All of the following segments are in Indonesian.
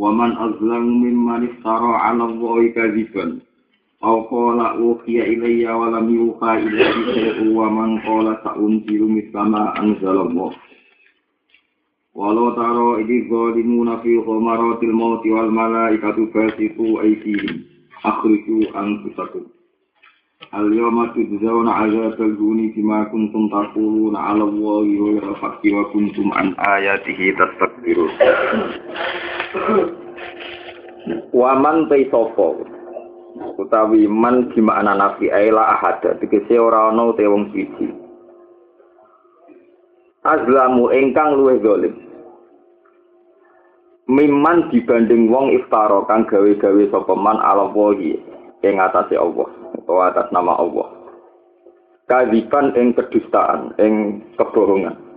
Waman azlamu mimman iftara 'ala Allahi kadziban. Aw qala uhiya ilayya wa lam yuha ilayya syai'un wa man qala sa'unzilu mislama anzalallahu. Walau taro ini zalimuna fi ghamaratil mauti wal malaikatu basitu aydihim. Akhriju anfusakum. Al-yawma tujzauna 'adzabal huni bima kuntum taquluna 'ala Allahi ghayra al-haqqi an. Waman te sapa utawi man di makna nafi aila ahada tegese ora ana te wong siji. Azlamu ingkang luwih zalim. Miman dibanding wong iftara kang gawe-gawe sapa man ala wahi ing atase Allah utawa atas nama Allah. Kadiban ing kedustaan ing kebohongan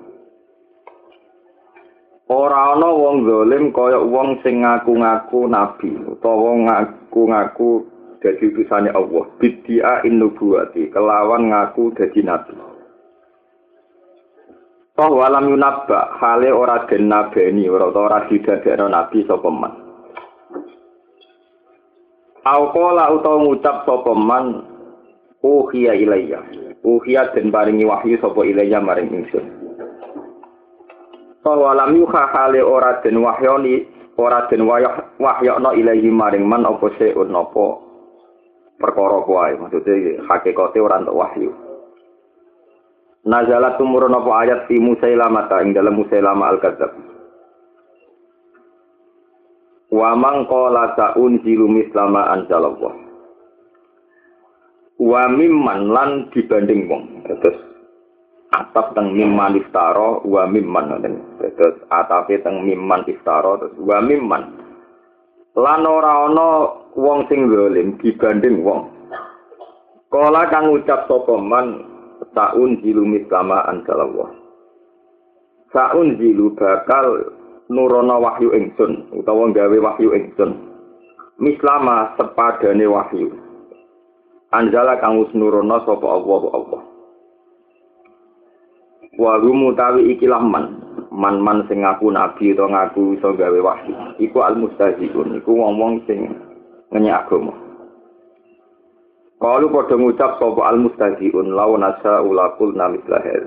Ora ana wong zalim kaya wong sing ngaku-ngaku nabi utawa ngaku-ngaku dadi utusane Allah. Bidia innubuwati kelawan ngaku dadi nabi. Toh walam yunabba hale ora den nabeni ora ora didadekno nabi sapa man. Auqala utawa ngucap sapa man uhiya ilayya. Uhiya den paringi wahyu sapa ilayya maring ingsun. Bahwa lam yuha hale ora den wahyoni, ora den wahyokno ilahi maring man apa seun apa perkara kuwi. Maksudnya hakikate ora entuk wahyu. Nazalat tumurun apa ayat fi Musailamah ing dalam Musailamah al-Kadzab. Wa man qala sa'unzilu mislama anzalallah. Wa mimman lan dibanding wong. Terus atap teng mimman iftara wa mimman ngoten. Terus atape teng mimman iftara terus wa mimman. Lan ora ana wong sing zalim dibanding wong. Kala kang ucap sapa man taun zilu mislama anzalallah. Saun zilu bakal nurono wahyu ingsun utawa gawe wahyu ingsun. Mislama sepadane wahyu. Anjala kang wis nurono sapa Allah Allah. Walu mutawi ikilah man, man-man sing ngaku nabi atau ngaku iso gawe wahyu. Iku al mustahziun, iku wong-wong sing ngenyek agama. Kalau padha ngucap sapa al mustahziun law nasa ulakul namis lahir.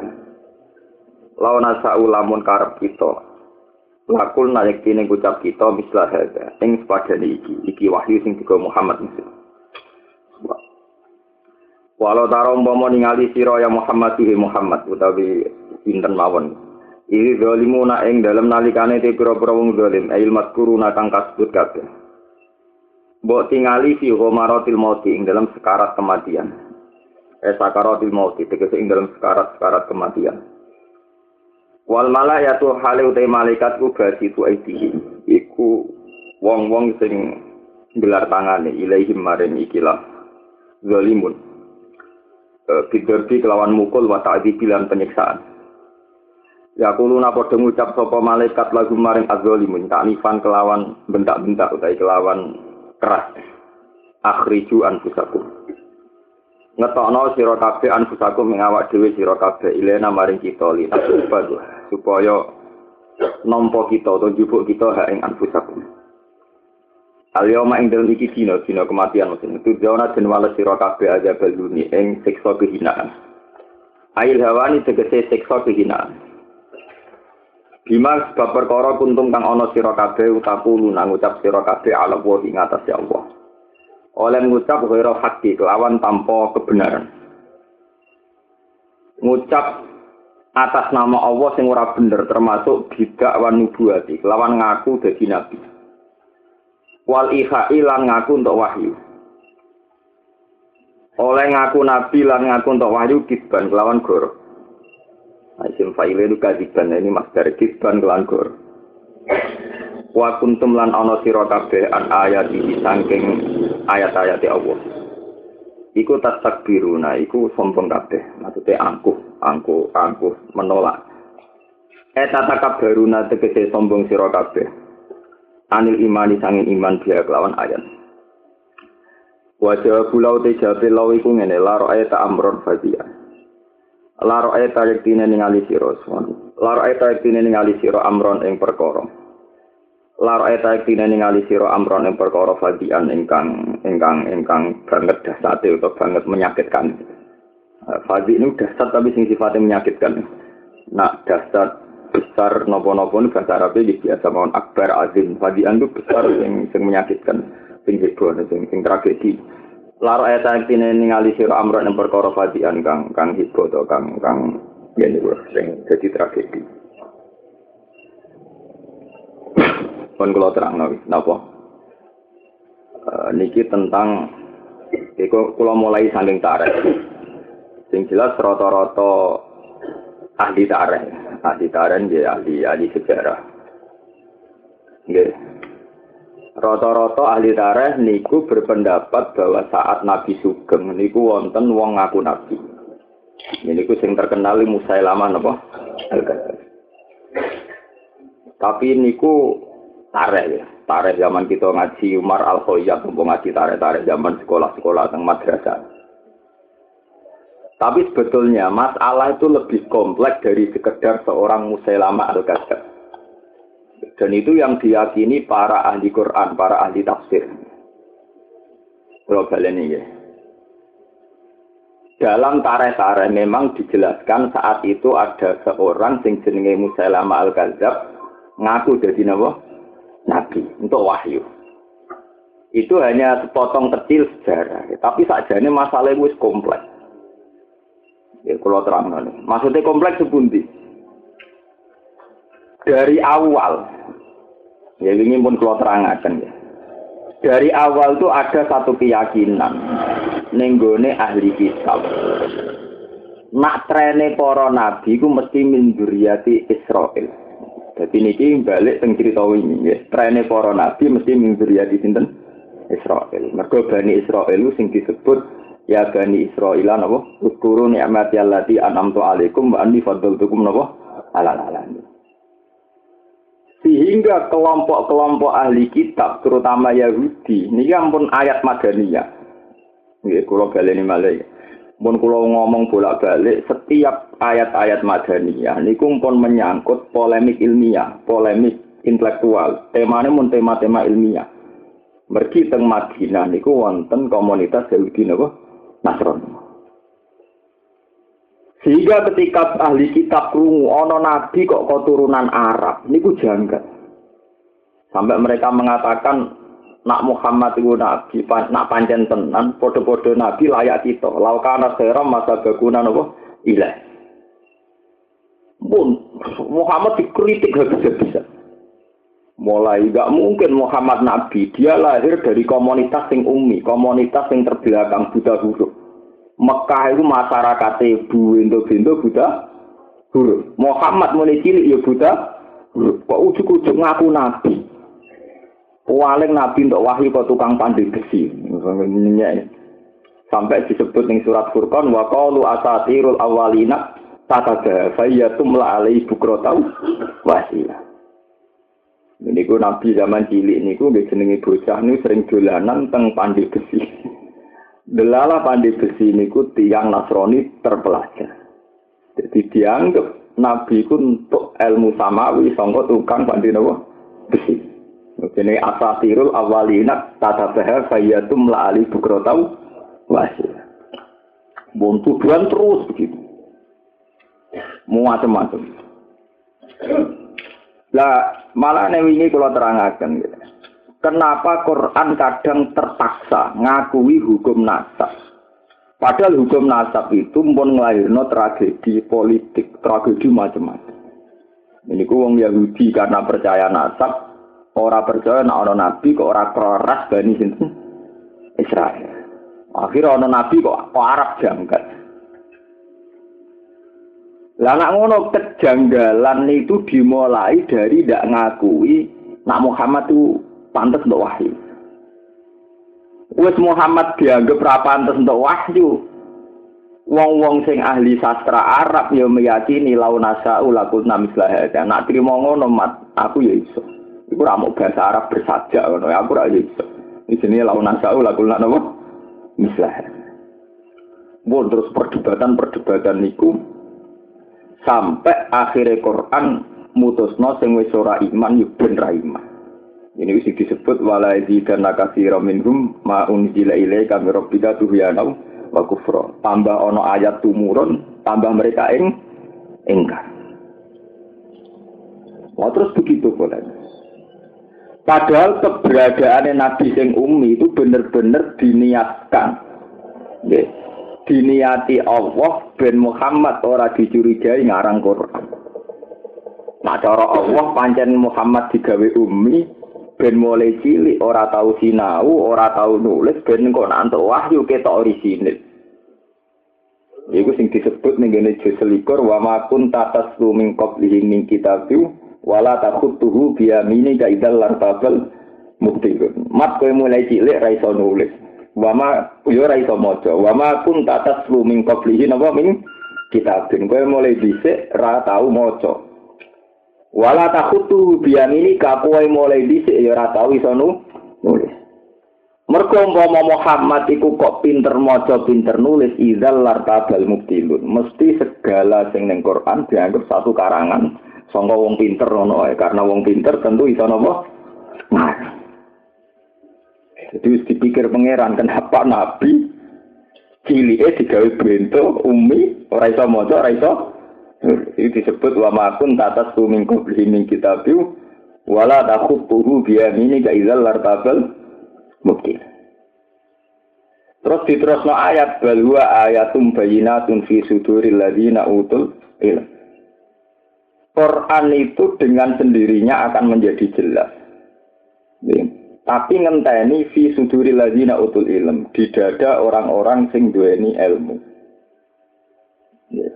Law nasa ulamun karep kita. Lakul nalik kene ngucap kita mislah hadza ing sepadane iki iki wahyu sing digo Muhammad Musa. Walau taro umpama ningali sira ya Muhammad tuhi Muhammad utawi pinten mawon. Iki zalimuna ing dalem nalikane te pira-pira wong zalim ail maskuruna kang kasebut kabeh. Mbok tingali fi ghomaratil mauti ing dalam sekarat kematian. Eh sakaratil mauti tegese ing dalam sekarat-sekarat kematian. Wal malayatu hale utai malaikat ku basi tu. Iku wong-wong sing gelar tangane ilaihim maring ikilah zalimun. Biderbi kelawan mukul wa ta'dzi lan penyiksaan. Ya kuluna padha ngucap sapa malaikat lagu maring azzalimun ta'nifan kelawan bentak-bentak utawi kelawan keras. Akhriju anfusakum. Ngetokno sira kabeh anfusakum ing awak dhewe sira kabeh ilena maring kita li supaya nampa kita utawa jupuk kita hak ing anfusakum. Aliyoma ing dalem iki dina dina kematian maksudnya itu jawana den wales sira kabeh aja baluni ing siksa kehinaan. Ail hawani tegese siksa kehinaan. Bima sebab perkara kuntum kang ana sira kabeh utaku nang ngucap sira kabeh ala wa ing atas ya Allah. Oleh ngucap ghairu haqqi kelawan tanpa kebenaran. Ngucap atas nama Allah sing ora bener termasuk bidak wan nubuati kelawan ngaku dadi nabi. Wal ihai lan ngaku untuk wahyu. Oleh ngaku nabi lan ngaku untuk wahyu kisban kelawan gor. Isim fa'ile itu kadiban ini mas dari kisban kelawan gor. wa kuntum lan ana sira kabeh an ayat iki saking ayat-ayat Allah iku tastakbiruna iku sombong kabeh maksudnya angkuh angkuh angkuh menolak eta takabbaruna tegese sombong sira kabeh anil imani sangin iman dia kelawan ayat Wajah pulau te jabe law iku ngene laro ayat amron fadia. Laro ayat yektine ningali sira Laro ayat yektine ningali sira amron ing perkara. Laro ayat yektine ningali sira amron ing perkara fadian ingkang ingkang ingkang banget dasate utawa banget menyakitkan. Fadi ini dasar tapi sing sifatnya menyakitkan. Nah, dasar besar nopo-nopo ini bahasa Arabnya biasa mohon akbar azim. Fadian itu besar yang, yang menyakitkan sing heboh sing sing tragedi. Lar ayat ayat ini ningali sira amron yang perkara fadian kang kang heboh to kang kang ngene kuwi sing dadi tragedi. Pun kula terangno napa? Uh, niki tentang kula mulai saling tarik sing jelas rata-rata ahli tareh ahli tareh dia ahli ahli sejarah nggih Rata-rata ahli tareh niku berpendapat bahwa saat Nabi Sugeng niku wonten wong ngaku Nabi. Ini niku sing terkenal Musailamah napa? Tapi niku tareh ya. Tareh zaman kita ngaji Umar Al Khayyat ngaji tareh-tareh zaman sekolah-sekolah teng madrasah. Tapi sebetulnya masalah itu lebih kompleks dari sekedar seorang Musailamah Al-Kadzab. Dan itu yang diyakini para ahli Quran, para ahli tafsir. Kalau kalian ini ya. Dalam tareh-tareh memang dijelaskan saat itu ada seorang sing jenenge Musailama al-Kadzab ngaku jadi nabi, nabi untuk wahyu. Itu hanya sepotong kecil sejarah, tapi sajane masalah itu kompleks. Ya, kalau terang. Maksudnya kompleks sebundi. Dari awal Ya ini pun kalau terangkan ya. Dari awal tuh ada satu keyakinan nenggone ahli kitab. Nak trene para nabi ku mesti min Israel. Jadi niki balik teng cerita ini ya. Trene para nabi mesti min dzurriyyati sinten? Israel. Mergo Bani Israel sing disebut ya Bani Israel napa? Uskuru ni'mati allati an'amtu alaikum wa anni faddaltukum napa? Alal alamin. Sehingga kelompok-kelompok ahli kitab, terutama Yahudi, ini pun ayat Madaniyah. Ini kalau baleni malai. Pun kalau ngomong bolak-balik, setiap ayat-ayat Madaniyah, ini pun menyangkut polemik ilmiah, polemik intelektual. Temanya pun tema-tema ilmiah. Mergi teng Madinah niku wonten komunitas Yahudi napa? Nasrani. Sehingga ketika ahli kitab krungu ono nabi kok keturunan Arab, niku janggal. Sampai mereka mengatakan nak Muhammad itu nabi, nak pancen tenan, podo-podo nabi layak kita. Laukana seram masa baguna nopo ilah. Pun Muhammad dikritik habis-habisan. Mulai gak mungkin Muhammad Nabi, dia lahir dari komunitas yang umi, komunitas yang terbelakang buta huruf. Mekah itu masyarakat ibu bento-bento buta huruf. Muhammad mulai cilik ya buta huruf. Kok ujuk-ujuk ngaku nabi. Waling nabi untuk wahyu kok tukang pandai besi. Sampai disebut ning surat Furqan wa qalu asatirul awalina tatada fayyatum la alai bukrotau wasila. Ini ku nabi zaman cilik niku nggih jenenge bocah niku sering dolanan teng pandai besi. Delala pandi besi niku tiang Nasrani terpelajar. Jadi dianggap Nabi ku untuk ilmu samawi sangka tukang pandi nopo besi. Ini asatirul awalina tata bahar fayatum la ali bukrotau wasir. Bon tujuan terus begitu. Macam-macam. Lah malah ini kalau terangkan gitu. Kenapa Quran kadang terpaksa ngakui hukum nasab? Padahal hukum nasab itu pun ngelahirno tragedi politik, tragedi macam-macam. Ini ku wong Yahudi karena percaya nasab, orang percaya nak orang nabi kok orang keras bani sinten Israel. Akhirnya orang nabi kok, kok Arab jangkat. Lah ngono kejanggalan itu dimulai dari tidak ngakui Nak Muhammad itu pantas untuk wahyu. Wes Muhammad dianggap ra pantas untuk wahyu. Wong-wong sing ahli sastra Arab ya meyakini launasa ulakul namislah ya. Nak trimo ngono mat, aku ya iso. Iku ra mau bahasa Arab bersajak ngono, aku ra ya iso. Di sini launasa ulakul napa? Mislah. Bon terus perdebatan-perdebatan niku sampai akhirnya Quran mutusno sing wis ora iman yo ben ra iman. Ini wis disebut wala dan katsira minhum ma unzila ilaika min rabbika tuhyana wa kufra. Tambah ono ayat tumurun, tambah mereka ing ingkar. Wah terus begitu boleh. Padahal keberadaan Nabi sing umi itu benar-benar diniatkan. Ya. Diniati Allah ben Muhammad ora dicurigai ngarang Quran. Nah cara Allah pancen Muhammad digawe umi ben mulai cilik ora tahu sinau, ora tahu nulis ben kok nantuk wahyu ketok orisinil. Iku sing disebut ning ngene juz selikur wa ma kun tataslu min qablihi min kitabi wala takhutuhu bi yamini ka idzal lartabal mubtilun. Mat kowe mulai cilik ra iso nulis. Wa ma yo ra iso maca. Wa ma kun tataslu min qablihi napa min kitabin. Kowe mulai dhisik ra tau maca. Wala takutu ini kakuai mulai dhisik ya ora tau iso nulis. Mergo umpama Muhammad iku kok pinter maca pinter nulis idzal lartabal mubtilun. Mesti segala sing ning Quran dianggap satu karangan sangka wong pinter ngono karena wong pinter tentu iso napa? Nah. Jadi dipikir pangeran kenapa nabi cilike digawe bento umi ora iso maca ora iso ini disebut wa makun tatas tu min qabli min kitabiu wala takhutuhu biyamini ka idzal lartabal mungkin. Terus diterusno ayat bal huwa ayatum bayinatun fi suduril ladzina utul ilm. Quran itu dengan sendirinya akan menjadi jelas. Tapi ngenteni fi suduril ladzina utul ilm di dada orang-orang sing duweni ilmu. Yeah.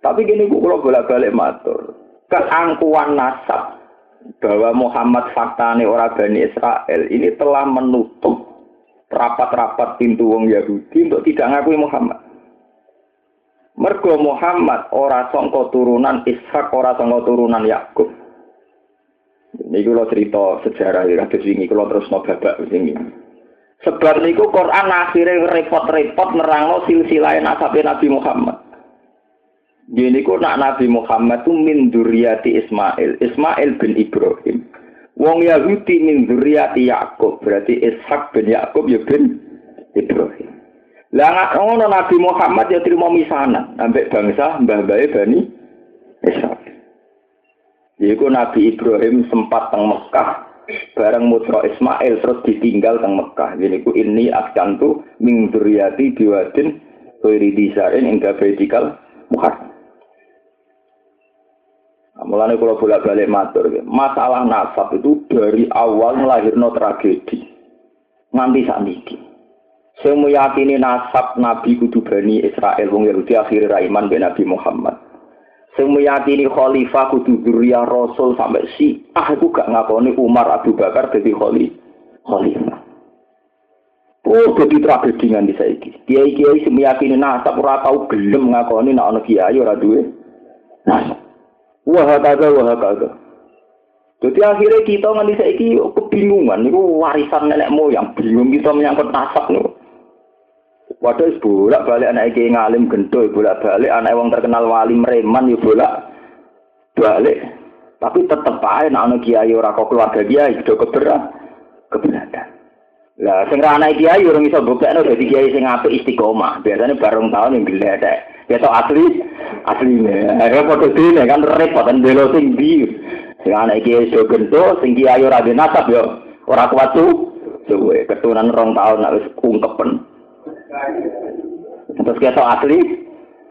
Tapi gini bu kalau bolak-balik matur, keangkuhan nasab bahwa Muhammad faktane orang Bani Israel ini telah menutup rapat-rapat pintu wong Yahudi untuk tidak ngakui Muhammad. Mergo Muhammad ora sangka turunan Ishak, ora sangka turunan Yakub. Ini kalau cerita sejarah ya, kados wingi kalau terus mau babak sini. Sebab niku Quran akhirnya repot-repot nerangno silsilah nasab Nabi Muhammad. Gini kok nak Nabi Muhammad itu min duriyati Ismail. Ismail bin Ibrahim. Wong Yahudi min duriyati Yakub. Berarti Ishak bin Yakub ya bin Ibrahim. Lah ngono Nabi Muhammad ya terima misanan sampai bangsa mbah bae Bani Ishak. Yaiku Nabi Ibrahim sempat teng Mekah bareng mutra Ismail terus ditinggal teng Mekah. Jadi ku ini askantu min duriyati biwadin Khairi disarin hingga vertikal muhar. Nah, mulane kalau bolak-balik matur, masalah nasab itu dari awal melahirno tragedi. Nganti saat ini. Saya meyakini nasab Nabi kudu Bani Israel, wong Yahudi akhirnya bin Nabi Muhammad. Saya meyakini khalifah kudu Durya Rasul sampai si, ah aku gak ngakoni Umar Abu Bakar jadi khalifah. Oh, jadi tragedi nganti saiki. Kiai-kiai semeyakini nasab ora tau gelem ngakoni nek ana kiai ora duwe nasab. Wah kagak, wah kagak. Jadi akhirnya kita nganti saiki kebingungan, itu warisan nenek moyang, bingung kita menyangkut nasab nih. Waduh, bolak balik anak iki ngalim gento, bolak balik anak wong terkenal wali mereman, ya bolak balik. Tapi tetep aja anak kiai ora kok keluarga kiai, do keberat, keberatan. Lah sing ra anak kiai urung iso buktekno dadi kiai sing apik istiqomah. Biasanya bareng tahun yang gledek. Ketok asli asline. Ayo foto dene kan repot kan belo sing di. Sing ana iki iso gento, sing ki ayo ra nasab yo. Ora kuat tuh. Suwe keturunan rong tahun nek wis ungkepen. Terus ketok asli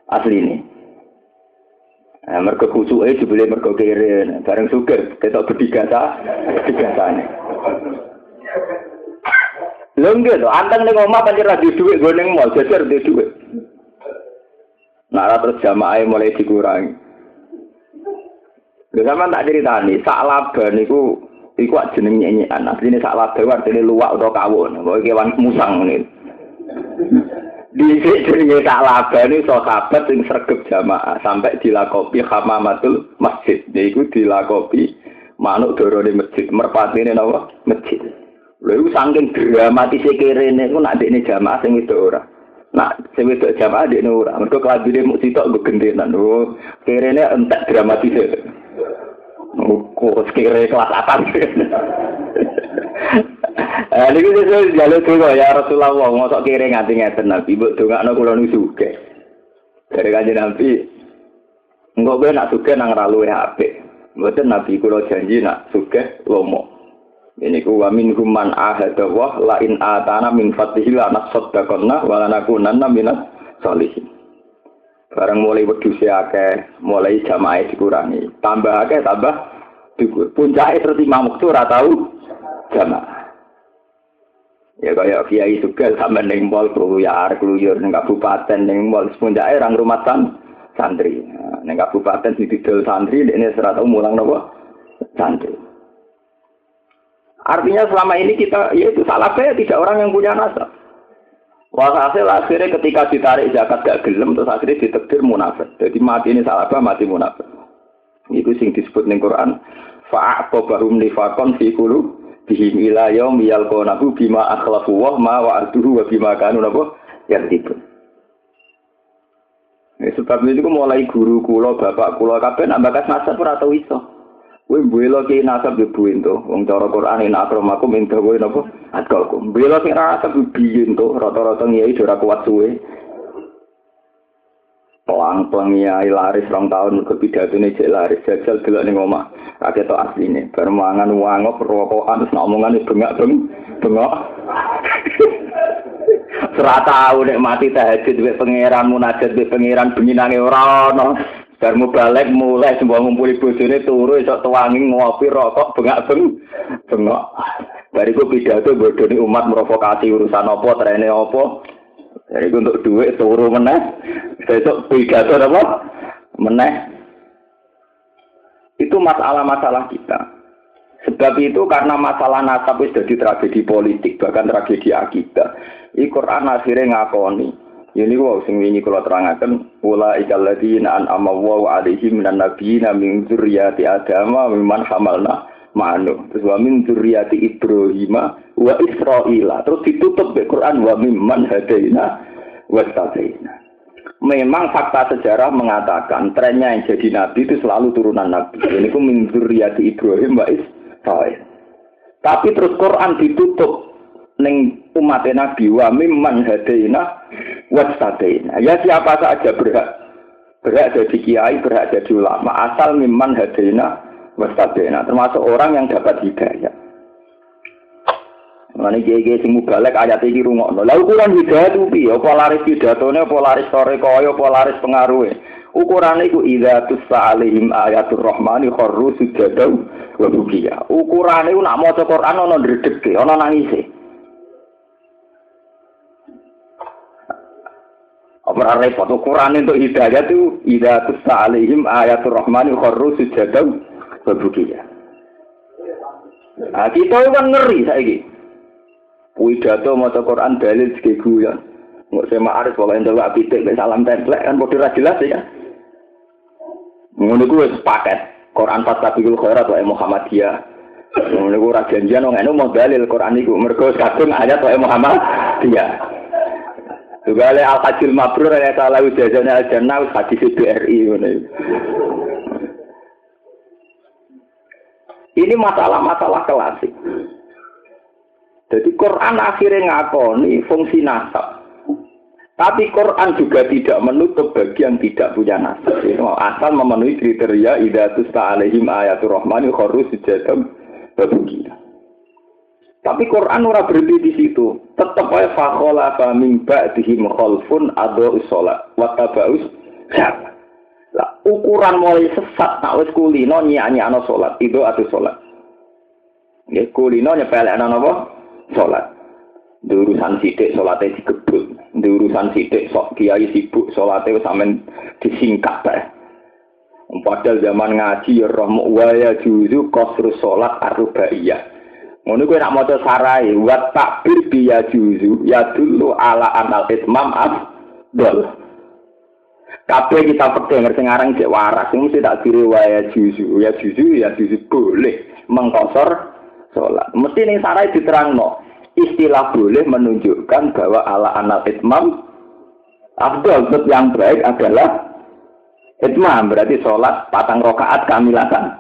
asli ini. Nah, mereka kusuke dibeli mereka kiri, bareng sugar, ketok berdigata, berdigatane. Lho nggih to, anteng ning omah pancen ra duwe dhuwit ning mall, jajar duwe dhuwit. Nah, terus jamaah mulai dikurangi. Lha sama tak ceritani, sak laba niku Iku jeneng nyenyekan. Asline sak labe artine luwak utawa kawon. Kok kewan musang ngene. Dhisik jenenge sak labane sahabat sing sregep jamaah sampai dilakopi hamamatul masjid. Iku dilakopi manuk dorone masjid, merpatine napa? Masjid. Lha iku saking dramatis kerene iku nak dekne jamaah sing itu ora. Nak sing wedok jamaah dekne ora. Mergo kelabine mung sitok nggo gendenan. Oh, kerene entek dramatis. Kok kira kelas apa? Eh niku sesuk jaluk donga ya Rasulullah mosok kira nganti ngeten Nabi mbok dongakno kula nu sugih. Dari kanjeng Nabi engko kowe nak sugih nang ra luwe apik. Mboten Nabi kula janji nak sugih lomo. Ini ku wa min human ahada wa la in atana min fatihi la nasaddaqanna wa la nakunanna minas salihin. Barang mulai wedhus akeh, mulai jamaah dikurangi. Tambah akeh tambah dikur. Puncake terus imam waktu ora tau jamaah. Ya kaya kiai juga sampe ning mall keluyar keluyur ning kabupaten ning mall puncake orang rumah san santri. Nah, ning kabupaten sing didol santri dekne ora tau mulang napa santri. Artinya selama ini kita, ya itu salah saya tidak orang yang punya nasab. Walhasil akhirnya ketika ditarik zakat gak gelem terus akhirnya ditekdir munafik. Jadi mati ini salah apa mati munafik. Itu sing disebut ning Quran. Fa'aqabahum nifaqan fi qulu bihim ila yaum yalqanahu bima akhlafu wa ma wa'aduhu wa bima kanu napa yang. Ya, sebab itu mulai guru kula, bapak kula kabeh nak bakas nasab ora tau iso. Kowe mbela ki nasab yo buin to. Wong cara Quran ina akramakum min kowe napa? Atkalkum. Mbela sing nasab biyen to, rata-rata ngiyai ora kuat suwe. Pelang-pelang laris rong tahun ke pidato ini cek laris. Jajal delok ning omah. Kakek to asline. Bar mangan wangop rokokan terus omongan bengak beng bengok. Serata tahu nek mati tahajud wek pangeran munajat wek pangeran bengi nange ora ono. Bar balik mulai semua ngumpuli bojone turu esok tuangi ngopi rokok bengak beng bengok. Bariku pidato bodoni umat merovokasi urusan apa trene apa. Bariku untuk duit turu meneh. Besok pidato apa? Meneh. Itu masalah-masalah kita. Sebab itu karena masalah nasab itu jadi tragedi politik, bahkan tragedi akidah. Ini Quran akhirnya ngakoni. Ini wow sing wingi kula terangaken ula ikal an amawu alaihim minan nabiyina min dzurriyyati adam wa mimman hamalna ma'anu. Terus wa min dzurriyyati Ibrahim wa Israila. Terus ditutup be Quran wa mimman hadaina wa tabaina. Memang fakta sejarah mengatakan trennya yang jadi nabi itu selalu turunan nabi. Ini ku min dzurriyyati Ibrahim wa Israil. Tapi terus Quran ditutup ning umat Nabi wa mimman hadaina wastadaina. Ya siapa saja berhak berhak jadi kiai, berhak jadi ulama asal mimman hadaina wastadaina termasuk orang yang dapat hidayah. Mane kiai-kiai sing mubalek ayat iki rungokno. Lah ukuran hidayah itu piye? Apa laris pidatone, apa laris sore kaya, apa laris pengaruhe? Ukurane iku idza tusa alaihim ayatul rahmani kharru sujadau wa bukiya. Ukurane nak maca Quran ana ndredege, ana nangise. Apa repot ukuran untuk hidayah itu ida tusa alaihim ayatul rahmani kharru sujadaw babukiya. Nah, kita kan ngeri saiki. Pidato maca Quran dalil segi guyon. Nggak saya ma'arif kalau yang delok pitik salam templek kan bodoh jelas ya. Ngono kuwi paket Quran Fatabikul Khairat wa Muhammadiyah. Ngono kuwi ora janjian wong mau dalil Quran iku mergo kadung ayat wa Muhammadiyah. Juga oleh al hajil mabrur yang salah ujazannya al jannah hadis BRI. Ini masalah-masalah klasik. Jadi Quran akhirnya ngakoni fungsi nasab. Tapi Quran juga tidak menutup bagi yang tidak punya nasab. Asal memenuhi kriteria idatus ta'alaihim ayatul rahmani khorus sujadam babugina. Tapi Quran ora berhenti di situ. Tetap aja fakhola min ba'dihi mukhalfun ado sholat wa tabaus Lah ukuran mulai sesat nak wis kulino nyanyi-ana salat, itu atau salat. Nggih kulino nyepelekno napa? Salat. Di urusan sidik salate digebut. Di urusan sidik sok kiai sibuk salate wis sampean disingkat bae. Padahal zaman ngaji ya roh ya juzu qasru salat arba'iyah. Ngono kuwi nak maca sarai wa takbir bi ya juzu ya dulu ala anal itmam afdal. Kabeh kita pedo ngerti ngarang cek waras, mesti tak kiri wa ya juzu, ya juzu ya juzu boleh mengkosor salat. Mesti ning sarai diterangno. Istilah boleh menunjukkan bahwa ala anal itmam afdal yang baik adalah Itmam berarti sholat patang rokaat kamilatan.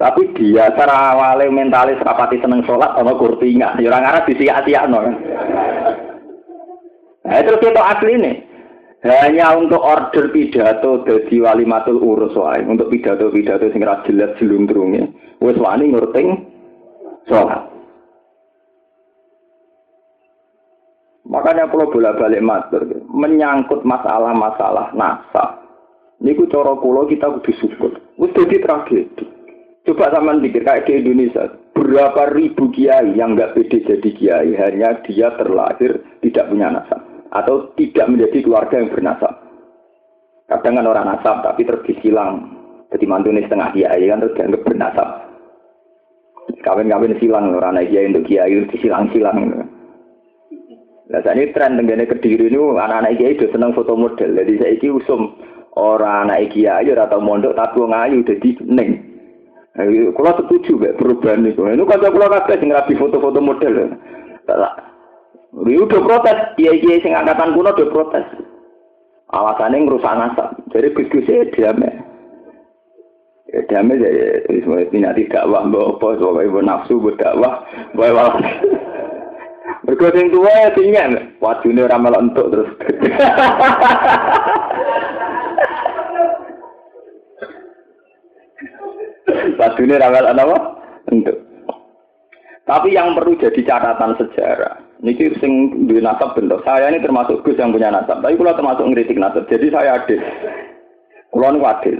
Tapi dia secara awalnya mentalis rapati seneng sholat sama kurtinga. Ya orang Arab disiak-siak no. Nah, terus kita asli nih. Hanya untuk order pidato dari wali matul urus wae. Untuk pidato-pidato sing ra jelas jelundrunge. Wis wani ngurting sholat. Makanya kalau bolak-balik matur, menyangkut masalah-masalah nasab. Niku cara kula kita kudu syukur. Wis dadi tragedi. Coba sama pikir kayak di Indonesia, berapa ribu kiai yang nggak pede jadi kiai hanya dia terlahir tidak punya nasab atau tidak menjadi keluarga yang bernasab. Kadang kan orang nasab tapi terus disilang. Jadi mantune setengah kiai kan terus dianggap bernasab. Kawin-kawin silang orang anak kiai untuk kiai disilang-silang. Nah, saat ini tren tenggane kediri ini anak-anak kiai itu seneng foto model. Jadi saya ini usum orang anak kiai atau mondok tapi ngayu jadi neng. Kalau setuju be perubahan itu. Ini kalau kalau kakek sing rapi foto-foto model. Ini udah protes, kiai kiai sing angkatan kuno udah protes. Alasannya ngerusak nasab. Jadi gus-gusnya diam ya. Ya diam ya. Semuanya tidak wah bawa apa, ibu nafsu berdakwah, bawa Mergo sing tuwa ya tinggal, wajune ora melok entuk terus. Wajune ora melok apa? Entuk. Tapi yang perlu jadi catatan sejarah, ini sing duwe nasab bentuk. Saya ini termasuk Gus yang punya nasab, tapi kalau termasuk ngeritik nasab. Jadi saya adil. Kulo niku adil.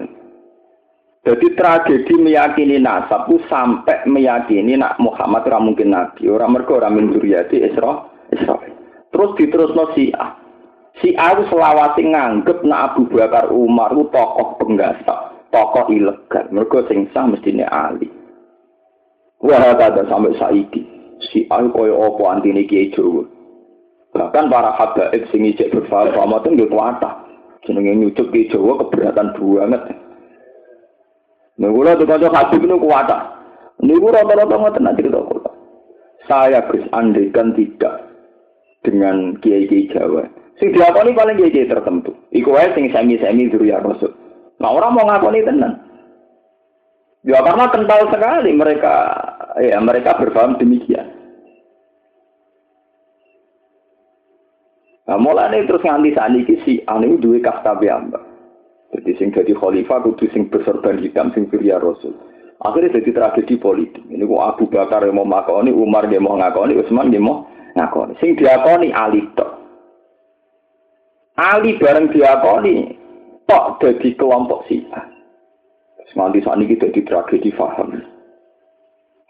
Jadi tragedi meyakini nasab itu sampai meyakini nak Muhammad ora mungkin nabi, ora mergo ora min dzurriyyati Isra Israil. Terus diterusno Syiah. Syiah itu selawasi nganggep nak Abu Bakar Umar itu tokoh penggasak, tokoh ilegal. Mergo sing sah mestine Ali. Wah, ada sampai saiki. Syiah koyo opo antine Kiai Jawa. Bahkan para habaib sing ijek berfaham itu nggih kuatah. Jenenge nyucuk Kiai Jawa keberatan banget. Nah, kula tuh kanca Habib niku kuat. Niku rata-rata ngoten nak cerita kula. Saya Gus andekan tidak dengan kiai-kiai Jawa. Sing diakoni paling kiai-kiai tertentu. Iku wae sing semi-semi zuriat Rasul. Nah, orang mau ngakoni tenan. Ya karena kental sekali mereka ya mereka berpaham demikian. Nah, mulai terus nganti saat ini si anu duwe kasta ambak. Jadi sing jadi khalifah kudu sing bersorban hitam sing surya Rasul. Akhirnya jadi tragedi politik. Ini kok Abu Bakar yang mau ngakoni, Umar yang mau ngakoni, Utsman yang mau ngakoni. Sing diakoni Ali tok. Ali bareng diakoni tok jadi kelompok Syiah. Semanti saat ini jadi tragedi faham.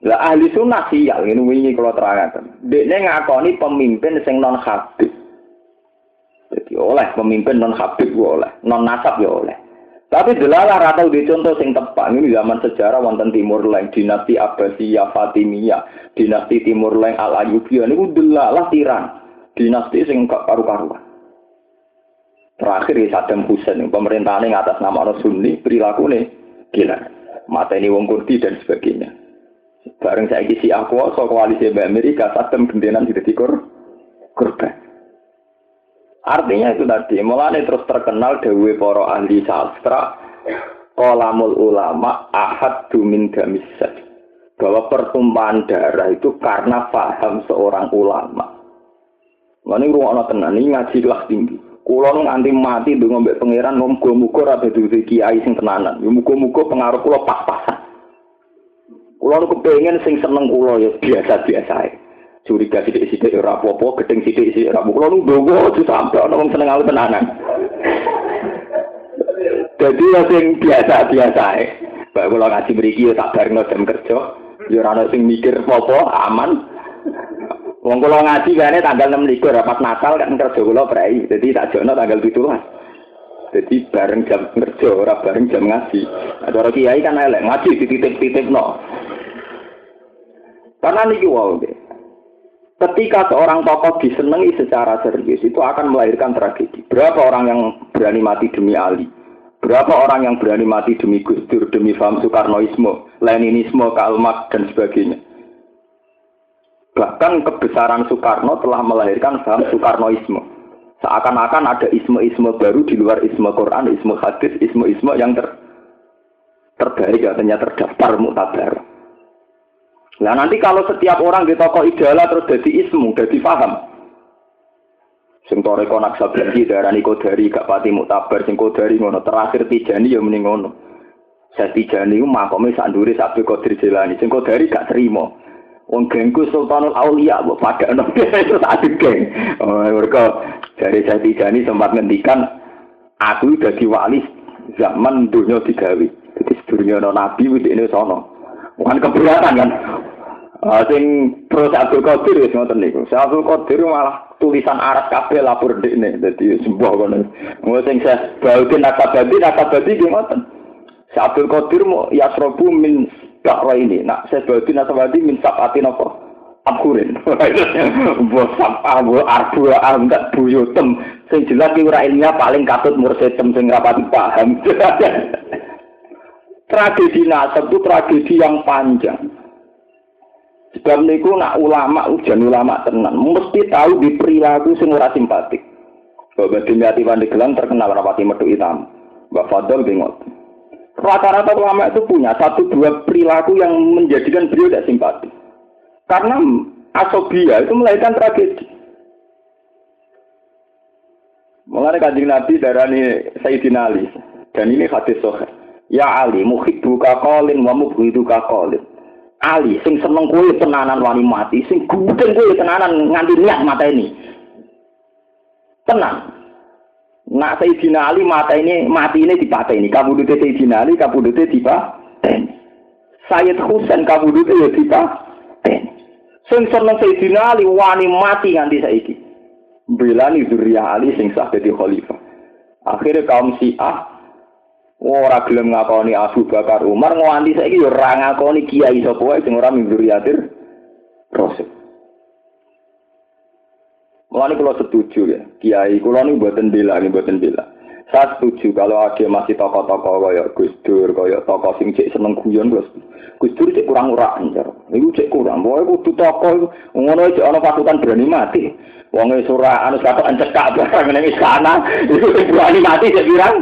Lah ahli sunnah sial ini wingi kalau terangkan. Dia ngakoni pemimpin sing non habib. Jadi oleh pemimpin non habib oleh, non nasab ya oleh. Tapi delalah atau di contoh sing tepat ini zaman sejarah wonten Timur Leng, dinasti Abbasiyah, Fatimiyah, dinasti Timur Leng Al Ayyubiyah ini delalah tiran, dinasti sing gak karu-karuan. Terakhir ya Saddam Hussein, pemerintahan yang atas nama Sunni, perilaku nih gila, mata ini wong Kurdi dan sebagainya. Bareng saya kisi aku, so koalisi Amerika, Saddam gendenan tidak dikur korban. Artinya itu tadi, mulai terus terkenal dewi poro ahli sastra, kolamul ulama ahad dumin gamisat. Bahwa pertumpahan darah itu karena paham seorang ulama. Ini ruang tenan, ini ngaji kelas tinggi. Kulo nganti mati dengan mbek pangeran muga-muga ora dadi kiai sing tenanan. Ya muga-muga pengaruh kulo pas-pasan. Kulo kepengin sing seneng kulo ya biasa-biasa curiga sidik-sidik ora apa-apa, gedeng sidik-sidik ora apa-apa. Kulo ndonga aja sampe ana seneng aku tenanan. Jadi ya sing biasa-biasa ae. Bae kula ngaji mriki ya tak barengno jam kerja, ya sing mikir apa aman. Wong kula ngaji kene tanggal 6 likur pas Natal kan kerja kula prei. Jadi tak jono tanggal 17. Jadi bareng jam kerja, ora bareng jam ngaji. Nah, cara kiai kan elek ngaji dititip-titip no. Karena niki wow deh. Ketika seorang tokoh disenangi secara serius itu akan melahirkan tragedi. Berapa orang yang berani mati demi Ali? Berapa orang yang berani mati demi Gus Dur, demi faham Soekarnoisme, Leninisme, Kalmat, dan sebagainya. Bahkan kebesaran Soekarno telah melahirkan faham Soekarnoisme. Seakan-akan ada isme-isme baru di luar isme Quran, isme hadis, isme-isme yang ter terbaik katanya terdaftar mutabar. Nah nanti kalau setiap orang di tokoh idola terus jadi ismu, jadi paham. Sing tore konak sabagi darani kodari gak pati mutabar sing kodari ngono terakhir tijani ya mending ngono. Saya tijani ku makome sak ndure sak kodri jelani sing kodari gak terima. Wong gengku Sultanul Aulia mbok padakno terus adu geng. Oh mereka dari saya tijani sempat ngendikan aku dadi wali zaman dunia digawe. Jadi sedurunge nabi wis ini sono. Bukan keberatan kan. Uh, sing pro Abdul Qadir wis ngoten niku. Abdul Qadir malah tulisan Arab kabeh lapor dekne. Dadi sembuh kono. Ngono sing saya Baudin Akabadi Akabadi nggih ngoten. Abdul Qadir mau yasrobu min bakwa ini. Nak saya Baudin Akabadi min sabati napa? Abkurin. Mbok sampah mbok arbu enggak buyutem. Sing jelas ki ora ilmiah paling katut mursetem sing rapati paham. tragedi nasab itu tragedi yang panjang. Sebab niku nak ulama ujian ulama tenan, mesti tahu di perilaku sing ora simpatik. Bapak Dimyati Gelang terkenal rapati metu hitam. Mbak Fadol bingot. Rata-rata ulama itu punya satu dua perilaku yang menjadikan beliau tidak simpatik. Karena asobia itu melahirkan tragedi. Mengenai kajian Nabi darani Sayyidina Ali. Dan ini hadis soheh. Ya Ali, muhibbuka qalin wa mubghiduka qalin. Ali sing seneng kowe tenanan wani mati, sing gudeng kowe tenanan nganti niat mata ini. Tenang. Nak Sayyidina Ali mata ini mati ini dipateni. Kabudute Sayyidina Ali kabudute dipateni. Sayyid Husain kabudute ya dipateni. Sing seneng Sayyidina Ali wani mati nganti saiki. Belani zuriyah Ali sing sah dadi khalifah. Akhirnya kaum Syiah ora gelem ngakoni Abu Bakar Umar nganti saiki yo ora ngakoni kiai sapa wae sing ora mimburiatir Rasul. Mulane kula setuju ya, kiai kula niku mboten bela, mboten bela. Saya setuju kalau ada masih tokoh-tokoh kaya Gus Dur, kaya tokoh sing cek seneng guyon Gus. Gus Dur cek kurang ora anjar. Iku cek kurang. Pokoke kudu tokoh ngono cek ana pasukan berani mati. Wong wis ora anu kata encekak barang ning istana, iku berani mati cek pirang.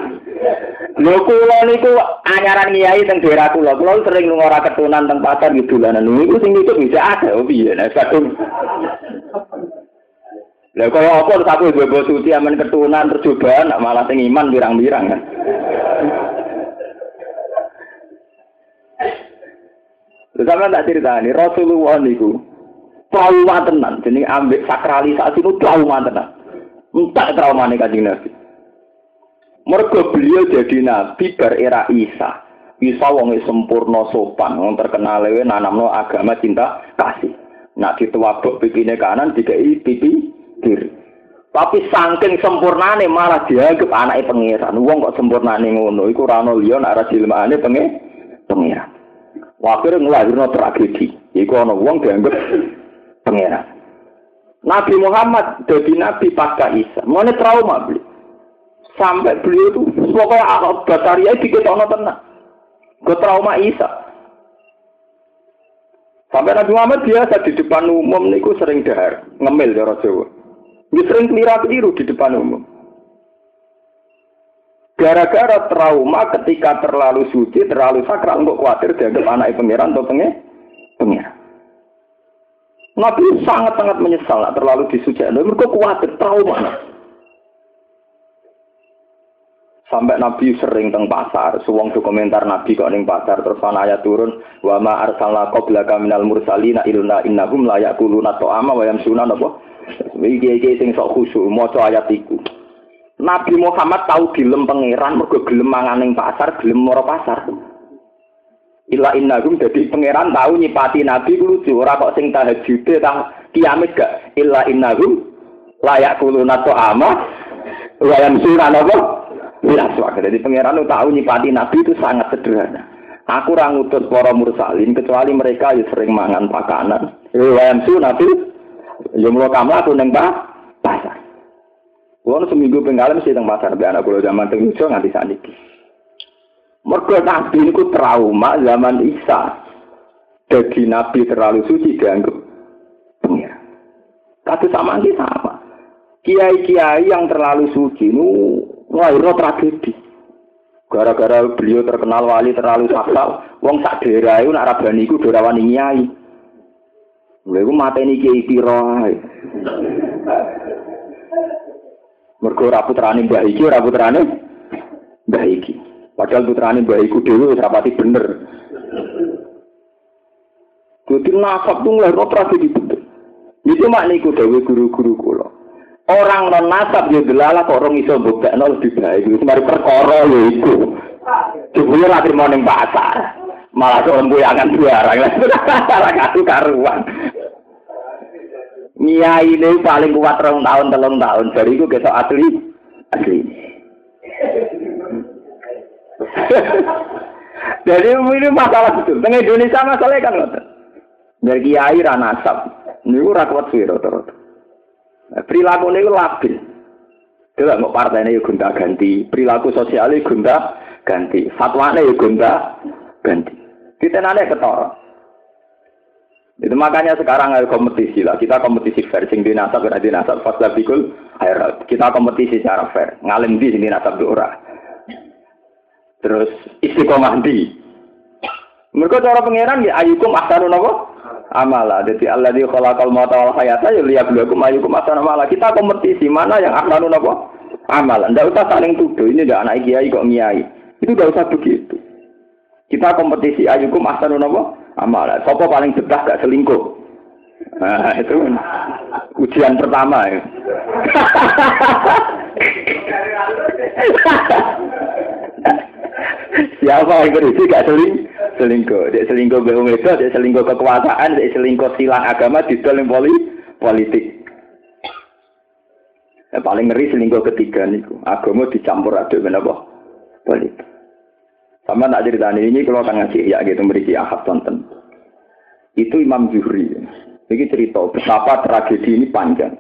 Lho kula niku anyaran kiai teng daerah kula. Kula sering lunga ora ketunan teng pasar gitu dolanan. Niku sing itu bisa ada piye nek kadung. Lah kaya apa terus aku mbok suci amen ketunan tercobaan malah sing iman birang-birang kan. Terus sampean tak ceritani Rasulullah niku trauma tenan jenenge ambek sakralisasi itu trauma tenan. Entah trauma nih kanjeng Nabi. Mergo beliau jadi nabi bar era Isa. Isa wong sempurna sopan, wong terkenal lewe nanamno agama cinta kasih. Nak dituwabuk pipine kanan dikai pipi kiri. Tapi saking sempurnane malah dianggap anake pangeran. Wong kok sempurnane ngono iku ora ono liya nek ora dilmane penge pangeran. Wakir ngelahirno tragedi. Iku ana wong dianggap pangeran. Nabi Muhammad jadi nabi pasca Isa. Mana trauma beli? Sampai beliau itu pokoknya akal basaria dikit ono tenang. Gue trauma Isa. Sampai Nabi Muhammad biasa di depan umum niku sering dahar, ngemil cara Jawa. Ini sering keliru di depan umum. Gara-gara trauma ketika terlalu suci, terlalu sakral, untuk khawatir dianggap anak pangeran atau pengen pengeran. Nabi sangat-sangat menyesal terlalu disuci. Mereka khawatir trauma. sampai Nabi sering teng pasar, suwong komentar Nabi kok ning pasar terus ana ayat turun wa ma arsalna qablaka minal mursalina ilna innahum la yaquluna ta'ama wa yamsuna napa iki-iki sing sok khusyuk maca ayat iku Nabi Muhammad tahu gelem pangeran mergo gelem mangan pasar gelem moro pasar Ila innahum dadi pangeran tahu nyipati Nabi ku lucu ora kok sing tahajud tah kiamat gak illa innahum layak kuluna ta'ama wa yamsuna napa Aswad. Jadi pangeran tahu nyipati nabi itu sangat sederhana. Aku ora ngutus para mursalin kecuali mereka yang sering mangan pakanan. Wayamsu nabi yo mulo kamu aku neng pasar. Kulo seminggu pengalaman mesti teng pasar be anak kulo zaman teng Yogyakarta nganti saniki. Mergo nabi niku trauma zaman Isa. Jadi nabi terlalu suci dianggap pengira. Tapi sama ini sama. Kiai-kiai yang terlalu suci nu lahirnya tragedi. Gara-gara beliau terkenal wali terlalu sakral, wong sak daerah itu nak rabani iku. Lha iku mateni kiai pira Mergo ora putrane Mbah iki ora putrane Mbah iki. Padahal putrane Mbah iku dhewe wis rapati bener. Jadi nasab tuh ngelahir tragedi betul. Itu makniku dewi guru-guru kula. Orang non nasab ya delala kok orang iso bukti nol lebih baik. Itu mari perkara ya itu. Jebule ra trimo ning pasar. Malah kok embuyangan barang. Ora kaku karuan. Nia ini paling kuat rong tahun telung tahun. Dari itu kita asli asli. Jadi ini masalah betul. Tengah Indonesia masalahnya kan ngoten. Dari kiai ra nasab. Niku ora kuat suwi rata-rata. Perilaku niku labil. Coba mau partai ini gonta ganti, perilaku sosial ini gonta ganti, fatwane ya gonta ganti. Kita nanya ketara. Itu makanya sekarang ada kompetisi lah. Kita kompetisi fair, sing di nasab berarti nasab pas labikul akhirat. Kita kompetisi secara fair. Ngalim di sini nasab ora. Terus istiqomah di. Mereka cara pangeran ya ayukum ahsanun apa? amala. Jadi Allah di khalaqal mauta wal hayata ya liyabluwakum ayyukum ahsanu amala. Kita kompetisi mana yang ahsanu apa? Amal. Enggak usah saling tuduh. Ini udah anak kiai kok ngiai. Itu enggak usah begitu. Kita kompetisi ayyukum ahsanu apa? Amala. Sopo paling betah gak selingkuh? Nah, itu ujian pertama ya. Siapa yang berisi gak seling selingkuh? Dia selingkuh be itu, dia selingkuh kekuasaan, dia selingkuh silang agama di dalam poli politik. Yang paling ngeri selingkuh ketiga niku. Agama dicampur aduk menapa? Politik. Sama tak cerita ini kalau akan ngasih ya gitu memiliki ahad tonton. Itu Imam Zuhri. Ini cerita betapa tragedi ini panjang.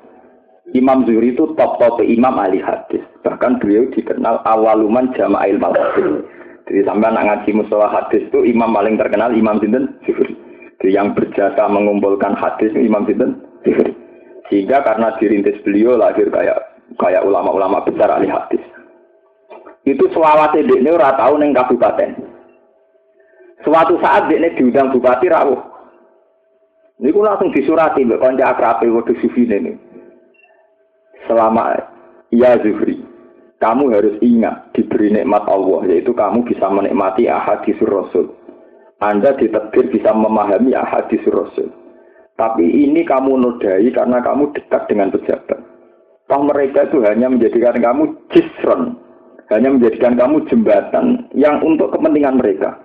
Imam Zuhri itu top-top imam ahli hadis. Bahkan beliau dikenal awaluman jama'il hadis. Jadi sampai anak ngaji mustalah hadis itu imam paling terkenal Imam Sinten Zuhri. Jadi yang berjasa mengumpulkan hadis Imam Sinten Zuhri. Sehingga karena dirintis beliau lahir kayak kayak ulama-ulama besar ahli hadis. Itu selawat ini ora tahu neng kabupaten. Suatu saat dia diundang bupati rawuh. Ini langsung disurati mbak konca akrabe waduh sufi ini. Selama ya Zuhri, kamu harus ingat diberi nikmat Allah yaitu kamu bisa menikmati ahadis Rasul. Anda ditakdir bisa memahami ahadis Rasul. Tapi ini kamu nodai karena kamu dekat dengan pejabat. Toh mereka itu hanya menjadikan kamu jisron, hanya menjadikan kamu jembatan yang untuk kepentingan mereka.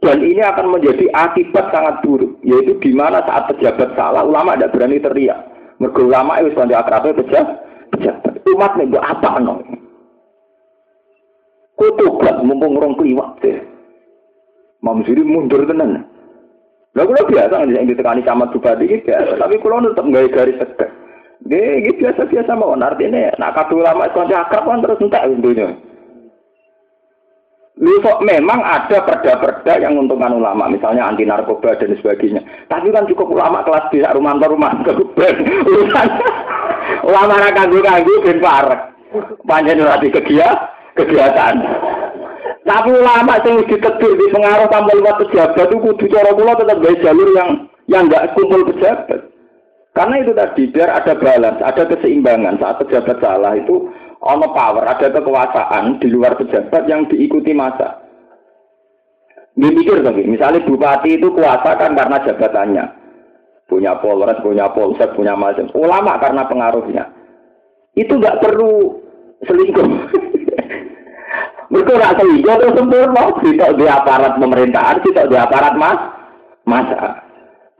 Dan ini akan menjadi akibat sangat buruk, yaitu di mana saat pejabat salah, ulama tidak berani teriak. Mergo ulama itu sebagai akrabnya pejabat, pejabat umat buat apa no? Kutubat mumpung orang keliwat deh. Mamsuri mundur tenan. Lah kula biasa yang ditekani camat bupati iki tapi kula tetep gawe garis tegak. Iki biasa-biasa mawon. Artinya nak kadung lama kanca akrab kan terus entek intinya. Lu kok memang ada perda-perda yang menguntungkan ulama, misalnya anti narkoba dan sebagainya. Tapi kan cukup ulama kelas B, rumah rumah kebuben. Urusan ulama ra kanggo-kanggo ben parek. Panjen ora kegiatan, kegiatan. Tapi ulama sing ditegur di pengaruh tanpa lewat pejabat itu kudu cara kula tetap jalur yang yang enggak kumpul pejabat. Karena itu tadi biar ada balance, ada keseimbangan saat pejabat salah itu ono power, ada kekuasaan di luar pejabat yang diikuti masa. Dipikir lagi, misalnya bupati itu kuasa kan karena jabatannya. Punya polres, punya polsek, punya macam. Ulama karena pengaruhnya. Itu nggak perlu selingkuh. Mereka nggak selingkuh terus sempurna. Tidak di aparat pemerintahan, tidak di aparat mas, masa.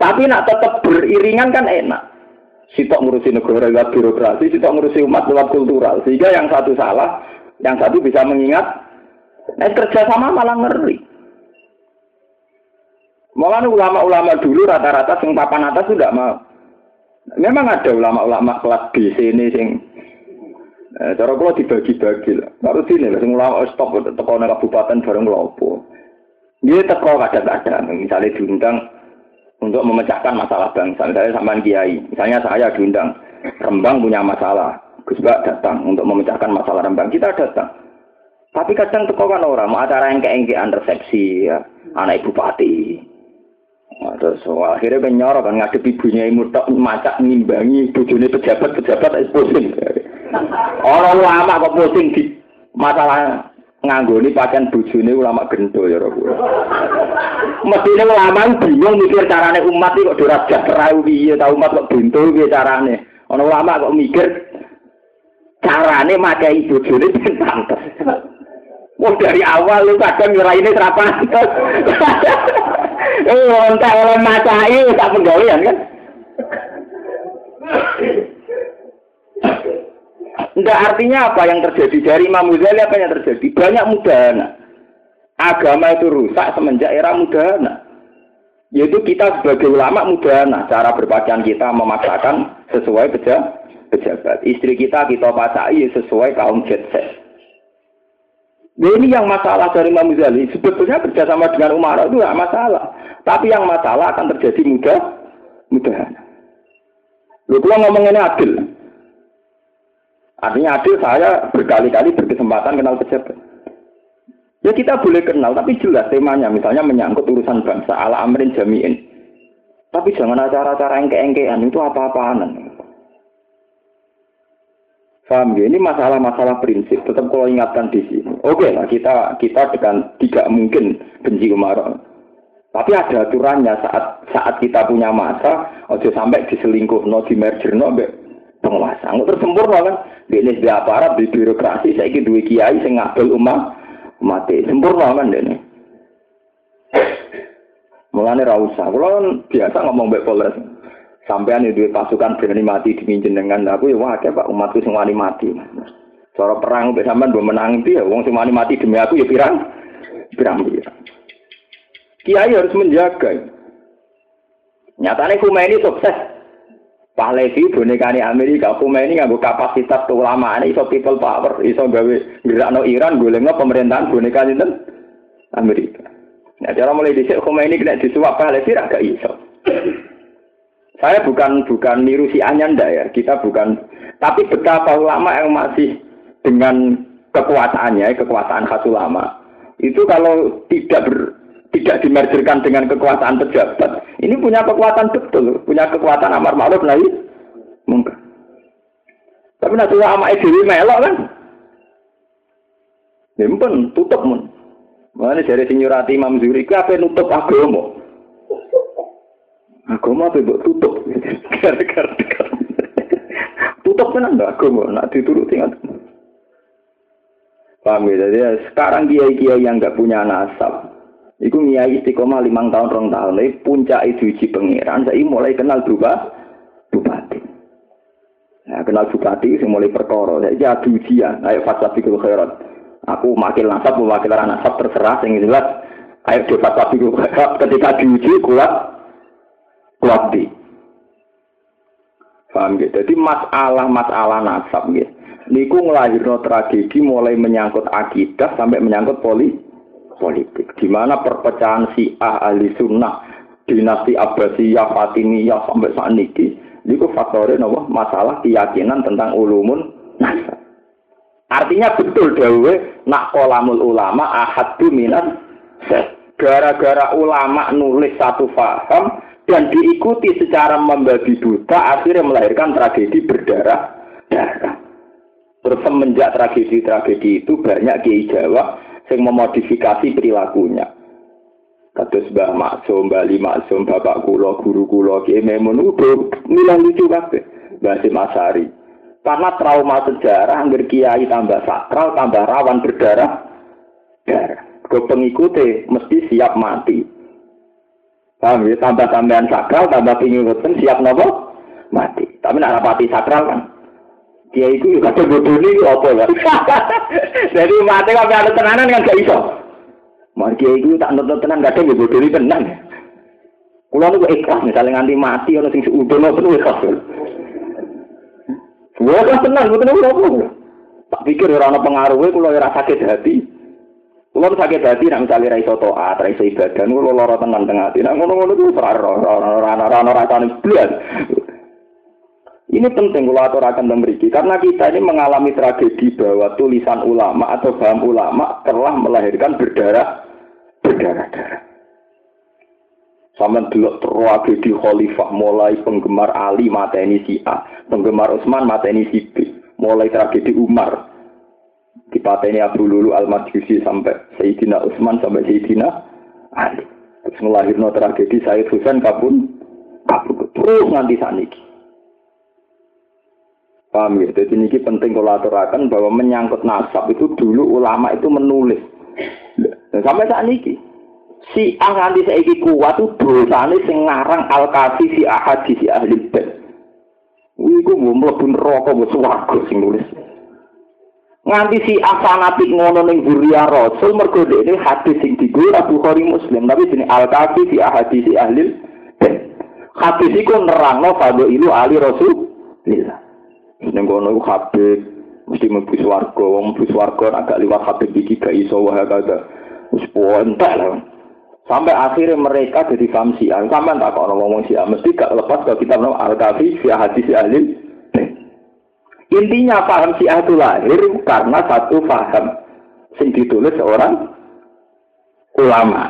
Tapi nak tetap beriringan kan enak sitok ngurusi negara lewat birokrasi, sitok ngurusi umat lewat kultural. Sehingga yang satu salah, Yang satu bisa mengingat. Nah, kerja sama malah ngeri. Malah ulama-ulama dulu rata-rata sing papan atas sudah mau. Memang ada ulama-ulama kelas B sini sing eh, cara kula dibagi-bagi lah. Baru sini lah sing ulama stop teko kabupaten bareng lopo. Dia teko kadang-kadang misalnya diundang untuk memecahkan masalah bangsa. Misalnya sama kiai, misalnya saya diundang Rembang punya masalah, Gus Bak datang untuk memecahkan masalah Rembang. Kita datang. Tapi kadang teko kan orang mau acara yang keengkean resepsi ya, anak ibu bupati, Nah, terus akhirnya kan nyorok kan ngadep ibunya ibu tak macak ngimbangi bujune pejabat-pejabat es pusing. Orang lama kok pusing di masalah nganggoni pakaian bujune ulama gento ya Rob. Mestine ulama bingung mikir carane umat iki kok ora jajar piye ta umat kok bento piye carane. Ana ulama kok mikir carane makai bojone ben pantes. Wah dari awal lu kadang ngiraine ra pantes. Eh, entah oleh macai tak penggawean kan. Enggak artinya apa yang terjadi dari Imam Ghazali apa yang terjadi? Banyak mudahana. Agama itu rusak semenjak era mudahana. Yaitu kita sebagai ulama mudahana. Cara berpakaian kita memaksakan sesuai pejabat. Istri kita kita pasai sesuai kaum jet set. Nah, ini yang masalah dari Imam Ghazali. Sebetulnya kerjasama dengan Umar itu tidak masalah. Tapi yang masalah akan terjadi mudah, mudah. Lu kalau ngomong ini adil. Artinya adil saya berkali-kali berkesempatan kenal pejabat. Ya kita boleh kenal, tapi jelas temanya. Misalnya menyangkut urusan bangsa, ala amrin jami'in. Tapi jangan acara-acara yang keengkean itu apa-apaan. Paham ya? Ini masalah-masalah prinsip. Tetap kalau ingatkan di sini. Oke lah, kita kita dengan tidak mungkin benci Umar. Tapi ada aturannya saat saat kita punya masa, ojo sampai diselingkuh, no di merger, no be penguasa. Nggak tersempurna kan? Ini di aparat, di birokrasi, saya ingin dua kiai, saya ngabel umat, mati. Sempurna kan ini. Mulane ra usah. Kalau biasa ngomong mbek Polres. Sampean itu pasukan berani mati demi jenengan. Aku ya wah Pak umatku sing wani mati. Cara perang mbek sampean do menang ya wong sing wani mati demi aku ya pirang? Pirang-pirang. Kiai harus menjaga. Nyatane Khomeini sukses. Pahlavi bonekane Amerika, Khomeini nganggo kapasitas keulamaan iso people power, iso gawe gerakno Iran golekno pemerintahan boneka sinten? Amerika. Nah, cara mulai dhisik Khomeini kena disuap Pahlavi ra gak iso. Saya bukan bukan niru si Anyanda ya, kita bukan. Tapi betapa ulama yang masih dengan kekuasaannya, kekuasaan khas ulama, itu kalau tidak ber, tidak dimerjerkan dengan kekuasaan pejabat, ini punya kekuatan betul, punya kekuatan amar ma'ruf nahi mungkin. Tapi nanti ulama dewi melok kan, Nyimpen, tutup mun. Mana dari sinyurati Imam Zuri, apa nutup agama? Agama apa buat tutup? Gara-gara tutup kan agama, nak dituruti kan. Paham ya? Jadi sekarang kiai-kiai yang nggak punya nasab, itu kiai istiqomah limang tahun rong tahun, tapi puncak itu uji pengiran, saya mulai kenal juga bupati. Nah, kenal bupati, saya mulai perkara, saya adu ujian, ayo fasafikul khairat. Aku makil nasab, mewakil nasab terserah, yang jelas, ayo di fasafikul khairat, ketika diuji kuat, kuati. Paham gitu? Jadi masalah-masalah nasab gitu. Niku ngelahirno tragedi mulai menyangkut akidah sampai menyangkut poli politik. Di mana perpecahan si ahli sunnah, dinasti Abbasiyah, Fatimiyah sampai saat ini. Niku faktornya nopo masalah keyakinan tentang ulumun nasab. Artinya betul dawe nak kolamul ulama ahad minat gara-gara ulama nulis satu faham dan diikuti secara membabi buta akhirnya melahirkan tragedi berdarah darah. Terus semenjak tragedi-tragedi itu banyak kiai Jawa yang memodifikasi perilakunya. Kados Mbah Maksum, Mbah Maksum, Bapak Kulo, Guru Kulo, Kiai Memun, milang lucu kabeh. Mbah Masari. Karena trauma sejarah, hampir kiai tambah sakral, tambah rawan berdarah. Darah. Ke mesti siap mati. Paham ya? Tambah tambahan sakral, tambah pingin rutin, siap nopo? Mati. Tapi nak rapati sakral kan? Kiai itu ya kadang bodoni apa ya? Jadi mati kok ada tenanan kan gak iso. Mas kiai itu tak nonton tenan kadang ya bodoni tenan. Kulo niku ikhlas misalnya nganti mati ana sing seudono penuh ikhlas. Gua kan tenang, betul betul. Tak pikir ora ana pengaruhe kulo ora sakit hati. Kulo sakit hati nek misalnya ra iso taat, ra iso ibadah, kulo lara tenan teng ati. Nek ngono-ngono ku ora ora ora ora ora rasane blas. Ini penting kalau aturakan memiliki karena kita ini mengalami tragedi bahwa tulisan ulama atau paham ulama telah melahirkan berdarah berdarah-darah. Sama dulu tragedi khalifah mulai penggemar Ali mateni si A, penggemar Utsman mateni si B, mulai tragedi Umar dipateni Abu Lulu Al Majusi sampai Sayyidina Utsman sampai Sayyidina Ali. Terus melahirkan tragedi Sayyid Husain kabun kabun terus nanti saniki. Paham ya? Jadi ini penting kalau bahwa menyangkut nasab itu dulu ulama itu menulis. Dan sampai saat ini, si ah nanti saya kuat itu dosanya sing ngarang al kafi si ahadi si ahli bed. Wiku mau mlebu neraka wis swarga sing nulis. Nganti si asanatik ngono ning Buria Rasul mergo ini hadis sing digo Abu Bukhari Muslim tapi sini al kafi si ahadi si ahli bed. Hadis iku nerangno ilu ali Rasul. Ning kono iku Habib mesti mlebu swarga, wong mlebu swarga agak liwat Habib iki gak iso wae kata. Wis entek lah. Sampai akhirnya mereka jadi paham Syiah. Sampai tak kok ngomong Syiah. Mesti gak lepas ke kitab Al-Kafi, Syiah Hadis Ahli. Intinya paham Syiah itu lahir karena satu paham yang ditulis seorang ulama.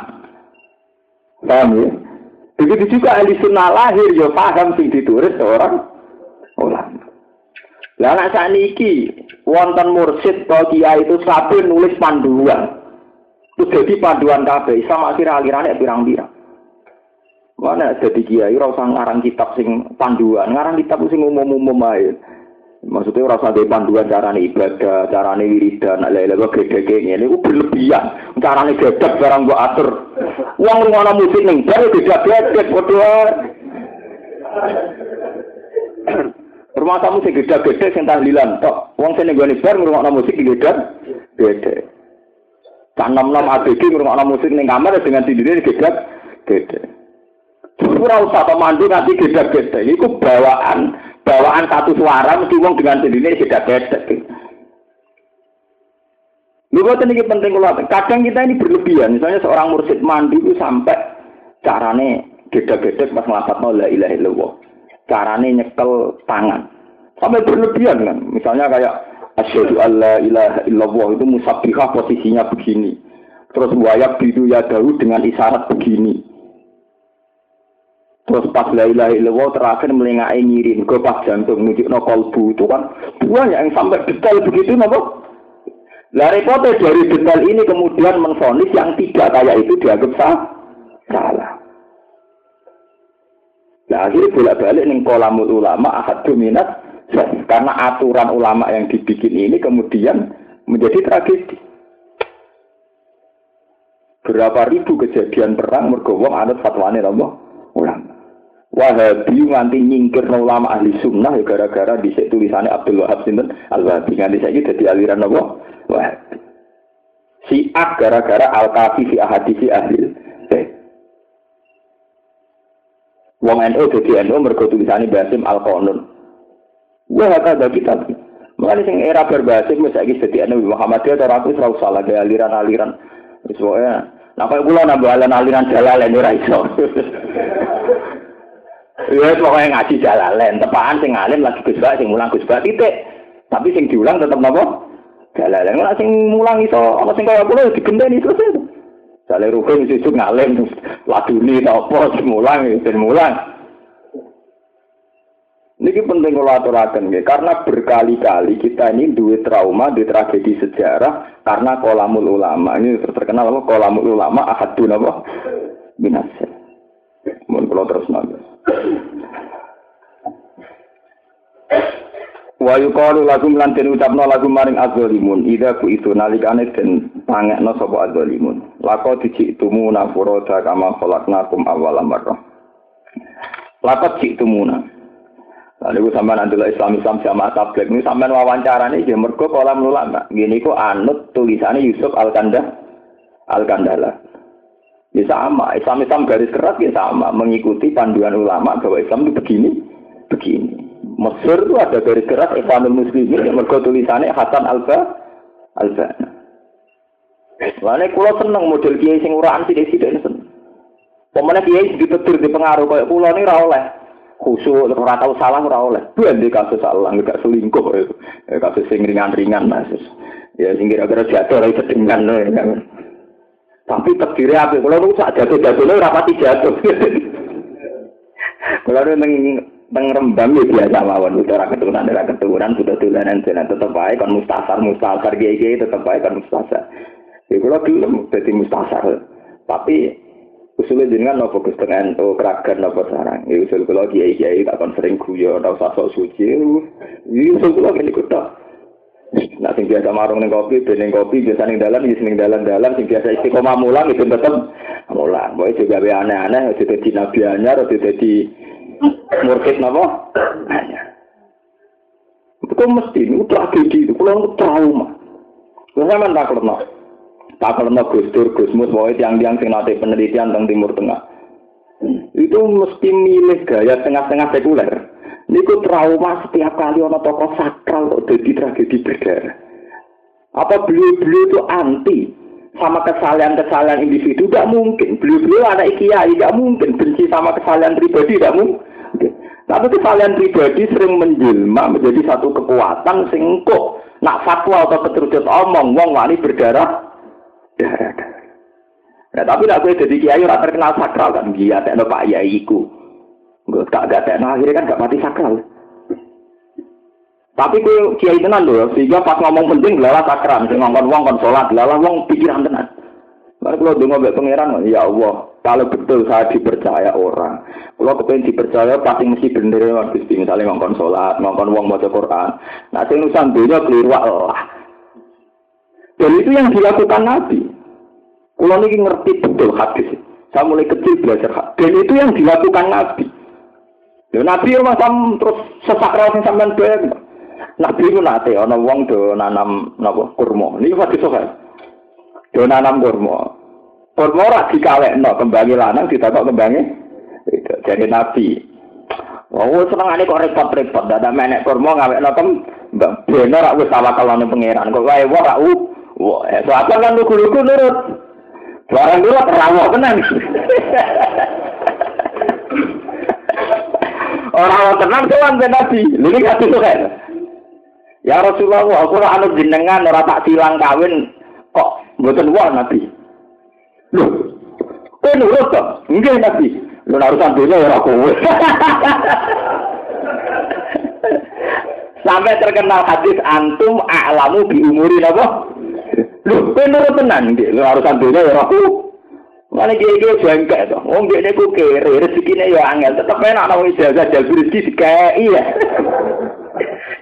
Paham ya? Begitu juga ahli sunnah lahir ya paham yang ditulis seorang. Lah nek saniki wonten mursid atau kiai itu sampai nulis panduan. Itu jadi panduan kabeh sama akhir alirannya pirang-pirang. Mana jadi kiai ora usah ngarang kitab sing panduan, ngarang kitab sing umum-umum ae. Maksudnya ora usah panduan carane ibadah, carane wiridan, lha-lha gede-gede ngene iku berlebihan. Carane gedek barang mbok atur. Wong ngono musik ning bar gedhe-gedhe padha Rumah tamu sing gede-gede sing tahlilan tok. Wong sing nggone bar ngrungokno musik gede gede. Tak nom-nom ABG ngrungokno musik ning kamar dengan sendiri gede gede. Ora usah pemandu nanti gede-gede. Iku bawaan bawaan satu suara mesti wong dengan sendiri gede-gede. Lu boten iki penting kula. Kadang kita ini berlebihan. Misalnya seorang mursid mandi itu sampai carane gede-gede pas nglafadzno la ilaha illallah carane nyekel tangan. Sampai berlebihan kan. Misalnya kayak asyhadu alla ilaha illallah itu musabbihah posisinya begini. Terus wayak bidu ya dahu dengan isyarat begini. Terus pas la ilaha illallah terakhir melengai ngirim ke pas jantung menuju no kolbu itu kan banyak yang sampai detail begitu nopo. Lah repotnya dari detail ini kemudian menfonis yang tidak kayak itu dianggap salah. Nah akhirnya bolak-balik nih kolamul ulama ahad dominat karena aturan ulama yang dibikin ini kemudian menjadi tragedi. Berapa ribu kejadian perang mergowong ada fatwane Allah ulama. Wahabi nganti nyingkir ulama ahli sunnah ya gara-gara di tulisannya Abdul Wahab Sinten Al Wahabi nganti saya jadi aliran Allah Wahabi. Siak gara-gara al kafi fi ahadisi ahli Wong NU jadi NU mergo tulisane Basim Al Qanun. Wah kata kita. Mulane sing era berbasim wis saiki dadi NU Muhammadiyah ora aku ora usah lagi aliran-aliran. Wis wae. Nah kaya kula nambah aliran jalalen ora iso. Ya pokoknya ngaji jalalen, tepaan sing alim lagi Gus sing mulang Gus titik. Tapi sing diulang tetep napa? Jalalen. Ora sing mulang iso ana sing kaya kula digenteni selesai. Sale rukun sesuk ngalim laduni apa semulang mulang. Niki penting kalau aturaken nggih karena berkali-kali kita ini duwe trauma di tragedi sejarah karena kolamul ulama. Ini terkenal apa kolamul ulama ahadun apa binasa. Mun kula terus nang. Wa yuqalu lakum lan den ucapno lagu maring azzalimun ida ku itu nalikane den pangekno sapa azzalimun. Lako diciktumu nafuroda kama khalaqnakum awwala marrah. Lako diciktumuna. Lalu sampean nanti Islam Islam sama tablet ini sampean wawancara nih dia mergo kolam ulama. Gini kok anut tulisannya Yusuf Al Kandah Al Kandala. Ya sama, Islam Islam garis keras ya sama, mengikuti panduan ulama bahwa Islam itu begini, begini. Mesir itu ada garis keras Islamul Muslimin yang mergo tulisannya Hasan Alba Alba. Lalu kulo seneng model kiai sing uraan sih sih seneng. Pemenang kiai ditetir di pengaruh kayak kulo ini rawleh khusyuk ora tau salah ora oleh. Di kasus salah enggak selingkuh itu. Eh, kasus sing ringan-ringan Mas. Ya sing kira-kira jatuh ora sedengan ya. Tapi terdiri apa? Kalau lu sak jatuh-jatuh lu rapati jatuh. Kalau lu neng neng rembang ya biasa mawon udah ora keturunan ora keturunan sudah tulanan jalan tetep baik kan mustasar mustasar gege tetep baik kan mustasar. Ya kalau dulu jadi mustasar. Tapi usulnya jenengan nopo Gus Teng NU keragan nopo sarang. Ya usul kula kiai kiai tak kon sering guyon ora usah sok suci. Ya usul kula kok Nah, sing biasa marung ning kopi, ben kopi biasa ning dalan, ya ning dalan-dalan, sing biasa istiqomah mulang itu tetep mulang. Boy juga aneh-aneh, itu dadi nabi anyar, itu dadi murkit napa? Anyar. Itu mesti itu tragedi itu, kalau trauma. Lu sampean tak kerno. Tak kerno Gus Dur, Gus Mus, boy tiang-tiang sing nate penelitian tentang Timur Tengah. Itu mesti milih gaya tengah-tengah sekuler. Niku trauma setiap kali ono tokoh sakral kok jadi tragedi berdarah. Apa beliau-beliau itu anti sama kesalahan-kesalahan individu? Tidak mungkin. Beliau-beliau anak kiai, tidak mungkin. Benci sama kesalahan pribadi, tidak mungkin. Tapi kesalahan pribadi sering menjelma menjadi satu kekuatan singkuk. Nak fatwa atau keterucut omong, wong wani berdarah. Darah, Nah, tapi nak gue jadi kiai orang terkenal sakral kan dia tak Pak Yaiku. Gue gak gak nah, akhirnya kan gak mati sakral. Tapi gue kiai tenan loh, sehingga pas ngomong penting lalah sakral, sing ngomong wong kon sholat, lalah wong pikiran tenan. Mari kalau dengar mbak pangeran, ya Allah, kalau betul saya dipercaya orang, kalau kepengen dipercaya pasti mesti bener ya Gusti, misalnya ngomong sholat, ngomong wong baca Quran. Nah, sing nusan dunia keliru Allah. Dan itu yang dilakukan Nabi. Kalau ini ngerti betul hadis. Saya mulai kecil belajar hadis. Dan itu yang dilakukan Nabi. Ya Nabi rumah sam terus sesak ra sing sampean ben. Nabi ku nate ana wong do nanam napa kurma. Niki hadis sok. Do nanam kurma. Kurma ora dikawekno kembangi lanang ditakok kembangi. Itu jadi Nabi. Oh, senengane kok repot-repot, dadak menek kurma ngawekno kem mbak bener rak salah kalane pangeran. Kok wae wong rak Wah, soalnya kan lugu-lugu nurut. Barang dulu terawak tenan. Orang tenang tuan ben Nabi. Ini gak itu kan. Ya Rasulullah, aku ora anut jenengan ora tak silang kawin kok mboten wah Nabi. Loh, kowe nurut to? Nggih Nabi. Lu urusan dunia ya ora kowe. Sampai terkenal hadis antum a'lamu bi umuri napa? Loh, kowe nurut tenan nggih. Lu urusan ya ora kowe. Mana kiai kiai jengkel tuh, wong dia ku kere, rezekinya ya angel, tetap enak nawa ijazah jalur rezeki dikai ya.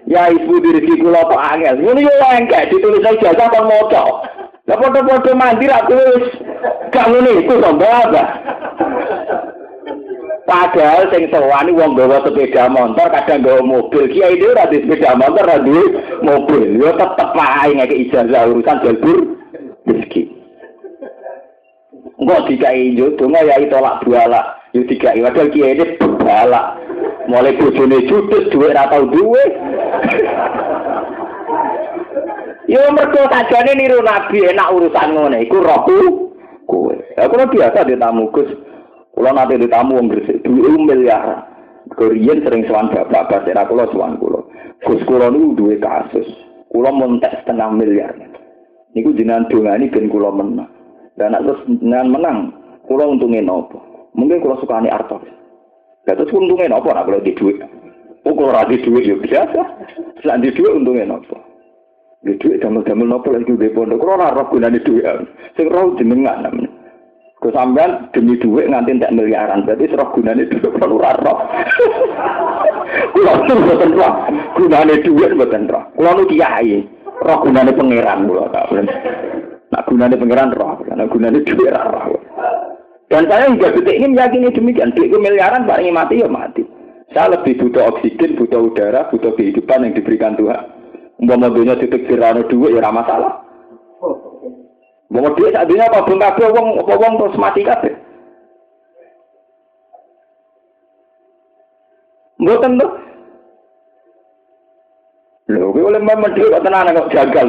ya ibu di rezeki kula kok angel, ini yo engkek ditulis ijazah kon moco. Lah foto-foto mandi ra tulis, kamu nih itu sombong apa? Padahal sing sewani wong bawa sepeda motor, kadang bawa mobil. Kiai itu ora sepeda motor, ora mobil. Yo tetep wae ngeke ijazah urusan jalur rezeki. Enggak dikai jodoh, ya tolak buala. Yo dikai, padahal kiai ini buala. Mulai bojone judes, duit atau duit. Yo mergo sajane niru nabi enak urusan ngene iku rohku kowe. Aku biasa di tamu Gus. Kula nate di tamu wong Gresik duwe miliar. Korean sering sowan bapak-bapak era kula sowan kula. Gus kula niku duwe kasus. Kula montek setengah miliar. Niku jenengan dongani ben kula menang. Dan terus dengan menang, kalau untungnya nopo. Mungkin kalau suka ini artos. Ya terus untungnya nopo, nah kalau di duit. Oh radi duit ya biasa. Selain di duit untungnya nopo. Di duit damel-damel nopo lagi di pondok. Kalau rara guna di duit. Sing roh jenengan namanya. Kau sampean demi duit nganti tak miliaran, berarti serah gunanya duit kalau rara. Kulo tuh buatan roh, gunanya duit buatan roh. Kulo nu kiai, roh gunanya pangeran kulo tak Nak gunanya pengiran roh, nak gunanya duit roh. Dan saya juga detik ini meyakini demikian. Duit miliaran, Pak ini mati ya mati. Saya lebih butuh oksigen, butuh udara, butuh kehidupan yang diberikan Tuhan. Umpama dunia titik tirano dua ya masalah. Mau dia saat apa belum kabeh apa wong terus mati kabeh. Mboten tuh. Lho, kowe oleh memang dhewe kok tenan kok jagal.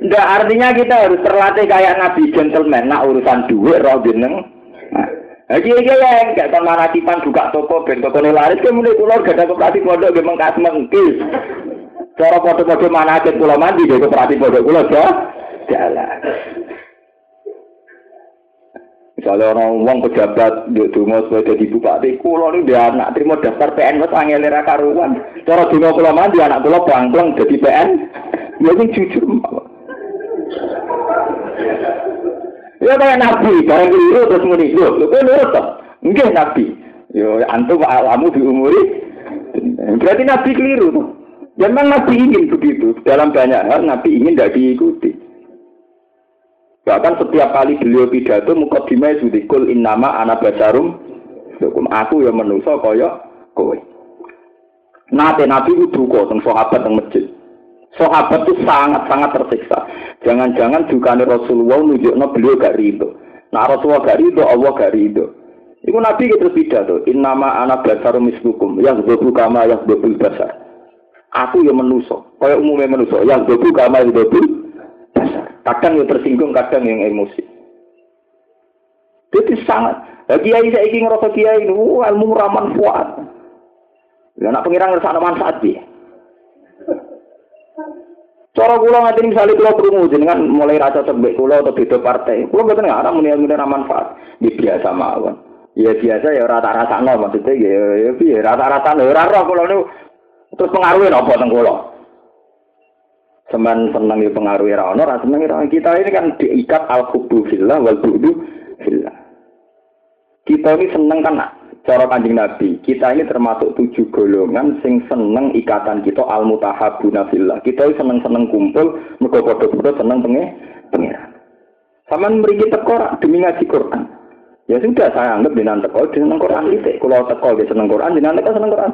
Nggak artinya kita harus terlatih kayak Nabi gentleman, nak urusan duit roh jeneng. Lagi iki ya enggak kon manakipan buka toko ben toko laris ke mulai kula gak ada koperasi pondok ge mengkas mengkis. Cara foto-foto manakit kula mandi ge koperasi pondok kula ya. Jalan. Misalnya orang uang pejabat di dungo sebagai jadi bupati, kulo ini dia anak terima daftar PN wes angel era karuan. Cara dungo kulo mandi anak kulo bangkleng jadi PN, ya ini jujur. Ya kayak nabi, barang keliru terus muni, lho, lho kok nurut toh? Enggak nabi. Yo antum alamu diumuri. Berarti nabi keliru tuh. Ya memang nabi ingin begitu. Dalam banyak hal nabi ingin tidak diikuti. Bahkan setiap kali beliau pidato mukadimah sudikul innama ana basarum hukum aku yang menuso kaya kowe. Nate nabi itu duka teng sahabat teng masjid. Sahabat itu sangat-sangat tersiksa. Jangan-jangan dukane Rasulullah nunjukno beliau gak ridho. Nah Rasulullah gak ridho, Allah gak ridho. Iku Nabi gitu pidato, innama ana basarum mislukum, yang dobu kama yang dobu basar. Aku yang menuso, kaya umumnya menuso, yang dobu kama yang dobu basar. Kadang yang tersinggung, kadang yang emosi. Jadi sangat. Bagi kiai saya ingin ngerasa kiai ini, ilmu raman kuat. Ya nak pengiran ngerasa manfaat dia. Cara kula ngerti misalnya kula krungu jenengan mulai rasa cembek kula atau beda partai. Kula mboten ngarang muni muni manfaat. Di biasa mawon. Ya biasa ya rata rasa no maksudnya ya ya piye rata rasa no ora roh kula niku terus pengaruhin apa teng kula. Semen seneng ya pengaruhi ra ono, ra seneng ra kita ini kan diikat al hubbu fillah wal bu'du fillah. Kita ini seneng kan cara kanjeng Nabi, kita ini termasuk tujuh golongan sing seneng ikatan kita al mutahabuna fillah. Kita ini seneng-seneng kumpul, mergo padha-padha seneng penge pengiran. Saman mriki teko demi ngaji Quran. Ya sudah saya anggap dengan teko dengan Quran itu. Kalau teko dia seneng Quran, dengan teko seneng Quran.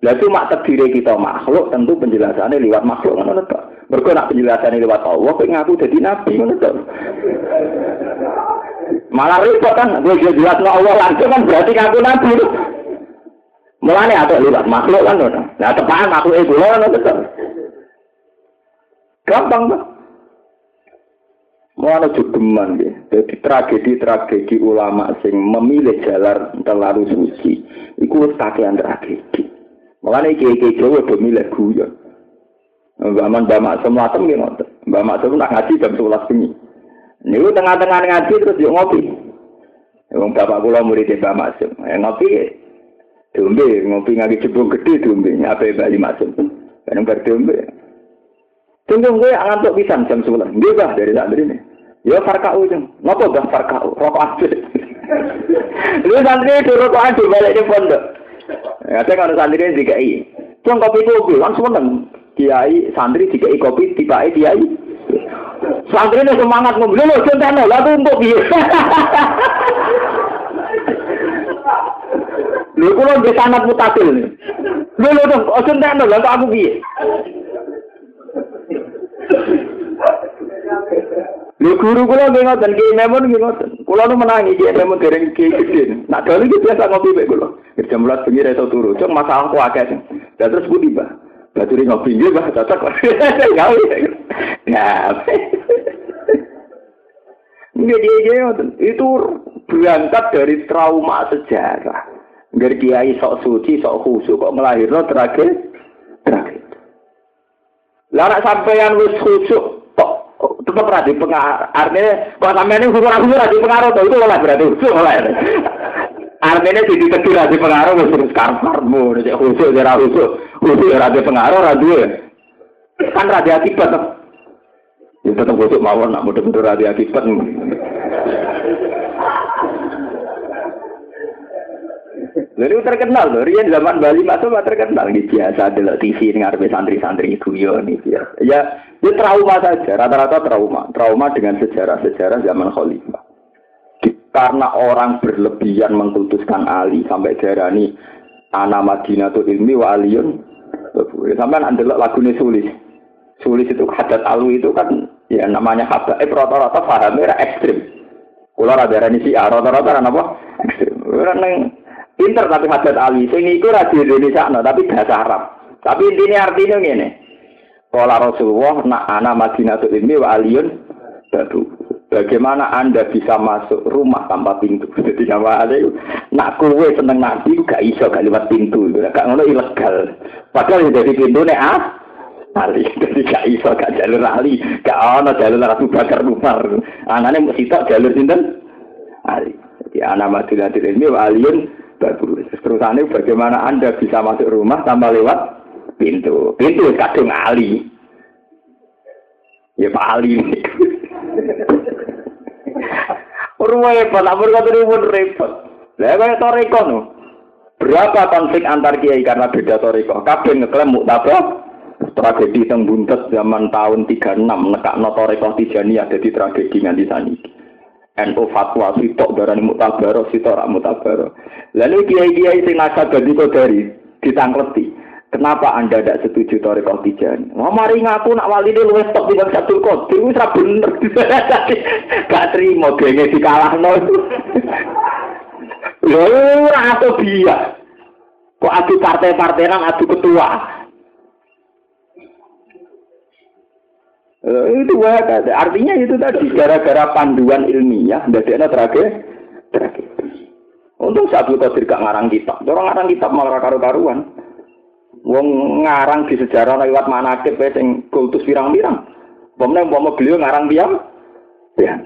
Lah cuma terdiri kita makhluk, tentu penjelasannya lewat makhluk to. Mergo nak penjelasannya lewat Allah, kok ngaku jadi nabi ngono to. Malah repot kan, gue jelas no Allah langsung kan berarti ngaku nabi. Mulane ada lewat makhluk kan ngono. Nah tepat makhluk itu ngono to. Gampang tuh. Mau jogeman ya. Jadi tragedi-tragedi ulama sing memilih jalan terlalu suci. Iku kakean tragedi. Makanya kiai-kiai Jawa udah milih guyon. Mbak Man Mbak Maksum Latem gitu. Mbak Maksum nak ngaji jam 11 bengi. Ini tengah-tengah ngaji terus yuk ngopi. Wong bapak kula murid Mbak Maksum. Ya ngopi diombe, ngopi ngaji jebung gede diombe. Apa Mbak Maksum? Kan bar diombe. Tunggu gue ngantuk pisan jam 11. Nggih, Bah, dari santri ini. Ya farkau jeng. Napa Bah farkau? Rokok aja. Lu santri itu rokok aja balik di pondok. Kadang kalau santri dikai. Cung kopi kopi, langsung menang. Kiai santri dikai kopi, tiba kiai. Santri ini semangat ngomong, cinta no, lalu untuk dia. Lu kalau di sanat mutasil. Lu lu dong, oh cinta no, lalu aku dia. Lho guru kula nggih ngoten, Ki Memun nggih ngoten. Kula nu menangi Ki Memun dereng Ki Gede. Nak dalu iki biasa ngopi mek kula. Jam 12 bengi iso turu. Cuk masalah ku akeh. Lah terus budi, Mbah. Baturi ngopi nggih, Mbah, cocok. Gawe. Ya. Nggih dia. Itu berangkat dari trauma sejarah. Dari kiai sok suci, sok khusyuk kok melahirno tragedi. Tragedi. Lah nek sampeyan wis khusyuk tetap radi pengaruh. Artinya, kalau sampai ini hukum aku radi pengaruh, itu oleh berarti khusus oleh. Artinya jadi kecil radi pengaruh, wis terus karparmu, cek khusus, cek khusus, khusus radi pengaruh, radi kan radi akibat. Ya tetap khusus mawon, nak mudah-mudah radi akibat. Jadi terkenal loh, Rian zaman Bali masuk terkenal nih biasa delok TV dengan santri-santri itu yo nih biasa. Ya Ya trauma saja, rata-rata trauma. Trauma dengan sejarah-sejarah zaman khalifah. Karena orang berlebihan mengkultuskan Ali sampai darani ana Madinatul ilmi wa aliyun. Sampai anda lagu ini sulis. Sulis itu hadat alu itu kan ya namanya hadat. Eh rata-rata fahamnya ekstrim. Kalau ada darani si A, rata-rata kan apa? Ekstrim. Pinter tapi hadat ali. Sing ra di Indonesia no, tapi bahasa Arab. Tapi intinya artinya gini. Kala Rasulullah nak ana Madinatul Ilmi wa aliyun. Bagaimana Anda bisa masuk rumah tanpa pintu? Jadi nama ada nak kue seneng nabi gak iso gak lewat pintu, gak ngono ilegal. Padahal dari pintu nih ah, Ali, jadi gak iso gak jalur Ali, gak ono jalur Ratu Bakar Umar. Anaknya mesti tak jalur sinten Ali. Jadi anak Madinatul Ilmi wa aliyun baru. Terusannya bagaimana Anda bisa masuk rumah tanpa lewat pintu. Pintu kadung Ali. Ya Pak Ali ini. repot, ampun kata pun repot. Lah kaya toriko no. Berapa konflik antar kiai karena beda toriko? Kabeh ngeklaim muktabah tragedi teng buntet zaman tahun 36 nekakno toriko ada di tragedi nganti saniki. NU fatwa sitok darani mutabaro sitok rak mutabaro. Lalu kiai-kiai sing nasabah dari ditangkleti. Kenapa Anda tidak setuju Torikoh Tijani? Wah, mari ngaku nak wali ini luwes top dengan satu kodir, itu bener. Gak terima, gengnya dikalah no. Loh, atau dia. Kok adu partai-partai nang adu ketua. Loh, itu wah, artinya itu tadi gara-gara panduan ilmiah, ada tragedi. Tragedi. Untung Abdul Qadir gak ngarang kitab. Orang ngarang kitab malah karu-karuan. Wong ngarang di sejarah lewat manakib sing kultus pirang-pirang. Pemenang umpama beliau ngarang diam, ya.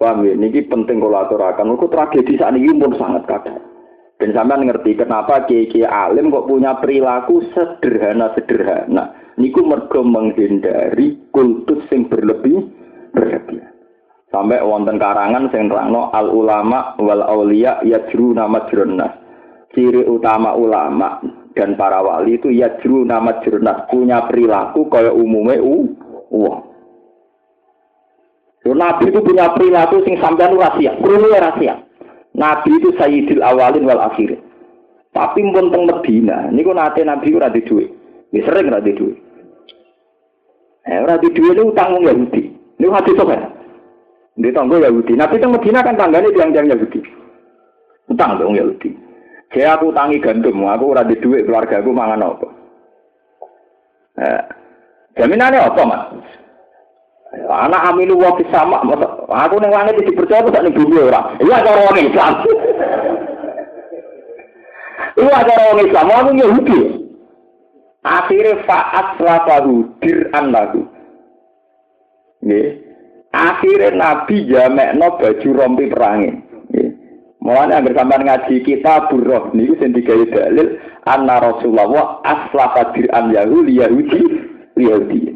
Paham ya? Ini penting kalau aturakan. Itu tragedi ini pun sangat kadang. Dan sampean ngerti kenapa kiai alim kok punya perilaku sederhana-sederhana. Niku mergo menghindari kultus yang berlebih berlebihan. Sampai wonten karangan sing nerangno al ulama wal aulia nama jurnas ciri utama ulama dan para wali itu ya juru nama jurnas punya perilaku kaya umumnya u uang. Nabi itu punya perilaku sing sampean rahasia, perlu rahasia. Nabi itu sayyidil awalin wal akhirin. Tapi pun teng Medina, niku nate Nabi ora di duit. Wis sering ora di duit. Eh ora di duit utang wong Yahudi. Niku hadis sapa? Di tanggo Yahudi. Nabi teng Medina kan tanggane tiang-tiang Yahudi. Utang dong Yahudi. Saya aku tangi gandum, aku ora di duit keluarga aku mangan apa. Eh, jaminannya apa, Mas? Anak amilu wa sama, aku ning langit dipercaya kok ning bumi ora. Iya cara wong Islam. Iya cara wong Islam, aku Yahudi. Akhirnya faat lafahu dir'an lagu. Nggih. Akhirnya Nabi jamekno baju rompi perangin. Mulane agar sampean ngaji kita burroh niku sing digawe dalil anna Rasulullah aslafa an Yahudi Yahudi Yahudi.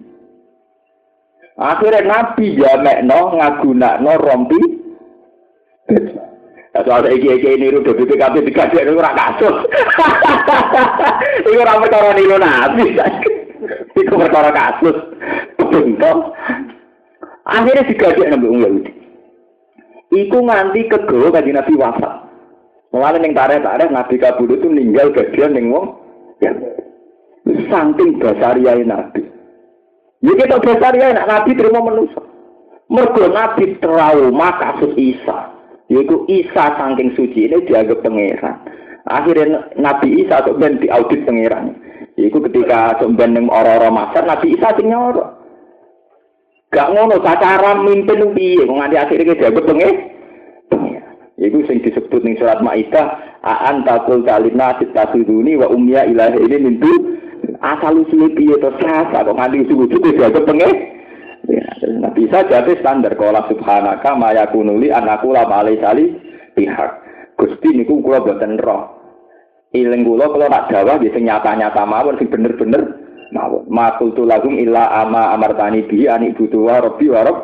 Akhirnya Nabi jamekno ngagunakno rompi. Soal iki iki niru do BPKB dikasih ora kasus. Iku ora perkara niru Nabi. Iku perkara kasus. Bentuk. Akhirnya digawe nang Yahudi. Iku nganti kegawa kanjeng Nabi wafat. Mulane ning tarik-tarik Nabi kabudut itu ninggal bagian ning wong ya. Saking basariyae Nabi. Ya kita basariyae nak Nabi terima manusia. Mergo Nabi trauma kasus Isa. Yaitu Isa saking suci ini dianggap pangeran. Akhirnya Nabi Isa kok ben diaudit pangeran. Iku ketika sampeyan ning ora-ora Masar Nabi Isa sing. Gak ngono cara mimpin piye wong nganti akhire dianggap penge. Iku sing disebut ning surat Maidah, "Aan taqul talina tasuduni wa umya ilahi ini mintu asal usul piye to sasa kok nganti itu dianggap penge. Ya, nah bisa jadi standar kalau subhanaka maya kunuli anakku lama alai sali pihak. Gusti niku kula boten roh. Iling kula kalau nak jawab ya sing nyata-nyata mawon sing bener-bener mawon. Ma qultu lakum illa ama amartani bi ani butu wa rabbi wa rabb.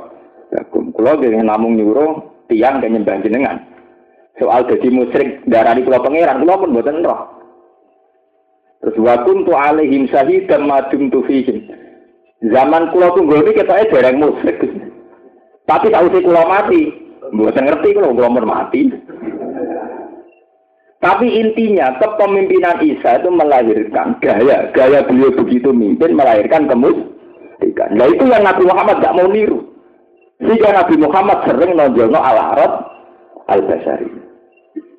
Lakum kula nggih namung nyuruh tiang ke nyembah jenengan. Soal dadi musyrik darani kula pangeran kula pun mboten roh. Terus wa kuntu alaihim syahidan ma dumtu fihim. Zaman kula tunggu iki ketoke dereng musyrik. Tapi sausé kula mati, mboten ngerti kula kula mati. Tapi intinya kepemimpinan Isa itu melahirkan gaya, gaya beliau begitu mimpin melahirkan kemusyrikan. Nah itu yang Nabi Muhammad gak mau niru. Sehingga Nabi Muhammad sering nonjolno al-arad al-basari.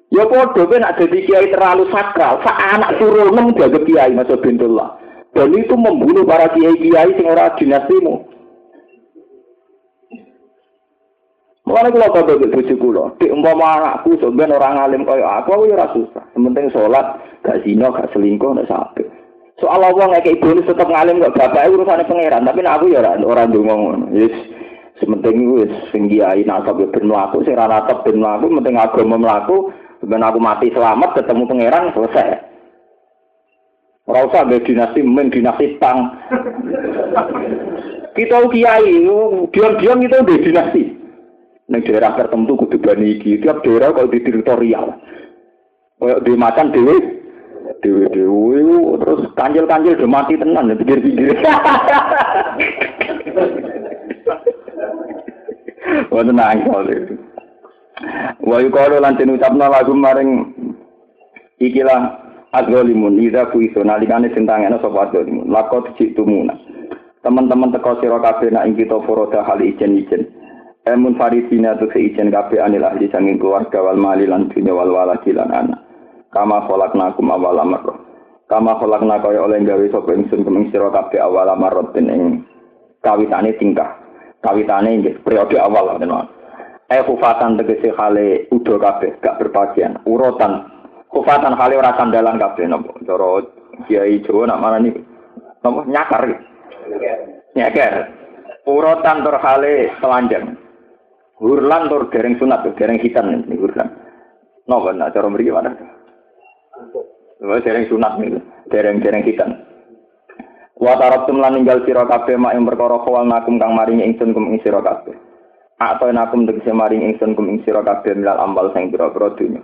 Ya podo kan ada di kiai terlalu sakral, sak anak neng jaga kiai masuk bintullah. Dan itu membunuh para kiai-kiai sing ora dinastimu. Mulane kula padha mbek bojo kula, dik umpama anakku sampeyan orang alim kaya aku aku ya ora susah. Sementing salat, gak zina, gak selingkuh, nek sampe. Soal Allah ngekek bonus tetep ngalim kok bapake urusane pangeran, tapi aku ya ora ora ndonga ngono. Wis sementing wis sing kiai nasab ben mlaku, sing ora nasab ben mlaku, penting agama mlaku, ben aku mati selamat ketemu pangeran selesai. Ora usah mbek dinasti men dinasti tang. kita kiai, diam-diam kita udah dinasti. Neng daerah tertentu kudu bani iki. Tiap daerah kalau di teritorial. Kayak di macan dewe, dewe dewe, terus kanjil kanjil udah mati tenan, pikir pikir. Wah tenang kalau itu. Wa yuqalu lan ucapna lagu maring ikilah adzalimun idza kuiso nalikane sentangene sapa adzalimun lakot citumuna teman-teman teko sira kabeh nak ing kita foroda hal ijen-ijen Emun farisina tu seijen kabeh anil ahli sanging keluarga wal mali lan wal waladi lan anak. Kama khalaqnakum awal amr. Kama khalaqna kaya oleh gawe sapa ingsun kuming sira kabeh awal amr ing kawitane tingkah. Kawitane inggih periode awal tenan. Eh kufatan tegese hale udo kabeh gak berbagian. Urutan kufatan hale ora sandalan kabeh napa. Cara Kiai Jawa nak marani napa nyakar. Nyakar. Urutan terhale telanjang. Hurlan tur dereng sunat, dereng hitam ini hurlan. Napa nak cara mriki mana? Wah dereng sunat nih, dereng dereng hitam. Wa tarabtum lan ninggal sira kabeh mak ing perkara kawal nakum kang maringi ingsun kum ing sira kabeh. Atau nakum tegese maring ingsun kum ing sira kabeh milal ambal sing pira-pira dunya.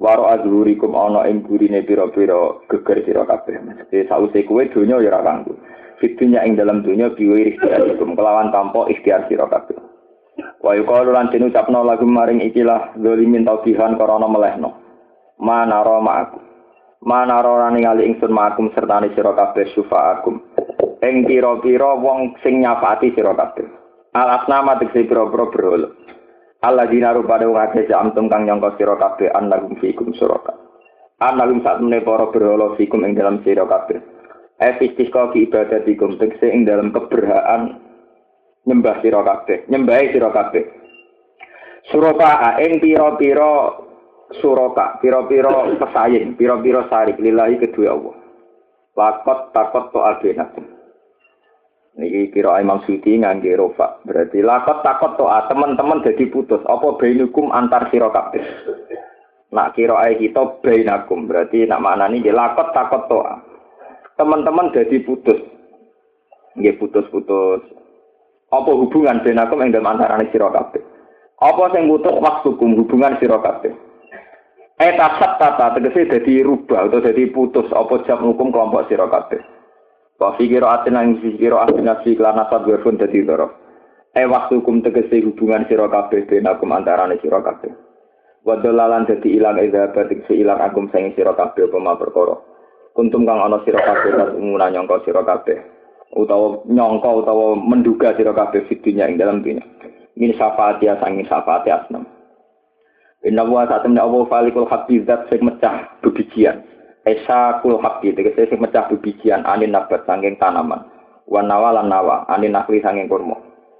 Waro azhurikum ana ing gurine pira-pira geger sira kabeh. Mesti sause kowe donya ya ora kanggo. Fitunya ing dalam dunya biwiri ikhtiarikum kelawan tanpa ikhtiar sira kabeh. Wa yuqalu lan den ucapno lagu maring ikilah zalimin taubihan karana melehno. Mana ro ma'aku. Mana ro ningali ingsun ma'akum sertane sira kabeh syufa'akum. Ing pira-pira wong sing nyafati sira kabeh. Al asnama tegese pira-pira berhala. Allah dinaru pada wong akeh jamtum kang nyangka sira kabeh annagum fikum suraka. Annagum sak temene para berhala fikum ing dalam sira kabeh. Efistika ki ibadatikum tegese ing dalam keberhaan nyembah sira kabeh, nyembahi sira kabeh. Suraka ing pira-pira suraka, pira-pira pesaing, pira-pira sarik lillahi kedua Allah. Lakot takot to agenakum. Niki kira Imam Suyuti ngangge rofa. Berarti lakot takot to teman-teman jadi putus. Apa bainukum antar sira kabeh. Nak kira ae kita bainakum. Berarti nak maknani nggih lakot takot to. Teman-teman jadi putus. Nggih putus-putus. Apa hubungan benakum ing dalam antarane sira kabeh? Apa sing putus waktukum hubungan sira kabeh? Eta tata tegese dadi rubah atau dadi putus apa jam hukum kelompok sira kabeh. Wa fikira atin lan fikira atin nasi lan nasab werfun dadi loro. E waktu hukum tegese hubungan sira kabeh benakum antarane sira kabeh. Wa dalalan dadi ilang ida batik si ilang agum sing sira kabeh apa perkara. Kuntum kang ana sira kabeh tas umuna nyangka sira kabeh utawa nyongko utawa menduga sira kabeh fidunya ing dalam dunia. Min syafaati sangi syafaati asnam. Inna wa satamna Allah falikul haqqi zat sing mecah bebijian. Esa kul haqqi tegese sing mecah bebijian anin nabat sanging tanaman. Wan nawa lan nawa anin nakli sanging kurma.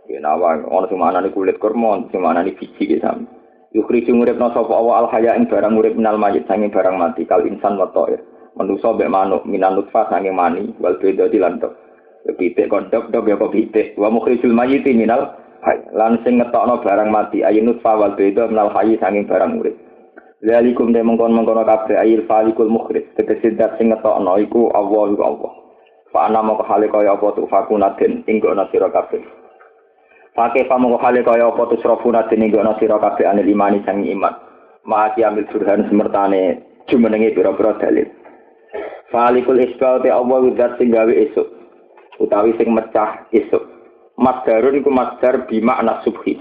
Ya nawa ono sing manani kulit kurma, ono sing manani biji ki sami. Yukhriju nguripna sapa Allah al haya ing barang urip minal mayit sanging barang mati kal insan wa ta'ir. Manusa mek manuk minan nutfah sanging mani wal beda dilantok. pitik kondok dok ya kok pitik wa mukhrijul mayyiti minal hayy lan sing ngetokno barang mati ayinut fawal beda minal hayy sanging barang urip Zalikum de kabeh ayil falikul mukhrij tegese sing ngetokno iku Allah iku Allah. Fa ana moko hale kaya apa tu ana sira kabeh. Hale kaya apa tu ana sira kabeh sang iman. Semertane pira-pira dalil. Falikul sing gawe esuk utawi sing mecah isuk. Masdarun iku masdar bima anak subhi.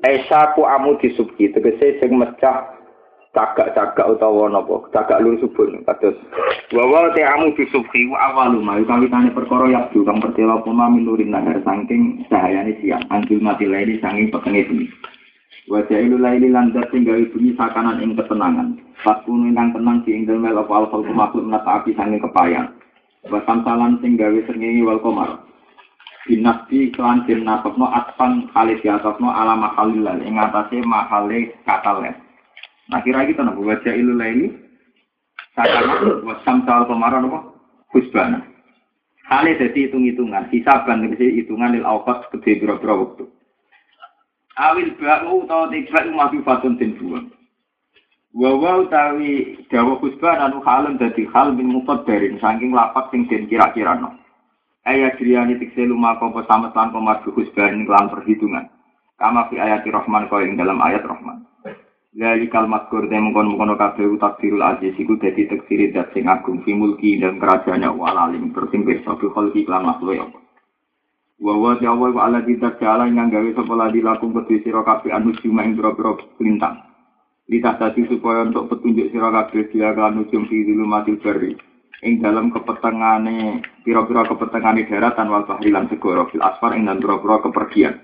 Esa ku amu di subhi. Tegese sing mecah cagak-cagak utawa napa? Cagak lu subuh kados. Wa te amu di subhi wa awalu ma. Kawitane perkara yabdu kang pertela apa minurin nahar saking cahayane siang. Anjul mati laili saking petenge bumi. Wa jailu laili lan dat sing gawe bumi sakanan ing ketenangan. Fakunu ingkang tenang di ing apa al makhluk menata api saking kepayang wa samsalan sing gawe srengenge wal komar binasti kelan den nasabno atpan kali diatasno ala mahalilal ing atase mahale katalen. Nah kira kita nopo baca ilu laili sakana wasam sal kemarin nopo husbana. Kali jadi hitung-hitungan, hisaban tegese hitungan lil awqat gede biro-biro waktu. Awil ba'u utawa tiba mati fatun den buang. Wawa utawi dawa husbana nu halem dadi hal min mufaddarin saking lapak sing den kira-kira no. Ayat jiriani tikse lumako pesamet lan pemargu husbarin kelan perhitungan. Kama fi ayat Rahman kau yang dalam ayat Rahman. Lali kalimat kurde mengkon mengkono kabeh takdirul aziz iku dadi teksiri dat sing agung fi mulki dan kerajaannya walalim bersing besok fi kholki kelan makhluk ya. Wa wa jawa wa ala tidak jalan yang gawe sapa ladi lakum kedue sira anu cuma ing pira-pira lintang. Litah tadi supaya untuk petunjuk sira kabeh dia kan ujung fi mati beri ing dalam kepetengane pira-pira kepetengane daratan wal bahri lan segara fil asfar ing dalam pira-pira kepergian.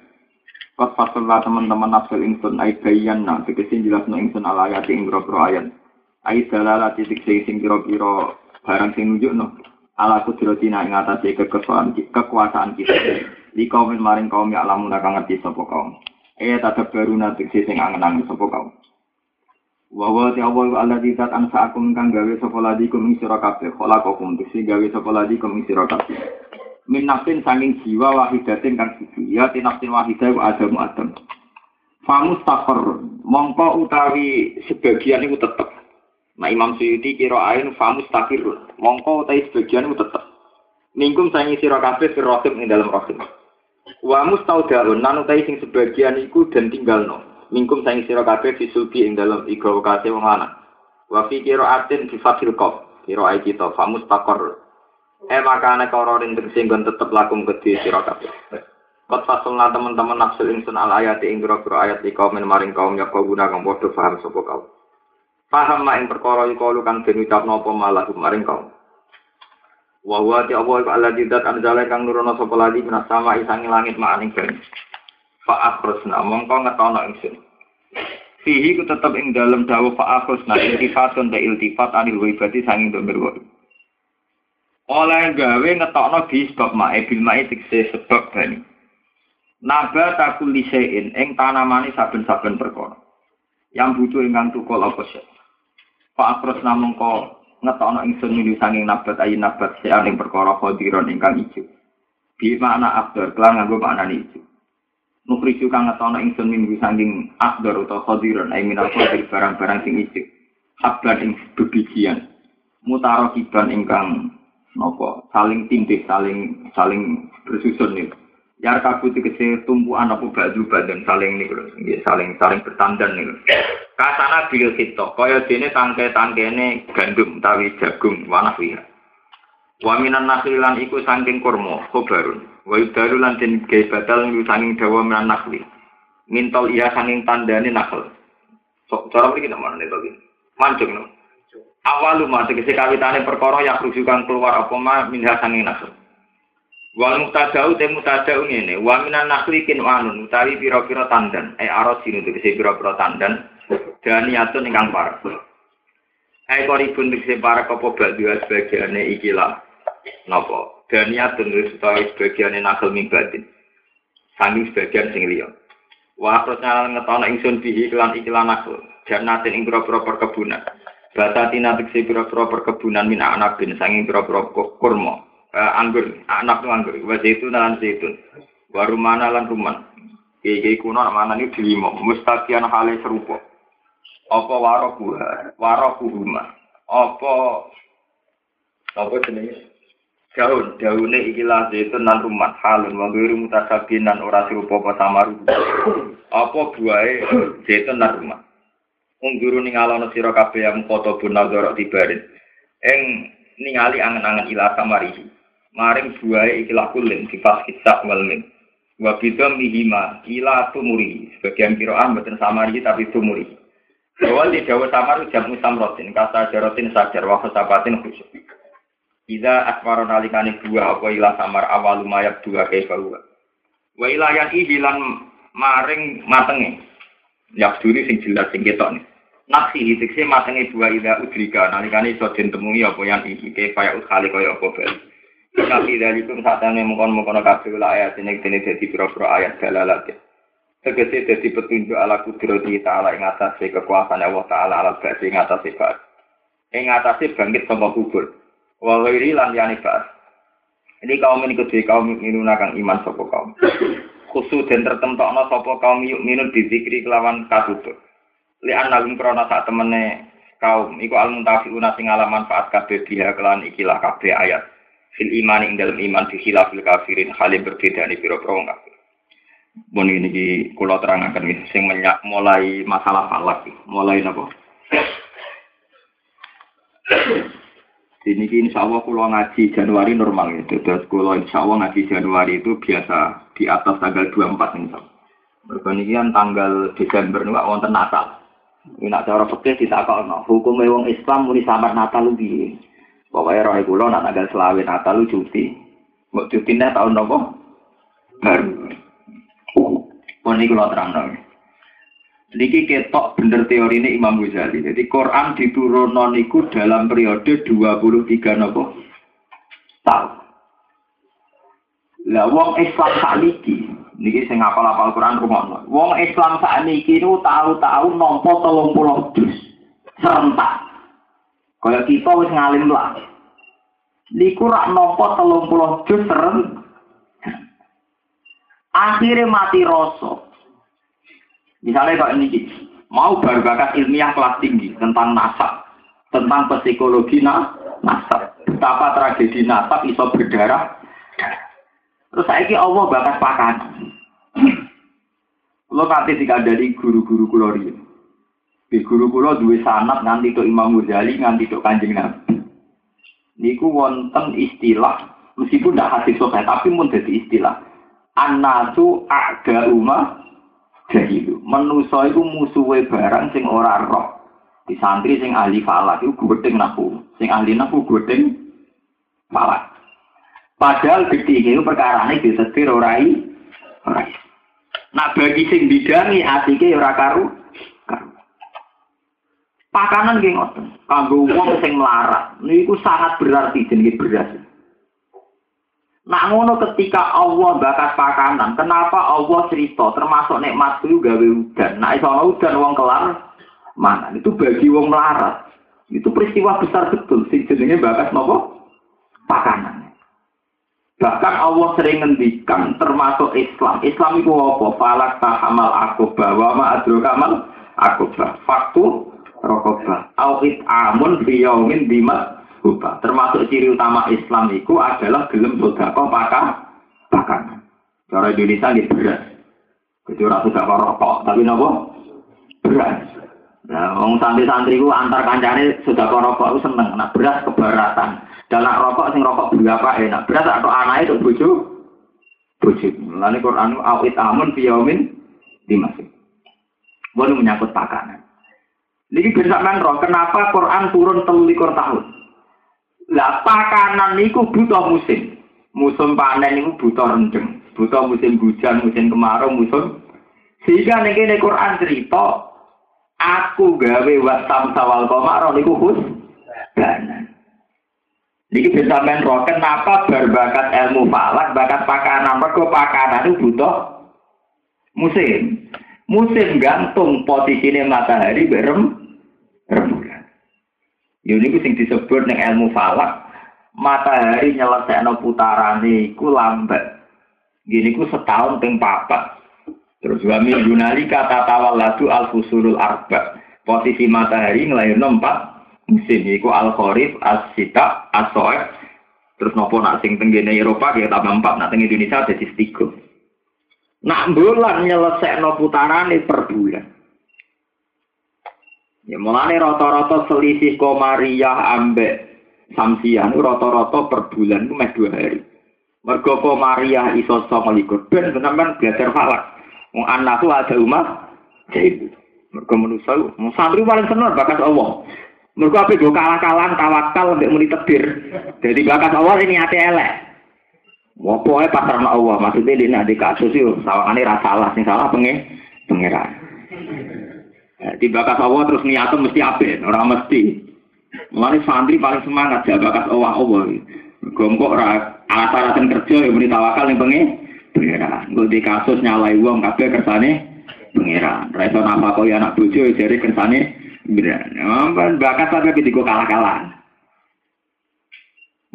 Kot fasallah teman-teman nafsul ingsun ay bayan na tegese jelasno ingsun ala ayat ing pira-pira ayat. Ay dalala titik sing pira-pira barang sing nunjukno ala kudratina ing atase kekuasaan kekuasaan kita. Di kaum maring kaum ya lamun kang ngerti sapa kaum. Eh baru nanti sing angen-angen sapa kaum. Wa wa ta Allah Allah di tat ansa akum kang gawe sapa ladi kum ing sira kabeh khalaqakum dise gawe sapa ladi kum ing sira kabeh. Min nafsin sanging jiwa wahidatin kang siji ya tinafsin wahidah wa adam adam. Famus tafar mongko utawi sebagian iku tetep. Nah Imam Suyuti kira ain famus takir mongko utawi sebagian iku tetep. Mingkum sangi sira kabeh firrohim ing dalam rohim Wa mustaudaun nan sing sebagian iku dan tinggalno mingkum saing sira kabeh fisubi ing dalem iga wekase wong lanang wa fi qiraatin fi fathil qaf qiraat kita famus taqor eh makane kororin tegese nggon tetep lakum kedhi sira kabeh Kot fasulna teman-teman nafsul insun al ayat ing pira-pira ayat di kaum maring kaum ya kau guna kang padha paham sapa kaum. Paham mak ing perkara iku kang den ucapno apa malah maring kaum. Wa huwa ti Allah didat anzala kang nurono sapa lagi minas sama isangi langit mak aning banyu. fa akhrusna mongko ngetono ingsun fihi ku tetep ing dalem dawuh fa akhrusna iltifatun ta iltifat anil waibati sanging do berwa oleh gawe ngetokno di sebab mae bil mae tikse sebab bani. Naba takul lisein ing tanamane saben-saben perkara. Yang butuh ingkang tukul apa sih fa akhrusna mongko ngetokno ingsun mili sanging nabat ayi nabat sean ing perkara khadiron ingkang ijo. Bi makna afdar kelan nganggo makna ijo Nukriju kang ngetono ingsun minggu sanging akdor utawa khadiran ai minal khadir barang-barang sing ijik. Hablan ing bebijian. Mutaro kiban ingkang nopo saling tindih saling saling bersusun nih. Yar kabut tegese tumpuan apa baju badan saling nih lho, saling saling bertandan nih. Kasana bil hito, kaya dene tangke-tangkene gandum tawi jagung wanah Wa minan nakhlilan iku saking kurma, khobarun. Wa yudalu lan den gawe batal saking dawa minan nakhli. Mintol iya saking tandane nakhl. So, cara mriki mana to iki. Mancung no. Awalu ma tegese kawitane perkara yang rujukan keluar apa ma minha saking nakhl. Wal mutadau te mutadau ngene, wa minan nakhli kin wanun utawi pira-pira tandan, eh arosin tegese pira-pira tandan daniatun ingkang parah. Hai koribun tegese para apa badua sebagiane ikilah Napa? Daniatun wis utawi sebagian nakal mimbatin. Sami sebagian sing liya. Wa prosnal ngetono ingsun bihi kelan ikilan nakal. Jannatin ing pira-pira perkebunan. Basatina tegese pira-pira perkebunan min anabin sanging pira-pira kurma. Eh, anggur, anak anggur. Wa zaitun lan zaitun. Wa rumana lan ruman. Iki kuno mana ini dilimo. Mustaqian hale serupa. Apa warokuha, warokuhuma. Apa apa jenenge? Daun daune ikilah zaitun nan rumah. Halun wa ghairu mutasabinan ora serupa apa samaru apa buahe zaitun nan rumah. Ungguru ningalono sira kabeh yang foto bun nazara tibarin ing ningali angen-angen ila samarihi maring buahe ikilah kulin sifat kisah wal min. Wa bidom mihima tumuri. Sebagian kiroah mboten samari tapi tumuri. Bahwa di Jawa Samar jamu samrotin kata jarotin sajar wa sabatin khusyuk Ida asmaro nalikane dua apa ilah samar awal lumayak dua kaya bahwa wa ilah yang ibilan maring matenge yak duri sing jelas sing ketok nih Nafsi hitikse matenge dua ida udrika nalikane iso den temui apa yang iki kaya kaya ukhali kaya apa bel tapi dari itu saat ini mungkin mungkin kabeh lah ayat ini ini jadi pura-pura ayat dalalat. Tegese jadi petunjuk ala kudrati ta'ala ing atas kekuasaan Allah ta'ala ala ba'di ing atas ba'd. Ing atas bangkit sama kubur. Wa lan yani ba'd. Ini kaum ini kedua kaum minuna kang iman sapa kaum. Khusus dan tertentokno sapa kaum yuk minun dizikri kelawan katutur. Li annalum krana sak temene kaum iku al muntafiuna sing ala manfaat kabeh dia kelan ikilah kabeh ayat fil iman ing dalam iman di khilafil kafirin halim berbeda pro kafir. Bon ini di kulo terangkan nih, sing menyak mulai masalah falak, mulai nabo. Ini insya Allah kulo ngaji Januari normal itu. Terus kulo insya Allah ngaji Januari itu biasa di atas tanggal 24 insya Allah. Berkenian tanggal Desember nih wonten Natal. Ini nak cara fikih ditakokno, hukum wong Islam muni samar Natal lebih. Pokoknya roh kula nak tanggal selawe Natal cuti. Mbok cutine tahun nopo? Baru. Pun iki kula terangno. Niki ketok bener teori ini Imam Ghazali. Jadi Quran diturunno niku dalam periode 23 nopo? Tahun. Lah wong Islam sakniki niki sing ngapal-apal Quran rumono. Wong Islam sakniki niku tahu-tahu nampa 30 juz serentak. Kaya kita wis ngalim lah. Niku rak telung puluh juz serem. Akhirnya mati rasa. Misalnya kok ini mau baru bakat ilmiah kelas tinggi tentang nasab, tentang psikologi nah, nasab, betapa tragedi nasab iso berdarah. Terus saya Allah bakat pakan. Lo kate tidak dari guru-guru kulori. Di guru kula duwe sanat nganti tok Imam Ghazali nganti tok Kanjeng Nabi. Niku wonten istilah meskipun tidak hadis sahih tapi mun dadi istilah. Anasu aga uma jahilu. Manusa iku musuhe barang sing ora roh. Di santri sing ahli falak iku gedeng naku. Sing ahli naku gedeng falak. Padahal itu perkara ini disetir ora ora. Nah bagi sing bidangi asike ora karu Pakanan nggih ngoten. Kanggo wong sing melarat, niku sangat berarti jenenge beras. Nak ngono ketika Allah bakat pakanan, kenapa Allah cerita termasuk nikmat itu gawe udan. Nah iso udan wong kelar mana? Itu bagi wong melarat. Itu peristiwa besar betul sing jenenge bakat nopo? Pakanan. Bahkan Allah sering ngendikan termasuk Islam. Islam itu apa? Falak tahamal akobah wa ma adrokamal akobah. Faktu rokoba. Awit amun biyaumin dimat Termasuk ciri utama Islam itu adalah gelem sodako pakan pakan. Cara Indonesia ini beras. Jadi orang sudah rokok, tapi nopo beras. Nah, wong santri-santri ku antar kancane sudah rokok itu seneng. Nah, beras keberatan. Dan nak rokok sing rokok berapa enak. Beras atau anak itu bojo bojo. Lalu Quran awit amun biyaumin dimasuk. Boleh menyangkut pakanan. Niki bersamaan roh, kenapa Quran turun telulikur tahun? Lah pakanan niku butuh musim. Musim panen niku butuh rendeng. Butuh musim hujan, musim kemarau, musim sehingga nek Quran cerita aku gawe wasam sawal komaro niku khus banan. Niki bersamaan roh, kenapa berbakat ilmu falak, bakat pakanan, mergo pakanan itu butuh musim. Musim gantung posisinya matahari berem. Ini sing disebut ning ilmu falak, matahari nyelesekno putarane iku lambat. Gini ku setahun ping papat. Terus wa min yunali kata tawalladu al fusulul arba. Posisi matahari nglairno empat musim iku al kharif, as sita, as Terus nopo nak sing Eropa ya tambah empat, nak teng Indonesia jadi tiga. Nak bulan nyelesekno putarane per bulan. Ya mulane rata-rata selisih komariah ambek samsian rata-rata per bulan itu meh dua hari. Mergo Maria iso sama likur ben sampean belajar falak. Anak tuh ada umah jadi mergo manusa mau santri paling seneng bakat Allah. Mergo ape go kalah-kalah tawakal mbek muni tebir. Jadi bakat Allah ini ate elek. Pokoknya pasar Allah, maksudnya di nanti kasus itu, sawangane rasa salah, salah pengen pengiran. Di bakat Allah terus niatnya mesti ape, orang mesti. Mulai santri paling semangat ya bakat Allah Allah. Gombok alat-alatan kerja yang muni tawakal yang pengen pengiran. Gue di kasus nyalai uang kabeh kersane pengiran. Reso nama kau anak bojo jadi kersane pengiran. Bakat sampai ketika kalah-kalah.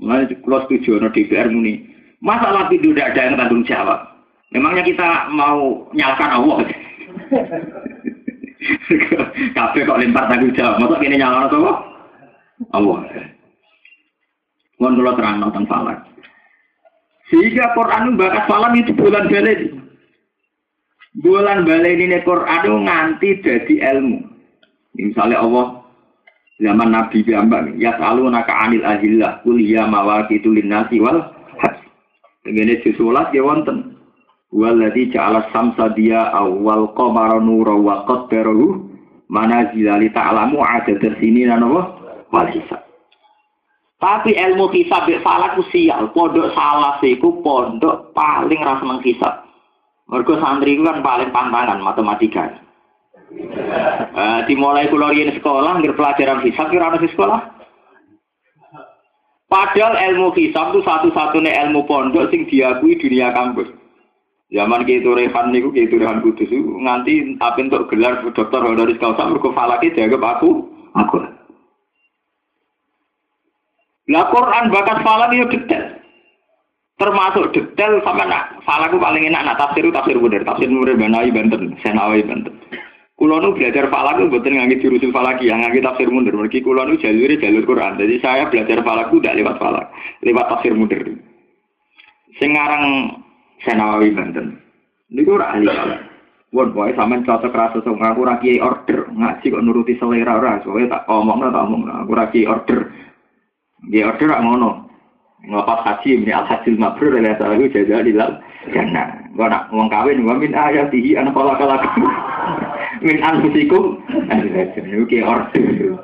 Mulai kalau setuju no DPR muni Masalah itu tidak ada yang tanggung jawab. Memangnya kita mau nyalakan Allah? Kabeh kok lempar tanggung jawab. Masa ini nyalakan Allah? Allah. Mohon kalau terang nonton falak. Sehingga Quran bakas falam itu bulan balik. Bulan balik ini Quran nganti jadi ilmu. Misalnya Allah zaman Nabi Bambang, ya selalu naka anil ahillah, kuliah mawakitu linnasi wal Begini disulat ya wonten. Waladhi ja'ala samsa dia awal qamara nura wa qaddarahu manazila li ta'lamu ada tersini dan apa? Wal hisab. Tapi ilmu hisab ya salah ku sial. Pondok salah siku pondok paling rasa menghisab. Mergo santri kan paling pantangan matematika. Uh, dimulai kulo sekolah, ngir pelajaran hisab kira di sekolah. Padahal ilmu hisab itu satu-satunya ilmu pondok sing diakui dunia kampus. Zaman gitu Rehan niku gitu Rehan Kudus itu nganti apa untuk gelar dokter honoris causa mergo falaki dianggap aku aku. Lah Quran bakat falak itu detail. Termasuk detail sama nak falaku paling enak nak tafsir tafsir bener tafsir Nurul Banai Banten, Senawi Banten. Kulo nu belajar falak itu betul ngangit jurusul falaki, yang ngangit tafsir mundur. Mereka kulo nu jalur jalur Quran. Jadi saya belajar falak itu tidak lewat falak, lewat tafsir mundur. Sekarang Senawawi Banten. Ini gue ahli falak. Won boy sama cocok rasa sama aku raki order. Ngaji kok nuruti selera ora soalnya tak omong tak omong aku raki order. Dia order rak ngono. Ngapa haji ini al hasil mabrur oleh aku jaga di dalam karena gua nak ngomong kawin gua min ayatihi anak kalau kalau min anfusikum. Oke order.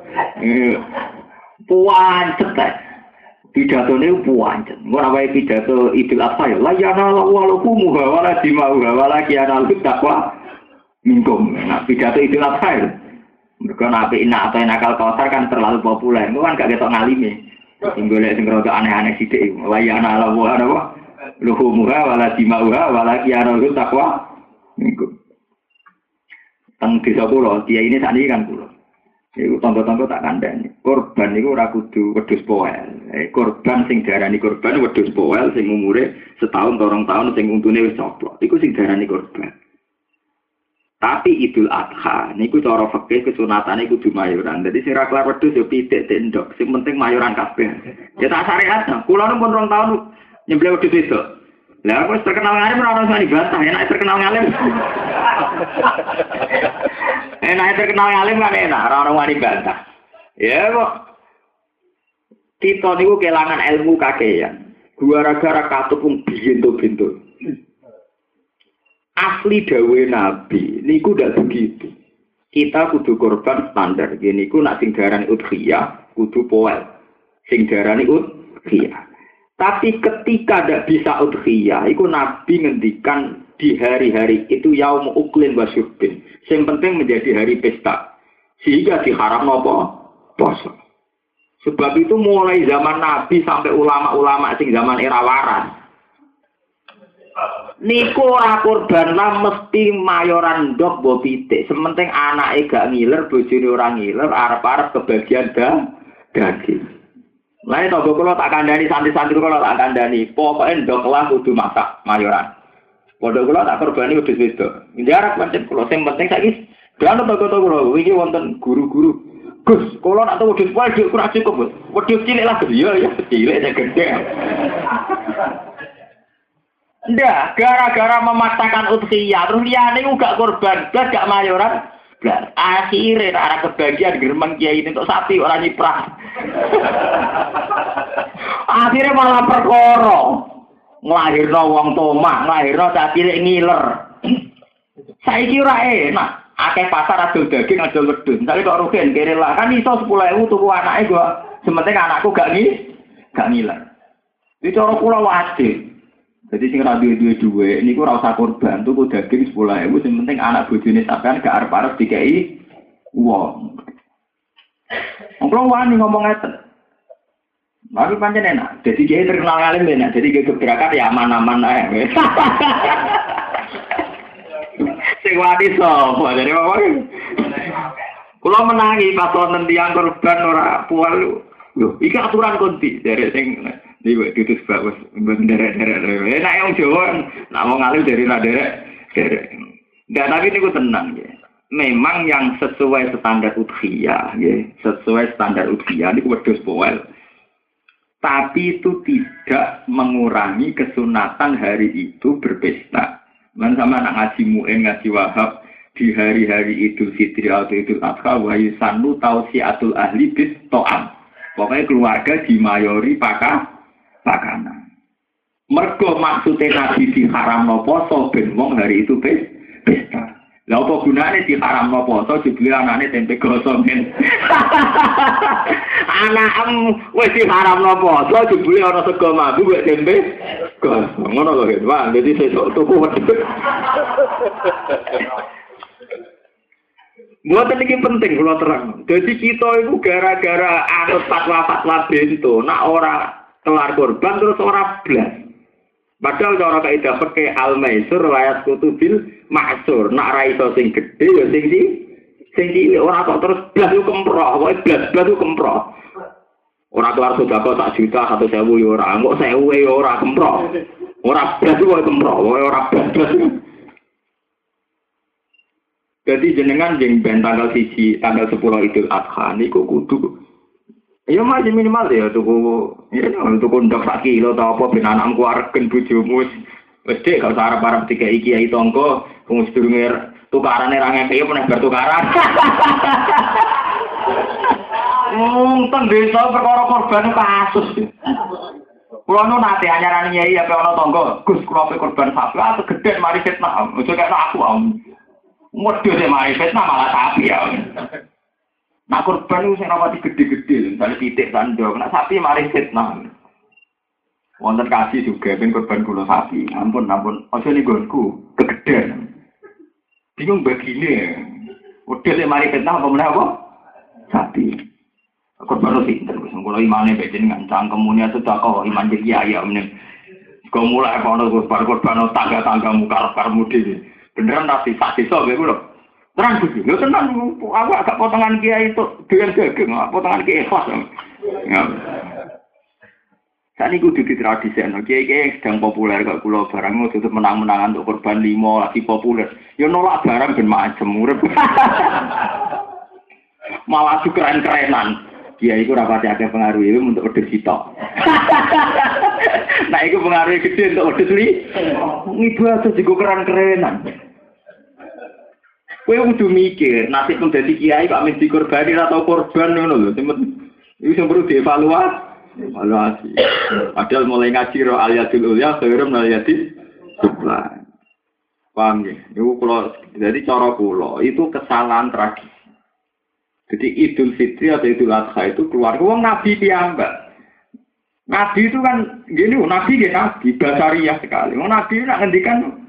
Puancet ta pidato ini puancet gua apa pidato idul apa ya layana lawaluku muha wala dimauha wala kiana lu takwa minkum nah pidato idul apa ya mereka nabi ina atau nakal kosar kan terlalu populer, itu kan gak ketok ngalimi. Lihat sing aneh-aneh sidik, layana lawu apa? Luhumuha wala dimauha wala kiana lu takwa minkum. teng desa kula, dia ini ini kan kula. Iku tangga-tangga tak kandhani. Korban niku ora kudu wedhus poel. Eh, korban sing diarani korban wedhus poel sing umure setahun atau tahun sing untune wis coplok. Iku sing diarani korban. Tapi Idul Adha niku cara fikih kesunatane kudu mayoran. Dadi sing ra kelar wedhus yo pitik tendok. Sing penting mayoran kabeh. Ya tak syariat. Kula pun rong tahun nyembelih wedhus itu. Lah aku terkenal ngalim ora ono sing bantah, enak terkenal ngalim. enak terkenal ngalim kan enak, ora ono wani bantah. Ya kok kita niku kelangan ilmu kakean. Gara-gara katupung bintu-bintu. Asli dawe Nabi niku ndak begitu. Kita kudu korban standar. Gini ku nak sing darani udhiyah kudu poel. Sing darani udhiyah. Tapi ketika tidak bisa udhiyah, itu Nabi ngendikan di hari-hari itu yaum uklin wasyurbin. Yang penting menjadi hari pesta. Sehingga diharam apa? Poso. Sebab itu mulai zaman Nabi sampai ulama-ulama sing zaman era waras. Niku ora kurban lah mesti mayoran dok bobite. Sementing anak gak ngiler, bojone orang ngiler, arep-arep kebagian daging. Lain toko kalau tak kandani santri-santri kalau tak kandani, pokoknya ndok lah kudu masak mayoran. Pondok kula tak korbani udah itu. Jarak pancen kula sing penting saiki Kan toko-toko kula iki wonten guru-guru. Gus, kalau nak tahu wedhus wae kurang cukup, Wedhus cilik lah iya ya cilik ya gede. Ndak, gara-gara memaksakan udhiyah, terus liyane gak korban, gak mayoran. Akhirnya arah kebagian geremeng kiai ini untuk sapi orang nyiprah. Akhirnya malah perkara. Nglahirno wong tomah, nglahirno cilik ngiler. Saiki ora enak. Akeh pasar adol daging adol wedhus. Misale kok rugen kene lah kan iso 10.000 tuku anake gua. Sementing anakku gak ngi gak ngiler. Iki cara kula wajib. Jadi sing ora duwe duwe niku ora usah korban tuku daging 10.000 sing penting anak bojone sampean gak arep-arep dikei wong. Wong wani ngomong ngeten. Tapi pancen enak. Jadi dia terkenal alim enak. Jadi dia gebrakan ya aman-aman ae. Sing wani sapa? Jadi apa? Kula menangi pas wonten tiyang korban ora pual. Lho, iki aturan konti dari sing di ditus bagus derek-derek. Enak yang Jawa, nak mau ngalim dari nak derek. Derek. Enggak, tapi niku tenang ya. Memang yang sesuai standar udhiyah, ya, sesuai standar udhiyah niku wedhus poel. Tapi itu tidak mengurangi kesunatan hari itu berpesta. Man sama anak ngaji mu'en, ngaji wahab, di hari-hari Idul Fitri atau Idul Adha wa yusannu tausiatul ahli bis to'am. Pokoknya keluarga dimayori pakah pakanan. Mergo maksudnya Nabi diharam no poso ben wong hari itu pes pesta. Lah apa gunane diharam no poso dibeli anane tempe gosong men. Anakmu wis diharam no poso dibeli ana sego mabu wek tempe gosong. Ngono lho. Wah, jadi sesuk tuku Buat ini penting kalau terang. Jadi kita itu gara-gara anut fatwa-fatwa bento, nak ora kelar korban terus ora blas. Padahal cara kaidah pakai al maisur layas kutubil maksur. Nak ra iso sing gede ya sing di sing di ora kok terus blas yo kemproh, pokoke blas blas yo kemproh. Ora kelar sudah kok tak juta satu sewu yo ora, kok sewu yo ora kemproh. Ora blas yo kemproh, ora blas blas. Jadi jenengan jeng ben tanggal siji tanggal sepuluh Idul Adha niku kudu Ya masih minimal ya tuku ya tuku ndok sak kilo ta apa ben anakmu areken bojomu wis wis dek gak usah arep-arep dikai kiai tonggo wong sedurunge tukarane ra ngeke meneh bar tukaran. Wong teng desa perkara korban kasus. Kulo nu nate anyaran nyai apa ana tonggo, Gus kulo korban sapi atau gede mari fitnah. Ojo kayak aku om. Waduh deh mari fitnah malah sapi ya. Nah korban itu saya rapati gede-gede, misalnya titik sandok, nah sapi mari fitnah. Wonten kasih juga, ben korban kulo sapi. Ampun, ampun, ojo nih gonku, kegedean. Bingung begini. Udah deh mari fitnah apa mana apa? Sapi. Korban itu pinter, kalau imannya beda dengan cangkemunya sudah kok iman jadi ayam nih. Kau mulai kono korban korban tangga-tangga muka karmu dini. Beneran nasi saksi so, gue. Terang bujuk, lo tenang, aku agak potongan kiai itu dengan daging, potongan kiai ikhlas. Ya. Saat ini kudu di tradisi, kiai kiai yang sedang populer gak pulau barang lo tutup menang-menangan untuk korban limo lagi populer. Ya nolak barang ben macem urip. Malah juga keren-kerenan. Kiai itu rapati ada pengaruh itu untuk order sitok. nah itu pengaruh gede untuk order li. Ibadah juga keren-kerenan. Kowe kudu mikir, nasib pun dadi kiai Pak mesti korbani atau korban ngono lho. Iku sing perlu dievaluasi. Evaluasi. Padahal mulai ngaji ro aliyatul ulya khairum aliyati subla. Paham ya? Kula jadi cara kula itu kesalahan tragis. Jadi Idul Fitri atau Idul Adha itu keluar wong nabi piyambak. Nabi itu kan gini, nabi ya nabi, basariah sekali. Nabi nak ngendikan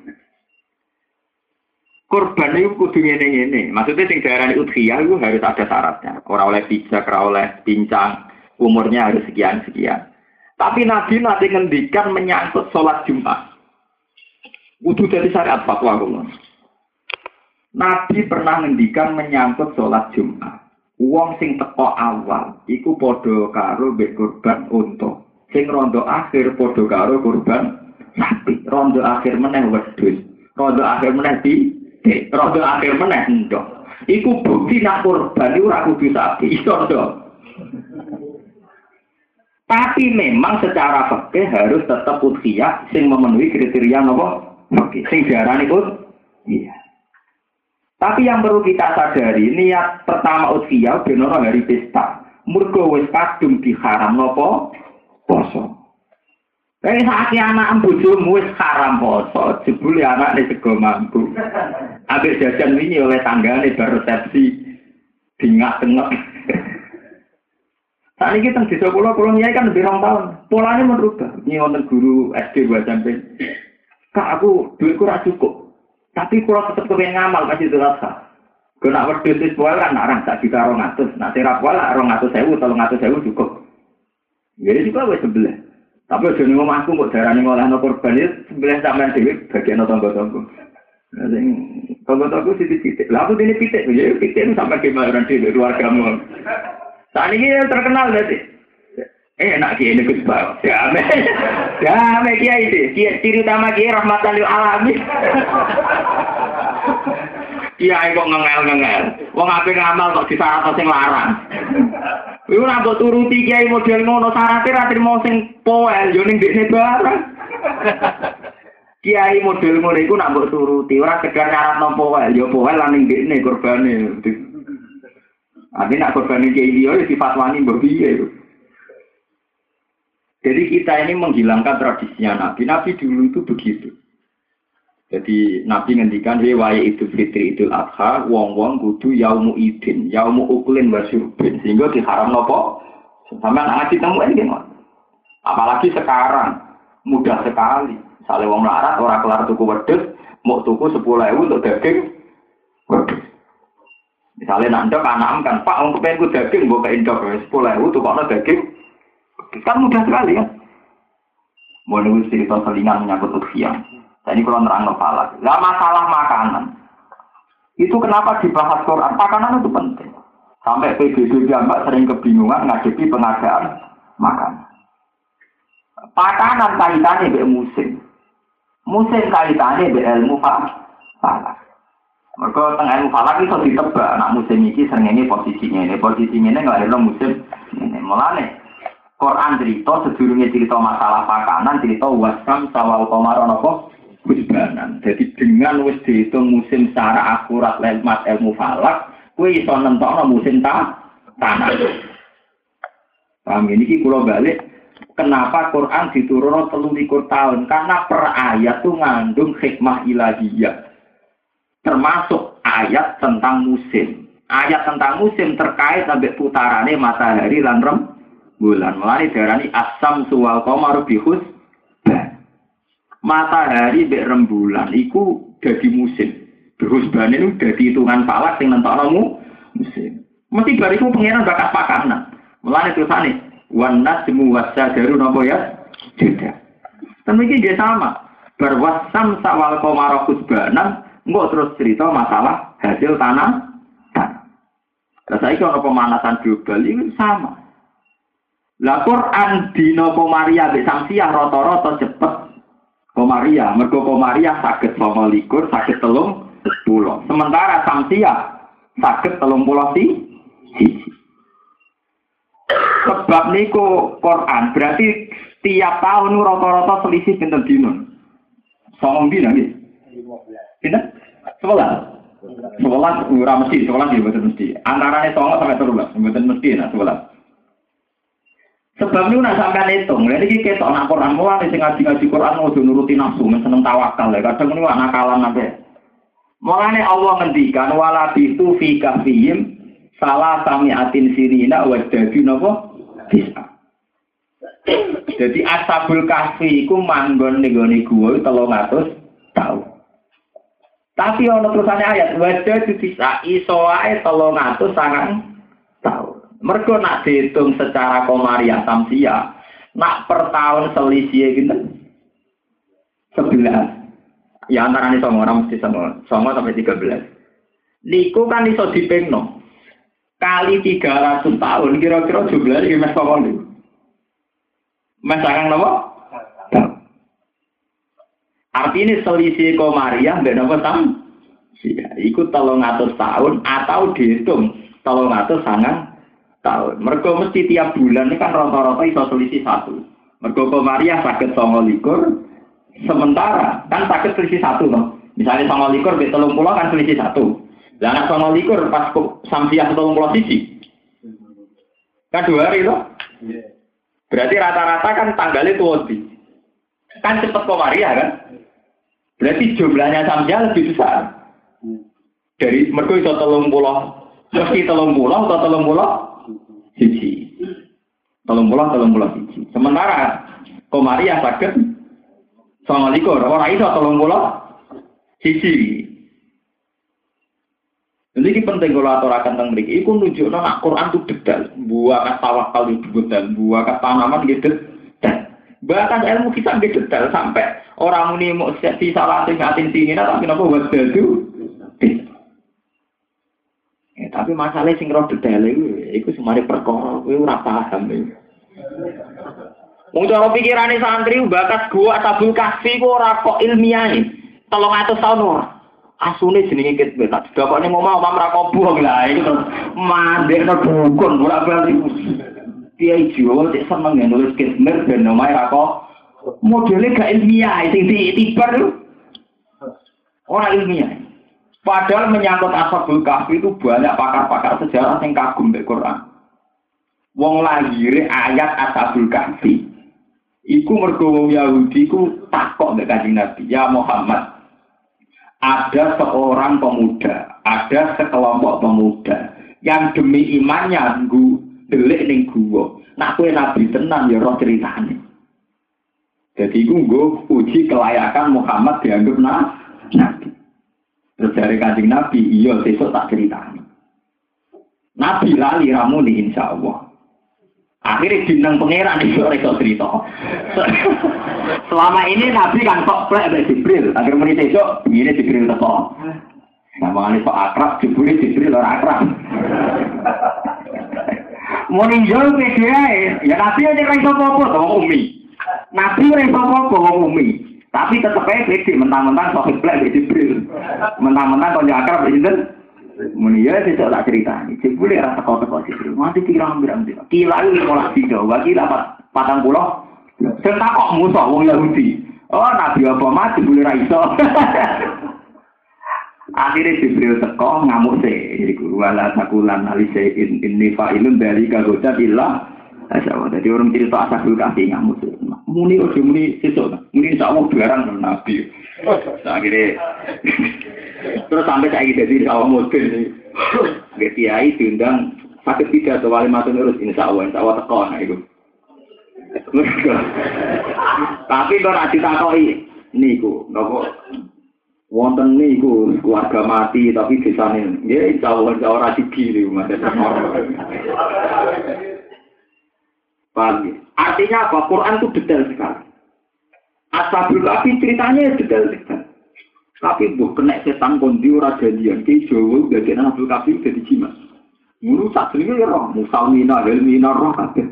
korban itu kudu ngene-ngene. Maksudnya sing diarani udhiyah itu harus ada syaratnya. Ora oleh pijak, ora oleh pincang, umurnya harus sekian-sekian. Tapi Nabi nanti ngendikan menyangkut sholat Jumat. Kudu jadi syariat fatwa kula. Nabi pernah ngendikan menyangkut sholat Jumat. Uang sing teko awal, iku podo karo mbek korban unta. Sing rondo akhir podo karo korban sapi. Rondo akhir meneh wedhus. Rondo akhir meneh di Rodo akhir meneh ndok. Iku bukti nak korban iku ora kudu sapi, iso ndok. Tapi memang secara fakih harus tetap udhiyah sing memenuhi kriteria nopo fakih. Sing diarani Iya. Tapi yang perlu kita sadari, niat pertama udhiyah benar hari pesta. Mergo wis kadung diharam poso. Tapi saat anak bojomu wis haram poso, jebule anak ini sego mampu. Ambek jajan ini oleh tanggane bar resepsi dingak-tengok. Saat ini kita di sekolah, kalau nyai kan lebih rong tahun. Polanya merubah. Ini wonten guru SD dua sampai. Kak aku duitku ora cukup. Tapi kalau tetap kepengen ngamal pasti itu rasa. Kalau nak wedhus wis pola kan orang tak juta atus. Nak sewu, tolong atus sewu cukup. Jadi juga wes sebelah. Tapi aja ning omahku kok darani ngolahno korban itu sebelah sampean dhewe bagian tangga-tangga. Sing tangga-tangga sithik titik. Lah aku dene pitik, ya pitik sampai ke orang dhewe keluargamu. Saat ini yang terkenal berarti. Eh, enak kiai ini Gus Bang. Damai. Damai kiai itu. Kiai ciri utama kiai rahmatan lil alamin. Kiai kok ngengel-ngengel. Wong ape ngamal kok disyarat sing larang. Iku ora mbok turuti kiai model ngono syaratnya ra trimo sing poel yo ning dekne barang. Kiai model ngono iku nak mbok turuti ora sekedar syarat nopo poel yo poel lan ning dekne korbane. Nanti nak korban kiai dia ya sifat wani berbiaya. Jadi kita ini menghilangkan tradisinya Nabi. Nabi dulu itu begitu. Jadi Nabi ngendikan waya itu fitri idul adha, wong wong kudu yaumu idin, yaumu ukulin wasurbin, sehingga diharam nopo. Sampai anak ngaji temu ini Apalagi sekarang mudah sekali. Misalnya wong larat orang kelar tuku wedus, mau tuku sepuluh ribu untuk daging wedus. Misalnya nandok anak kan, Pak, untuk pengen gue daging, indok, sepuluh ribu tuh kalau daging, kan mudah sekali ya. Mau nunggu cerita selingan menyangkut usia. Nah, ini kalau nerang kepala. Gak masalah makanan. Itu kenapa dibahas Quran? Makanan itu penting. Sampai PBB Mbak sering kebingungan ngadepi pengadaan makanan. Makanan kaitannya dengan musim. Musim kaitannya dengan ilmu falak. Mereka tengah ilmu falak itu ditebak. Nak musim ini sering ini posisinya ini. Posisinya ini nggak ada musim ini. Mulane Quran cerita sedurungnya cerita masalah makanan cerita wasam sawal komaron husbanan. Jadi dengan wis dihitung musim secara akurat lewat ilmu falak, kue iso nentokno musim ta tanah. Paham? Ini kalau balik kenapa Quran diturunkan telung likur tahun? Karena per ayat tuh ngandung hikmah ilahiyah. Termasuk ayat tentang musim. Ayat tentang musim terkait sampai putarannya matahari dan rem bulan. Mulai darani asam suwal komar bihus matahari mbek rembulan iku dadi musim. Terus bane itu dadi hitungan falak sing nentokno musim. Mesti bariku pengiran bakat pakanan. Mulane tulisane wan nasmu wasajaru napa ya? Tidak. Kan iki dia sama. Berwasam sawal komaro kusbanan, enggak terus cerita masalah hasil tanah. Nah, saya kalau pemanasan global ini sama. Lah Quran dino Maria be samsiah rata-rata cepet Komaria, mergo Komaria sakit sama likur, sakit telung pulau. Sementara Samsia sakit telung pulau si Sebab niku Quran berarti tiap tahun rata-rata selisih pinten dino. Songong dino nggih. Pinten? Sebelas. Sebelas ora mesti, sebelas ya betul mesti. Antaranya songo sampai terus, betul mesti nah sebelas. Sebab itu nak sampai hitung, ini kita nak Quran mulai sing ngaji ngaji Quran mau nuruti nafsu, seneng tawakal ya. Kadang ini anak nakalan nanti. Mulai Allah ngendikan wala bitu fi kafihim salah sami atin sirina wadadi nopo bisa. Jadi asabul kahfi iku manggon ning gua telung atus tahun. Tapi ono terusane ayat wadadi bisa iso ae telung atus sangang tahun. Mergo nak dihitung secara komariah samsia, nak per tahun selisih gitu, sebelas. Ya antara ini sama orang mesti sama, sama sampai tiga belas. Niku kan iso dipengno. Kali tiga ratus tahun, kira-kira jumlahnya gimana sama nih? Mas akan nopo? Artinya selisih komariah beda apa tam? Ikut tolong atas tahun atau dihitung tolong atas sangat tahun. Mergo mesti tiap bulan ini kan rata-rata iso selisih satu. Mergo Maria sakit songo likur, sementara kan sakit selisih satu loh. Misalnya songo likur di telung pulau kan selisih satu. Dan anak songo likur pas samsiah telung pulau sisi. Kan dua hari loh. Berarti rata-rata kan tanggalnya tua Kan cepet komaria kan? Berarti jumlahnya samsia lebih besar. Dari mereka itu telung pulau, meski telung pulau atau telung pulau, siji. Telung pulau, telung pulau siji. Sementara komaria sakit, sama likur, orang itu telung pulau, siji. Jadi ini penting kalau aturakan tentang mereka. Iku nunjuk nak Quran itu detail. Buah tawakal itu detail. Buah tanaman gitu. Bahkan ilmu kita gitu detail sampai orang ini mau si salah sing atin tinggi tapi kenapa buat itu. Tapi masalah sing roh detail itu, itu semari perkara, itu ora paham itu. Wong cara pikirane santri bakat gua tabul kasih kok ora kok ilmiah nih. Tolong atus tahun ora. Asune jenenge ket tak didakone mau mau mamra kobuh lah iki terus mandekno dukun ora bali kiai jiwa cek seneng ya nulis kismer ben omahe ra kok modele gak ilmiah sing ditibar ora ilmiah padahal menyangkut ashabul kahfi itu banyak pakar-pakar sejarah yang kagum mbek Quran wong lahir ayat ashabul kahfi iku mergo Yahudi ku takok mbek Kanjeng Nabi ya Muhammad ada seorang pemuda, ada sekelompok pemuda yang demi imannya nggu delik ning gua. Nak kue nabi tenang ya roh ceritane. Jadi gue uji kelayakan Muhammad dianggap nabi. Terus dari kancing nabi, iya besok tak ceritani. Nabi lali ramu nih insya Allah. Akhirnya bintang pangeran itu rekor cerita. Selama ini Nabi kan kok plek dari Jibril. Akhir menit besok ini Jibril teko. Mengenai kok akrab, Jibril Jibril orang akrab. Mau ninjol media ya Nabi aja iso apa sama Umi. Nabi ora iso apa Umi. Tapi tetep aja pede mentang-mentang kok plek dari Jibril. Mentang-mentang kok akrab itu Muni ya sih tak cerita ini. Cek boleh rasa kau teko sih. Mati kira hampir hampir. Kila malah tiga. Bagi dapat patang pulau. Serta kok musuh wong Yahudi. Oh nabi apa mati boleh raiso. Akhirnya Jibril teko ngamuk sih. Jadi wala sakulan alise in fa'ilun dari kagoda ilah. Asya jadi orang cerita asal kasih ngamuk sih. Muni ojo muni sesuk. Muni insya Allah barang nabi. Akhirnya Terus sampai saya jadi sawah mobil nih. Gak kiai diundang sakit tidak atau wali mati nurus insya Allah, insya Allah teko nah itu. Tapi kalau nanti takoi niku, nopo wonten niku keluarga mati tapi desa ini, ya insya Allah insya Allah rasi kiri umat Paham Artinya apa? Quran itu detail sekali. Ashabul Kahfi ceritanya detail sekali. Tapi buh kena setan kondi ora jadian ke Jawa dadi Abdul Kafi dadi jimat. Mulu sak jenenge ya roh, musalmina, helmina roh kabeh.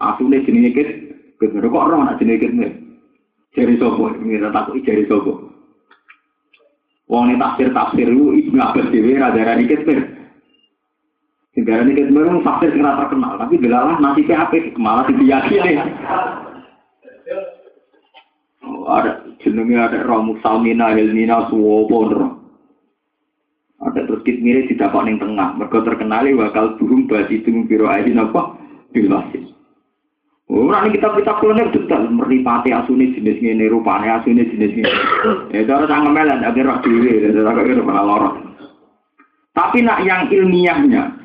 Asune jenenge kit, kok roh nak jenenge kit. Jari sapa? Ini tak kok jari sapa? Wong ini tafsir tafsir lu ibnu Abbas dewe radara dikit ber. Segala dikit ber tafsir sing terkenal, tapi delalah nasibnya apa? Malah diyakini. ada jenenge ada roh salmina helmina suwopo ada terus kit mirip tidak ning tengah mereka terkenali bakal burung basi itu biro air apa bilasis Orang ini kita kita kuliner detail meripati asuni jenis ini rupanya asuni jenis ini. Ya cara sangat melan agar roh diri, agar malah lorot. Tapi nak yang ilmiahnya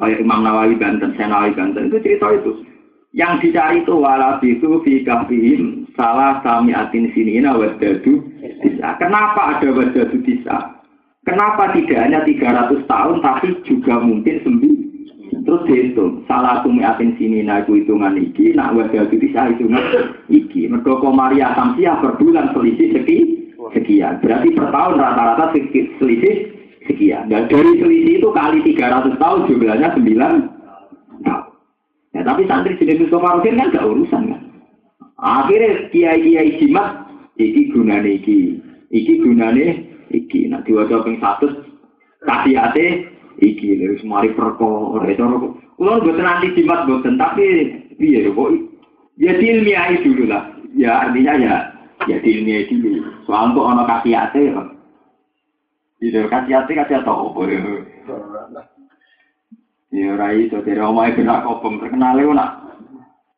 kayak Imam Nawawi Banten, Senawi Banten itu cerita itu. Yang dicari itu wala itu fi kahfihim salah sami atin sinina wadadu bisa. Kenapa ada wadadu bisa? Kenapa tidak hanya 300 tahun tapi juga mungkin sembilan? Terus dihitung, salah sumi atin sinina itu hitungan iki, nak wadadu bisa hitungan iki. Mereka Maria Samsiah per bulan selisih seki, sekian. Berarti per tahun rata-rata selisih sekian. Dan dari selisih itu kali 300 tahun jumlahnya 9 tahun. Ya, tapi santri jenis Mustafa kan gak urusan kan. Akhirnya kiai-kiai jimat, iki gunane iki, iki gunane iki. Nah diwajah ping satu, kasih ate, iki. Lalu semari perkor, itu Kalau buat nanti jimat buatan, tapi iya kok ya ilmiah dulu lah. Ya artinya ya ya ilmiah dulu. Soal untuk ono kasih ate ya. Iya kasih ate kasih ate apa ya. Ora iso dari omahe kena kobong terkenal yo nak.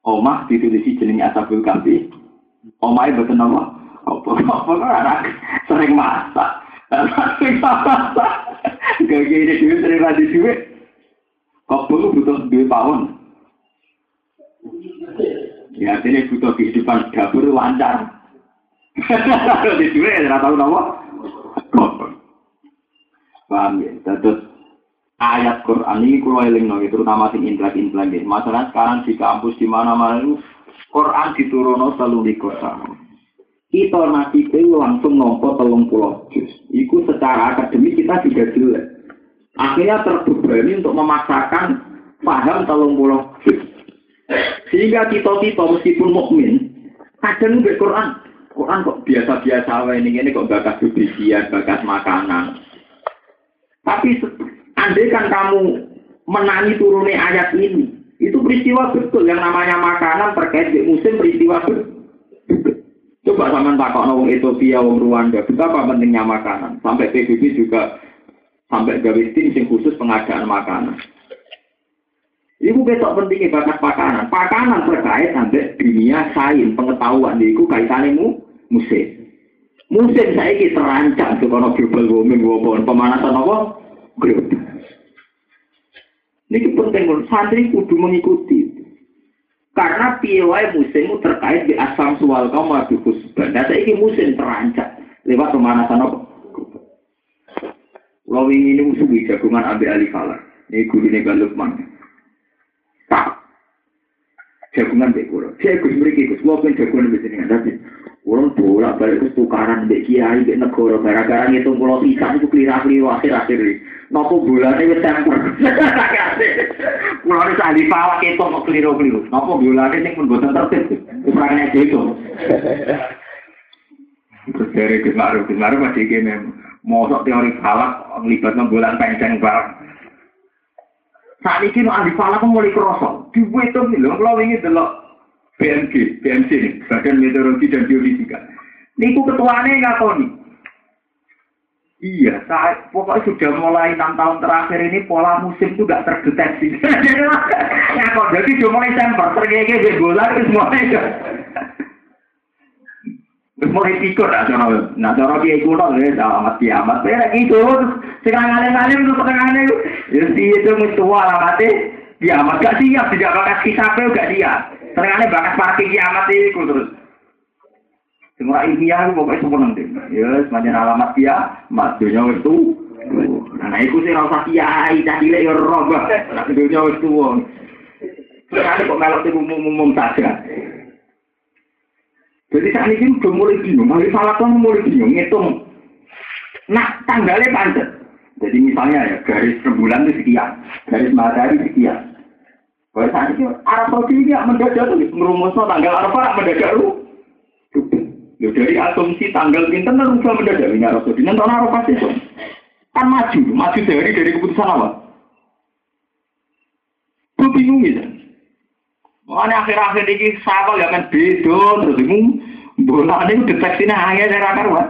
Omah ditulisi jeneng Ashabul Kahfi. Omahe boten apa? Apa-apa anak sering masak. Sering masak. Gak gini duit sering radi duit. Kobong butuh duit tahun. Ya artinya butuh kehidupan dapur lancar. Di duit ya tahu nama. Kobong. Paham ya? Terus ayat Quran ini kulo eling no, terutama sing intelek-intelek nggih. Masalah sekarang di kampus di mana-mana itu Quran diturunno selalu di Quran. Kita nanti langsung nompo telung pulau juz. Iku secara akademik kita juga jelek. Akhirnya terbebani untuk memaksakan paham telung pulau juz. Sehingga kita-kita meskipun mukmin, kadang di Quran, Quran kok biasa-biasa ini ini kok bakas bibisian, bakas makanan. Tapi andai kan kamu menangi turunnya ayat ini, itu peristiwa betul yang namanya makanan terkait di musim peristiwa betul. Coba sama takut wong Ethiopia, wong Rwanda, betapa pentingnya makanan. Sampai PBB juga sampai gawe tim yang khusus pengadaan makanan. Ibu besok pentingnya bakat makanan. Makanan terkait sampai dunia sains pengetahuan. Iku kaitannya musim. Musim saya ini terancam kalau global warming, pemanasan apa? Global. Ini penting, santri kudu mengikuti. Karena piawai musim terkait di asam sual kaum wabi khusban. Nah, saya ini musim terancam lewat pemanasan apa? Kalau ini musuh jagungan ambil alih falar. Ini guru ini Lukman. Tak. Jagungan bekuro. Saya beri gus. Walaupun jagungan bisa dengan tapi Orang bolak balik ke tukaran mbek kiai mbek negara gara-gara ngitung pulau pisang itu kelirah-kelirah akhir-akhir ini. Nopo bulan ini temper. Pulau ini ahli pawak itu kok keliru-keliru. Nopo bulan ini pun buatan tertib. Ukurannya itu. Terus dari Gus Ma'ruf masih gini. Mosok teori falak ngelibatnya bulan penceng barang. Saat ini ahli falak mulai kerosok. Dibuat itu, kalau ingin delok BMG, BMC ini, Badan Meteorologi dan Geofisika. Niku ketuanya ngakoni. Iya, saya pokoknya sudah mulai enam tahun terakhir ini pola musim itu tidak terdeteksi. ya kok jadi sudah mulai semper, tergege di bola itu semuanya. Terus mulai tikur lah, cara nah cara dia ikut loh, ya selamat kiamat. Ya gitu, sekarang alim-alim itu setengahnya, ya itu mesti alamatnya kiamat gak siap, tidak bakas kisahnya gak siap. Senengane bakas parkir kiamat itu terus. Semua ilmiah itu pokoknya semua nanti. Ya, semacam alamat kiamat. Dunia itu. Nah, itu sih rasa kiai. Tadi lek ya. Nah, dunia itu. Senengane kok melok itu umum-umum saja. Jadi saat ini udah mulai bingung. Hari salah kan mulai bingung. Ngitung. Nah, tanggalnya pancet. Jadi misalnya ya, garis rembulan itu sekian. Garis matahari sekian. Wah, saat ini Arab Saudi ini mendadak tuh, merumusnya tanggal Arafah mendadak lu. Ya dari asumsi tanggal pinter kan rubah mendadak ini Arab Saudi. Nanti Arafah itu kan maju, maju dari dari keputusan apa? Gue bingung gitu. Makanya akhir-akhir ini sama gak kan beda terus bingung. Bola ini deteksinya hanya dari akar wah.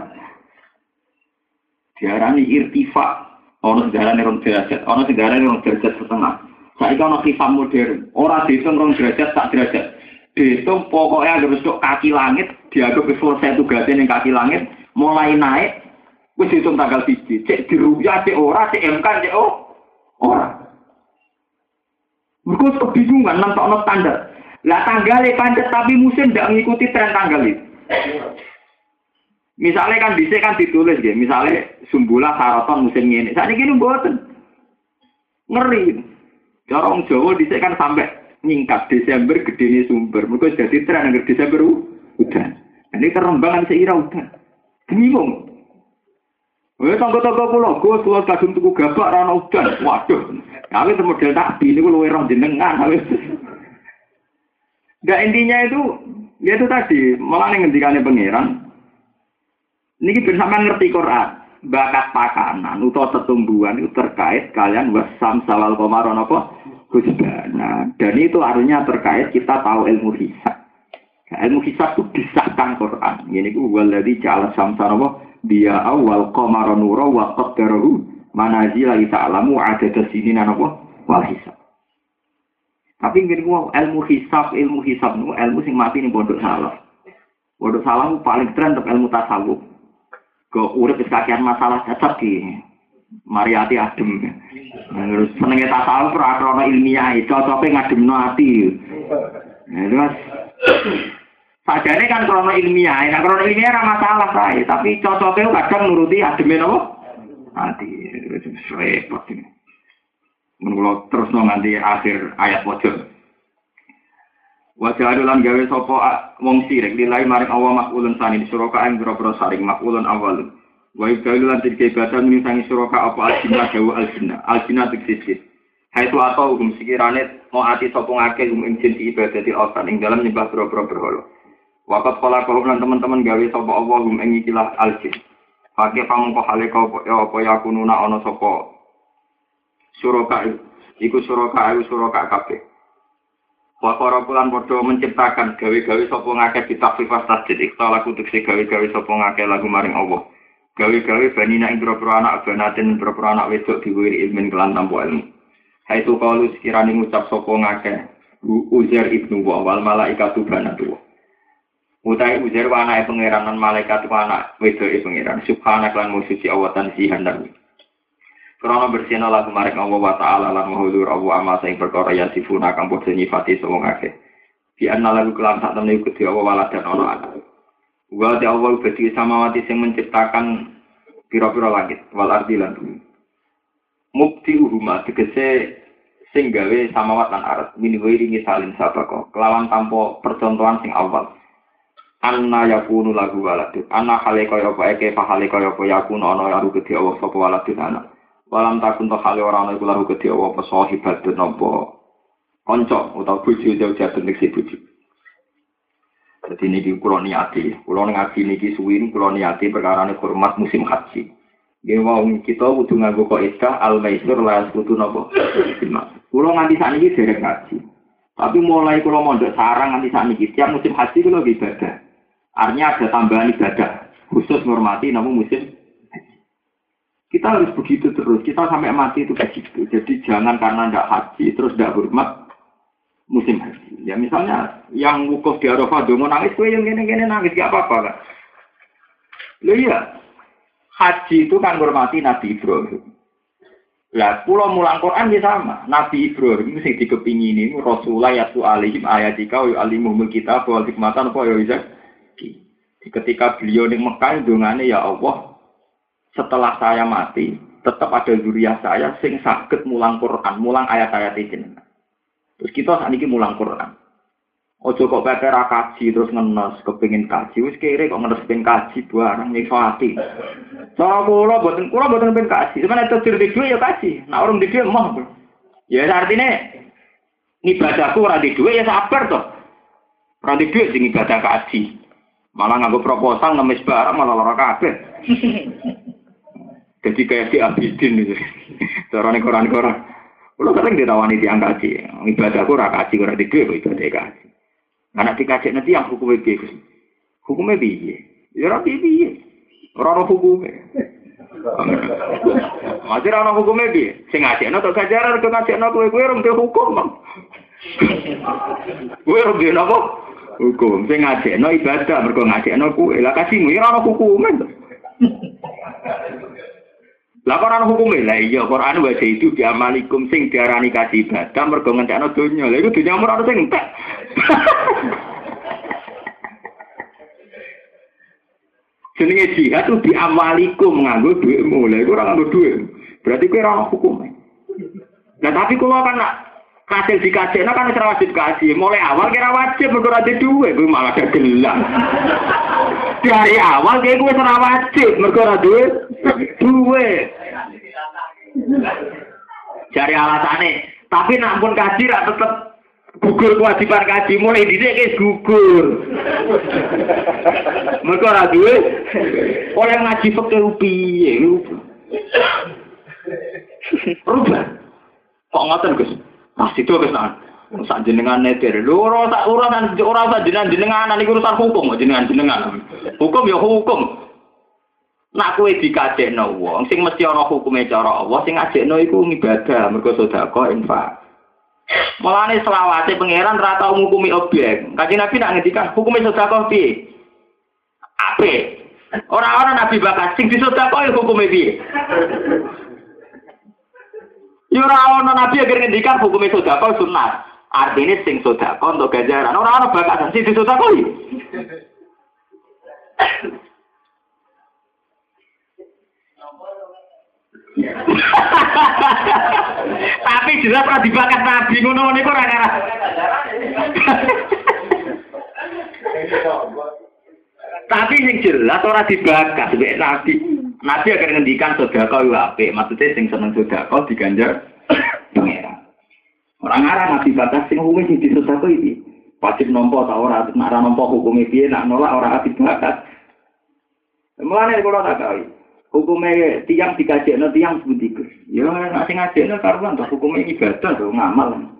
Diarani irtifa. Orang sejarah orang derajat, orang sejarah orang derajat setengah. Saya ono hisab modern. Orang dihitung rong derajat tak derajat. Dihitung pokoknya harus besok kaki langit. Dianggap selesai tugasnya yang kaki langit. Mulai naik. Wis hitung tanggal biji. Cek diruyah, cek ora, cek MK, cek oh. Ora. Mereka kebingungan, nonton standar. Lah tanggalnya pancet tapi musim tidak mengikuti tren tanggal itu. Misalnya kan bisa kan ditulis ya, misalnya sumbulah saraton musim ini. Saat ini buatan ngeri. Cara orang Jawa dhisik kan sampai nyingkat Desember gede ini sumber. Mereka jadi tren agar Desember udah. Ini kerembangan seira udah. Bingung. Eh tangga-tangga gue keluar kadung tuku gabak rana udan. Waduh. Kami itu model takbi ini luwe roh jenengan. Gak intinya itu, ya itu tadi, malah ngendikannya pangeran. Ini bersama ngerti Quran bakat pakanan atau setumbuhan itu terkait kalian wasam salal komaron apa? Husbana dan itu artinya terkait kita tahu ilmu hisab. Nah, ilmu hisab itu disahkan Quran. Ini ku waladhi ja'ala samsara apa? Dia awal komaron nura wa qaddarahu manazila ta'lamu ada sini apa? Wal hisab. Tapi ku ilmu hisab, ilmu hisab ilmu sing mati ning pondok salah. Pondok salah paling tren untuk ilmu tasawuf. Kok urip wis kakean masalah cocok ki. Mariati adem. Terus senenge tasawuf ora krana ilmiah, cocoke ngademno ati. Nah, terus Sajane kan krono ilmiah, nah krono ilmiah ora masalah sae, tapi cocoknya kadang nuruti ademe napa? Ati, repot ini. Mengulo terus nganti akhir ayat pojok. Wajah adulan gawe sopo wong sirik nilai maring awa makulun sani di suroka yang biro saring makulun awal. Wa ibdalu lan tiga ibadah menisangi suroka apa aljina gawe aljina, aljina tiksis. Hai tu atau hukum sekirane mau ati sopo ngake hum ing jin ibadah di otan ing dalam nyembah biro-biro berholo. Wakat pola kau lan teman-teman gawe sopo Allah hum ing ikilah aljin. Pakai pamungko hale kau apa ya kununa ono sopo suroka iku suroka iku suroka kabeh. Wakara pulan padha menciptakan gawe-gawe sapa ngakeh ditafsifas tasdid ikhtal lagu tekse gawe-gawe sapa ngakeh lagu maring Allah. Gawe-gawe banina ing pira-pira anak banaten pira-pira anak wedok diwiri ilmin kelan tanpa ilmu. Hai tu kalu sekirane ngucap sapa ngakeh Uzair ibnu wa wal malaikatu banatu. Utai Uzair wa anake pangeran lan malaikat wa anak wedoke pangeran. Subhanak lan musuci sihan dan Krono bersihna lagu maring Allah wa ta'ala lan mahulur Allah ama sing perkara ya sifuna kang padha nyifati sapa ngake. Di anna kelam sak temne iku Allah wala dan ana anak. Wa ta Allah beti samawati sing menciptakan pira-pira langit wal ardi lan bumi. Mukti uhuma tegese sing gawe samawat lan arat min wairi misalin sabako kelawan tanpa percontohan sing awal. Anna yakunu lagu waladun. Anna hale kaya apa eke fa hale kaya apa yakunu ana lagu gede Allah sapa anak. Walam takun to hale ora ana iku lagu gede apa sahibat napa kanca utawa bojo jauh-jauh nek si bojo. Jadi niki kula niati, kula ngaji niki suwi kula niati perkara hormat musim haji. Nggih wong kita kudu nganggo kaidah al maisur la kudu napa? Kula nganti sakniki derek ngaji. Tapi mulai kula mondok sarang nganti sakniki tiap musim haji kula ibadah. Artinya ada tambahan ibadah khusus menghormati namun musim kita harus begitu terus. Kita sampai mati itu begitu. Jadi jangan karena tidak haji terus tidak hormat musim haji. Ya misalnya yang wukuf di Arafah dongo nangis, gue yang gini-gini nangis gak apa-apa kan? Lo iya, haji itu kan hormati Nabi Ibrahim. Lah, pulau mulang Quran ya sama. Nabi Ibrahim sing dikepingini Rasulullah yatu alihim ayatika wa alimumul kita wal hikmatan apa ya. Ketika beliau di Mekah dongane ya Allah, setelah saya mati, tetap ada zuriat saya sing sakit mulang Quran, mulang ayat-ayat ini. Terus kita saat ini mulang Quran. Ojo kok pepe kaji terus ngenes kepingin kaji wis kere kok ngenes pengen kaji barang nyiksa hati. Cara kula boten kula boten pengen kaji. Cuman itu dir di ya kaji. Nah orang di duit mah. Ya artinya ibadahku ora di duit ya sabar toh. Ora di duit sing ibadah kaji. Malah nganggo proposal ngemis barang malah lara kabeh. Jadi kayak di Abidin gitu. Carane koran-koran. Kulo sering ditawani tiang kaji. Ibadahku ora kaji ora di duit ibadah kaji. Anak dikaji nanti yang hukumnya piye? Hukumnya piye? Ya ora piye. Ora ono hukumnya. Masih ora ono hukumnya piye? Sing ngajekno tok gajaran kok ngajekno kowe kowe rong hukum, Bang. Kowe rong dhewe napa? Hukum. Sing ngajekno ibadah mergo ngajekno kowe. Lah kasihmu ya ora ono hukumnya. Lah Quran hukume lah iya Quran wa itu diamalikum sing diarani kaji ibadah mergo ngentekno donya. Lah iku donya ora ono sing entek. Jenenge jihad itu diamalikum nganggo duitmu. Lah iku ora nganggo duit. Berarti kowe ora ono hukume. Nah tapi kalau kan kasil dikasih, nah kan ora wajib kasih. Mulai awal kira wajib mergo ora duit, kowe malah gelang. Dari awal kayak gue ora wajib mergo ora duit. Duit. Cari alasannya. Tapi nak pun kaji rak tetep gugur kewajiban kaji mulai dhisik guys gugur. Mergo ora duwe oleh ngaji fikih piye Rubah. Kok ngoten Gus? Nah, situ Gus nah. Sak jenengan netir. Lho ora sak urusan ora sak jenengan jenengan iki urusan hukum jenengan jenengan. Hukum ya hukum. Nak kowe dikajekno wong sing mesti ana hukume cara Allah sing ngajekno iku ibadah mergo sedekah infak. Mulane selawase pangeran ra tau ngukumi objek. Kanjeng Nabi nak ngendikan hukume sedekah piye? Apik. Ora ana nabi bakas sing disedekah hukume piye? Ya ora ana nabi agar ngendikan hukume sedekah sunat. Artinya sing sedekah untuk ganjaran. Ora ana bakas sing disedekah. Tapi jelas ora dibakat nabi ngono niku ora ngarah. Tapi yang jelas ora dibakat mbek nabi. Nabi akan ngendikan sedekah yo apik, maksudnya sing seneng sedekah diganjar pangeran. Orang ngarah nabi bakas sing hukume sing disedekah iki. Wajib nompo ta ora, nek ora nampa hukume piye, nak nolak ora dibakat. Mulane kula tak kawin. hukumnya tiang dikaji tiang sebuti gus ya nak sing ngaji no karuan tuh hukumnya ibadah tuh ngamal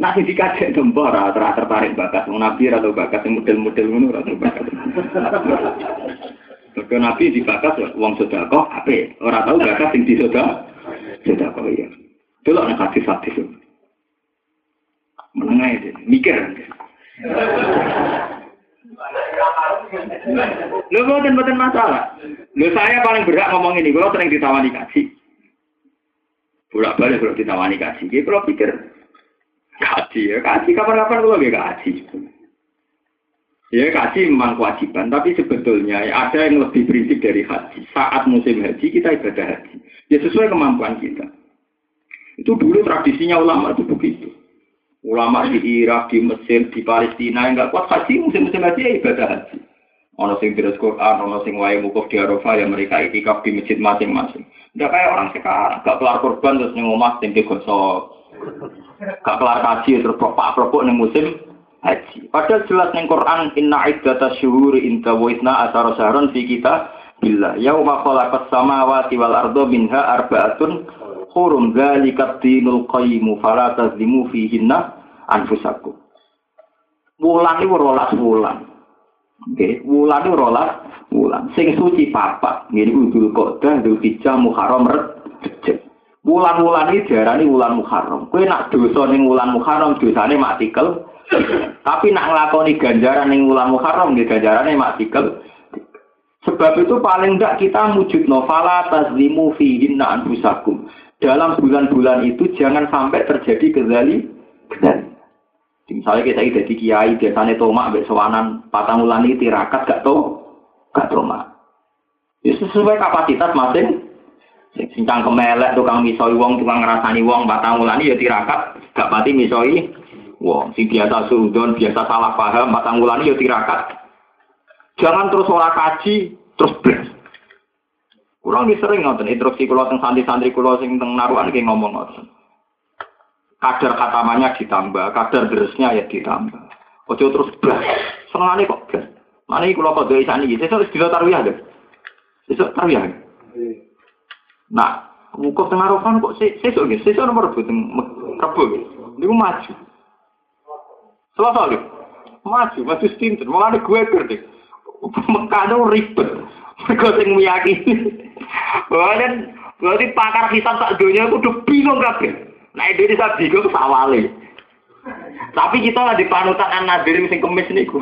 nak sing dikaji no mbor atau tertarik bakas mau nabi atau bakas yang model-model ngono atau bakas Mereka nabi dibakas uang sodako apa orang tahu bakas yang disoda sodako ya itu loh nak hadis hadis menengah itu mikir Lu bukan bukan masalah. Lu saya paling berhak ngomong ini. Kalau sering ditawani kasih. Bolak balik kalau ditawani kasih. Dia kalau pikir kasih ya kasih kapan-kapan kalau gak kasih. Ya kasih memang kewajiban, tapi sebetulnya ya, ada yang lebih prinsip dari haji. Saat musim haji kita ibadah haji. Ya sesuai kemampuan kita. Itu dulu tradisinya ulama itu begitu. Ulama di Irak, di Mesir, di Palestina yang nggak kuat haji, musim-musim haji ya ibadah haji. Ono sing terus Quran, ono sing wae mukuf di Arafah ya mereka iktikaf di masjid masing-masing. Nggak kayak orang sekarang, gak kelar korban terus neng omah sing digosok. Gak kelar haji terus pak propok neng musim haji. Padahal jelas neng Quran inna iddata syuhuri inta wa isna asara syahrun fi kita billah yauma khalaqas samawati wal ardo minha arba'atun hurum dzalikat dinul qayyim fala tazlimu fihinna anfusakum. Wulan iku rolas wulan. Oke, wulan iku rolas wulan. Sing suci papa, ngene Idul Qa'dah, Dzul Hijjah, Muharram, Rejab. Wulan-wulan iki diarani wulan Muharram. Kowe nak dosa ning wulan Muharram dosane matikel. Tapi nak nglakoni ganjaran ning wulan Muharram nggih ganjarane matikel. Sebab itu paling enggak kita wujud novala tazlimu fihinna anfusakum dalam bulan-bulan itu jangan sampai terjadi kezali kezali. Misalnya kita jadi kiai biasanya tomak ambek sewanan patang bulan ini tirakat gak tau gak tomak. Ya sesuai kapasitas masing. Sincang kemelek tukang misoi wong tukang ngerasani wong patang bulan ya tirakat gak pati misoi wong. Si biasa sudon biasa salah paham patang bulan ya tirakat. Jangan terus ora kaji terus beres. Kurang sering ngoten instruksi kula teng santri-santri kula sing teng naruhan iki ngomong ngoten. Kadar katamanya ditambah, kadar deresnya ya ditambah. Ojo terus blas. Senengane kok blas. Iki kula kodho isane iki sesuk dina tarwiyah lho. Sesuk tarwiyah. Nah, wukuf teng naruhan kok sesuk nggih, sesuk nomor 2 teng Rebo. Niku maju. Selasa lho. Maju, maju stinten. Mulane gue kerja. Mekah ribet. Mereka sing meyakini. Dan berarti pakar hisab tak dunia udah bingung kabeh. Nah Indonesia bingung sawale. Tapi kita lah di panutan an nadir sing kemis niku.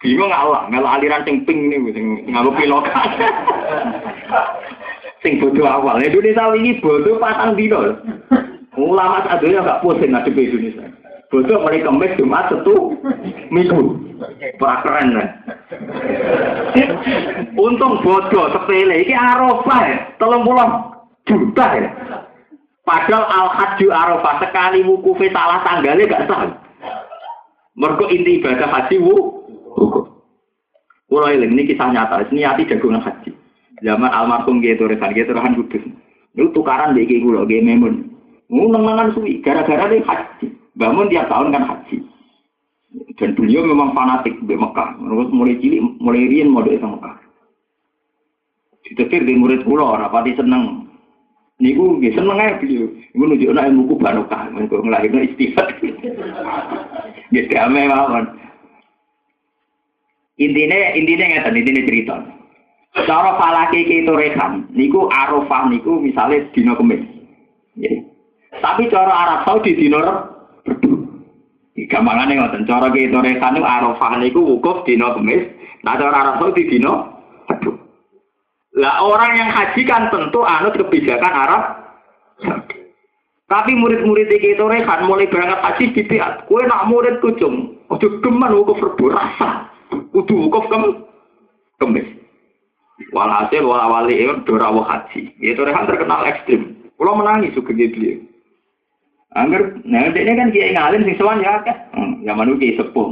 Bingung Allah, melu aliran sing pink niku sing nganggo pilokan. Sing bodoh awal. Indonesia ini bodoh patang dino. Ulama sadonya gak pusing ngadepi Indonesia. Bodoh mulai kemis Jumat satu minggu. Wah kan. Untung bodoh sepele iki Arafah ya, telung puluh juta ya. Padahal al haji Arafah sekali wukufe salah tanggalnya gak sah. Mergo inti ibadah haji wu eling ini kisah nyata, ini hati jagungan haji. Zaman almarhum gitu, rekan gitu, rekan kudus. Itu tukaran di kulo, gak memun. Ngenang-ngenang suwi, gara-gara dia haji. Bangun tiap tahun kan haji. Dan beliau memang fanatik di Mekah. Terus mulai cilik, mulai rian mau di Mekah. Ditetir di murid pulau, rapati seneng. Niku nggih seneng ae beliau. Iku nunjukna ilmu ku barokah, mengko nglahirno istighfar. Nggih damai mawon. Intine intine ngeten, intine cerita. Cara falake itu rekan, niku arafah niku misalnya dina kemis. Nggih. Tapi cara Arab Saudi dino Rebu. Gampangane ngoten, cara ki Torehan niku Arafah niku wukuf dino Kamis, nah cara Arab Saudi dino. Lah orang yang haji kan tentu anut kebijakan Arab. Tapi murid-murid iki Torehan mulai berangkat haji di pihak, kue nak murid kucung, ojo geman wukuf Rebu rasa. Wukuf kem Kamis. Walhasil wala wali itu dorawo haji. Ya Torehan terkenal ekstrim. Kalau menangis juga dia. Angger, nah ini kan kiai ngalim sing sowan ya akeh. Hmm, zaman itu kiai sepuh.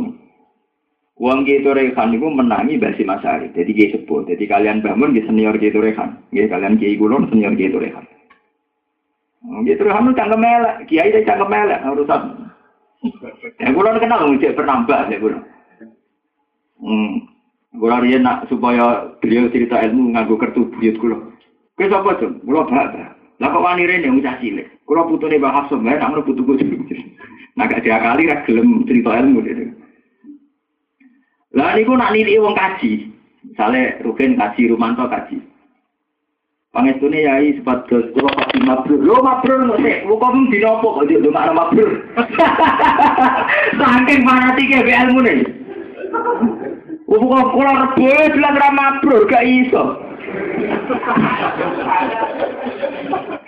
Uang kiai Torehan itu menangi basi masari. Jadi kiai sepuh. Jadi kalian bangun di senior kiai Torehan. Ya kalian kiai gulon senior kiai Torehan. Hmm, kiai Torehan itu cangkem melek. Kiai itu cangkem melek. Urusan. Ya gulon kenal ngecek penambah ya gulon. Hmm. Gulon dia nak supaya beliau cerita ilmu nganggo kertu buyut gulon. Kau siapa tuh? Gulon bahas. Lah kok wani rene ucah cilik. Kula putune Mbah Hafsah bae nak putu kudu. Nah gak diakali ra gelem cerita ilmu dhewe. Lah niku nak nilai wong kaji. Misale Rugen kaji, Rumanto kaji. Pangestune yai sepados kula pasti mabrur. Lho mabrur kok sik, kok dino apa kok yo mak mabrur. Saking fanatike ilmu ne. Kok kula rebo bilang ra mabrur gak iso.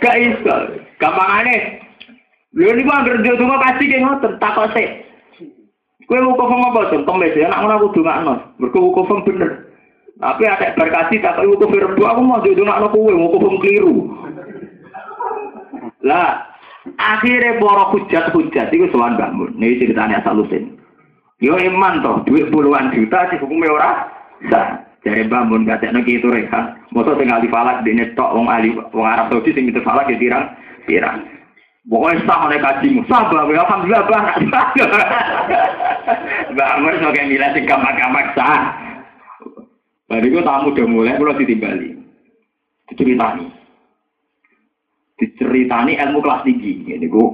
Gak iso. Gampangane. Lho niku anggere yo donga kasih ki ngoten takok sik. Kowe wukuf apa to? Kemis ya nak ngono aku dongakno. Mergo wukuf bener. Tapi ada berkasih tak tahu wukuf rebu aku mau yo dongakno kowe wukuf keliru. Lah akhirnya boro hujat-hujat itu soal bangun. Ini ceritanya asal usin. Yo iman toh, duit puluhan juta sih hukumnya ora. Nah, Jare bangun gak ki itu rekan. Mosok sing ahli falak dene tok wong ahli wong Arab Saudi sing itu falak ya pirang pirang. Pokoknya sah oleh kajimu, sah bahwa alhamdulillah bah. Bangun sebagai nilai sing gamak-gamak sah. Bariku tamu udah mulai, kalau ditimbali. Diceritani. Diceritani ilmu kelas tinggi. Ini gue,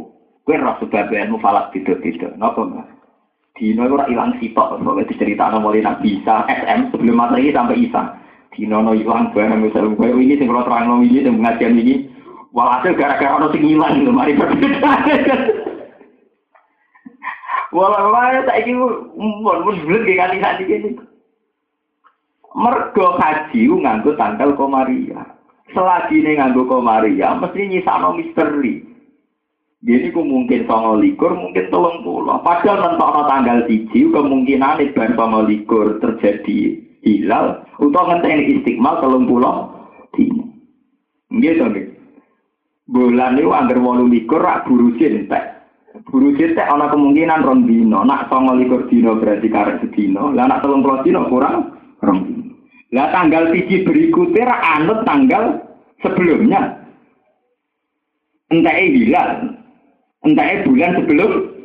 gue rasa sebab ilmu falak tidak-tidak. Kenapa enggak? Dino itu hilang sitok, soalnya diceritakan mulai Nabi Isa, SM, sebelum ini sampai Isa. Dino no hilang barang, misalnya gue ini, yang kalau terang ini, yang pengajian ini, walhasil gara-gara orang sing hilang, itu mari berbeda. Walau tak ini, mun mun bulat kayak kali kali ini. Mergo haji nganggo tanggal komaria. Selagi ini nganggo komaria, mesti nyisano misteri. Jadi ku mungkin songo likur, mungkin tolong pulau. Padahal nentok tanggal tiji, kemungkinan ibar songo likur terjadi hilal, untuk ngenteni istiqmal tolong pulau. Gitu nih. Bulan itu anggar walu likur, rak buru cintek. Buru cintek ada kemungkinan rong dino. Nak songo likur dino berarti karet sedino. Lah nak tolong pulau dino kurang rong dino. Lah tanggal tiji berikutnya rak anut tanggal sebelumnya. Entah hilal, entah bulan sebelum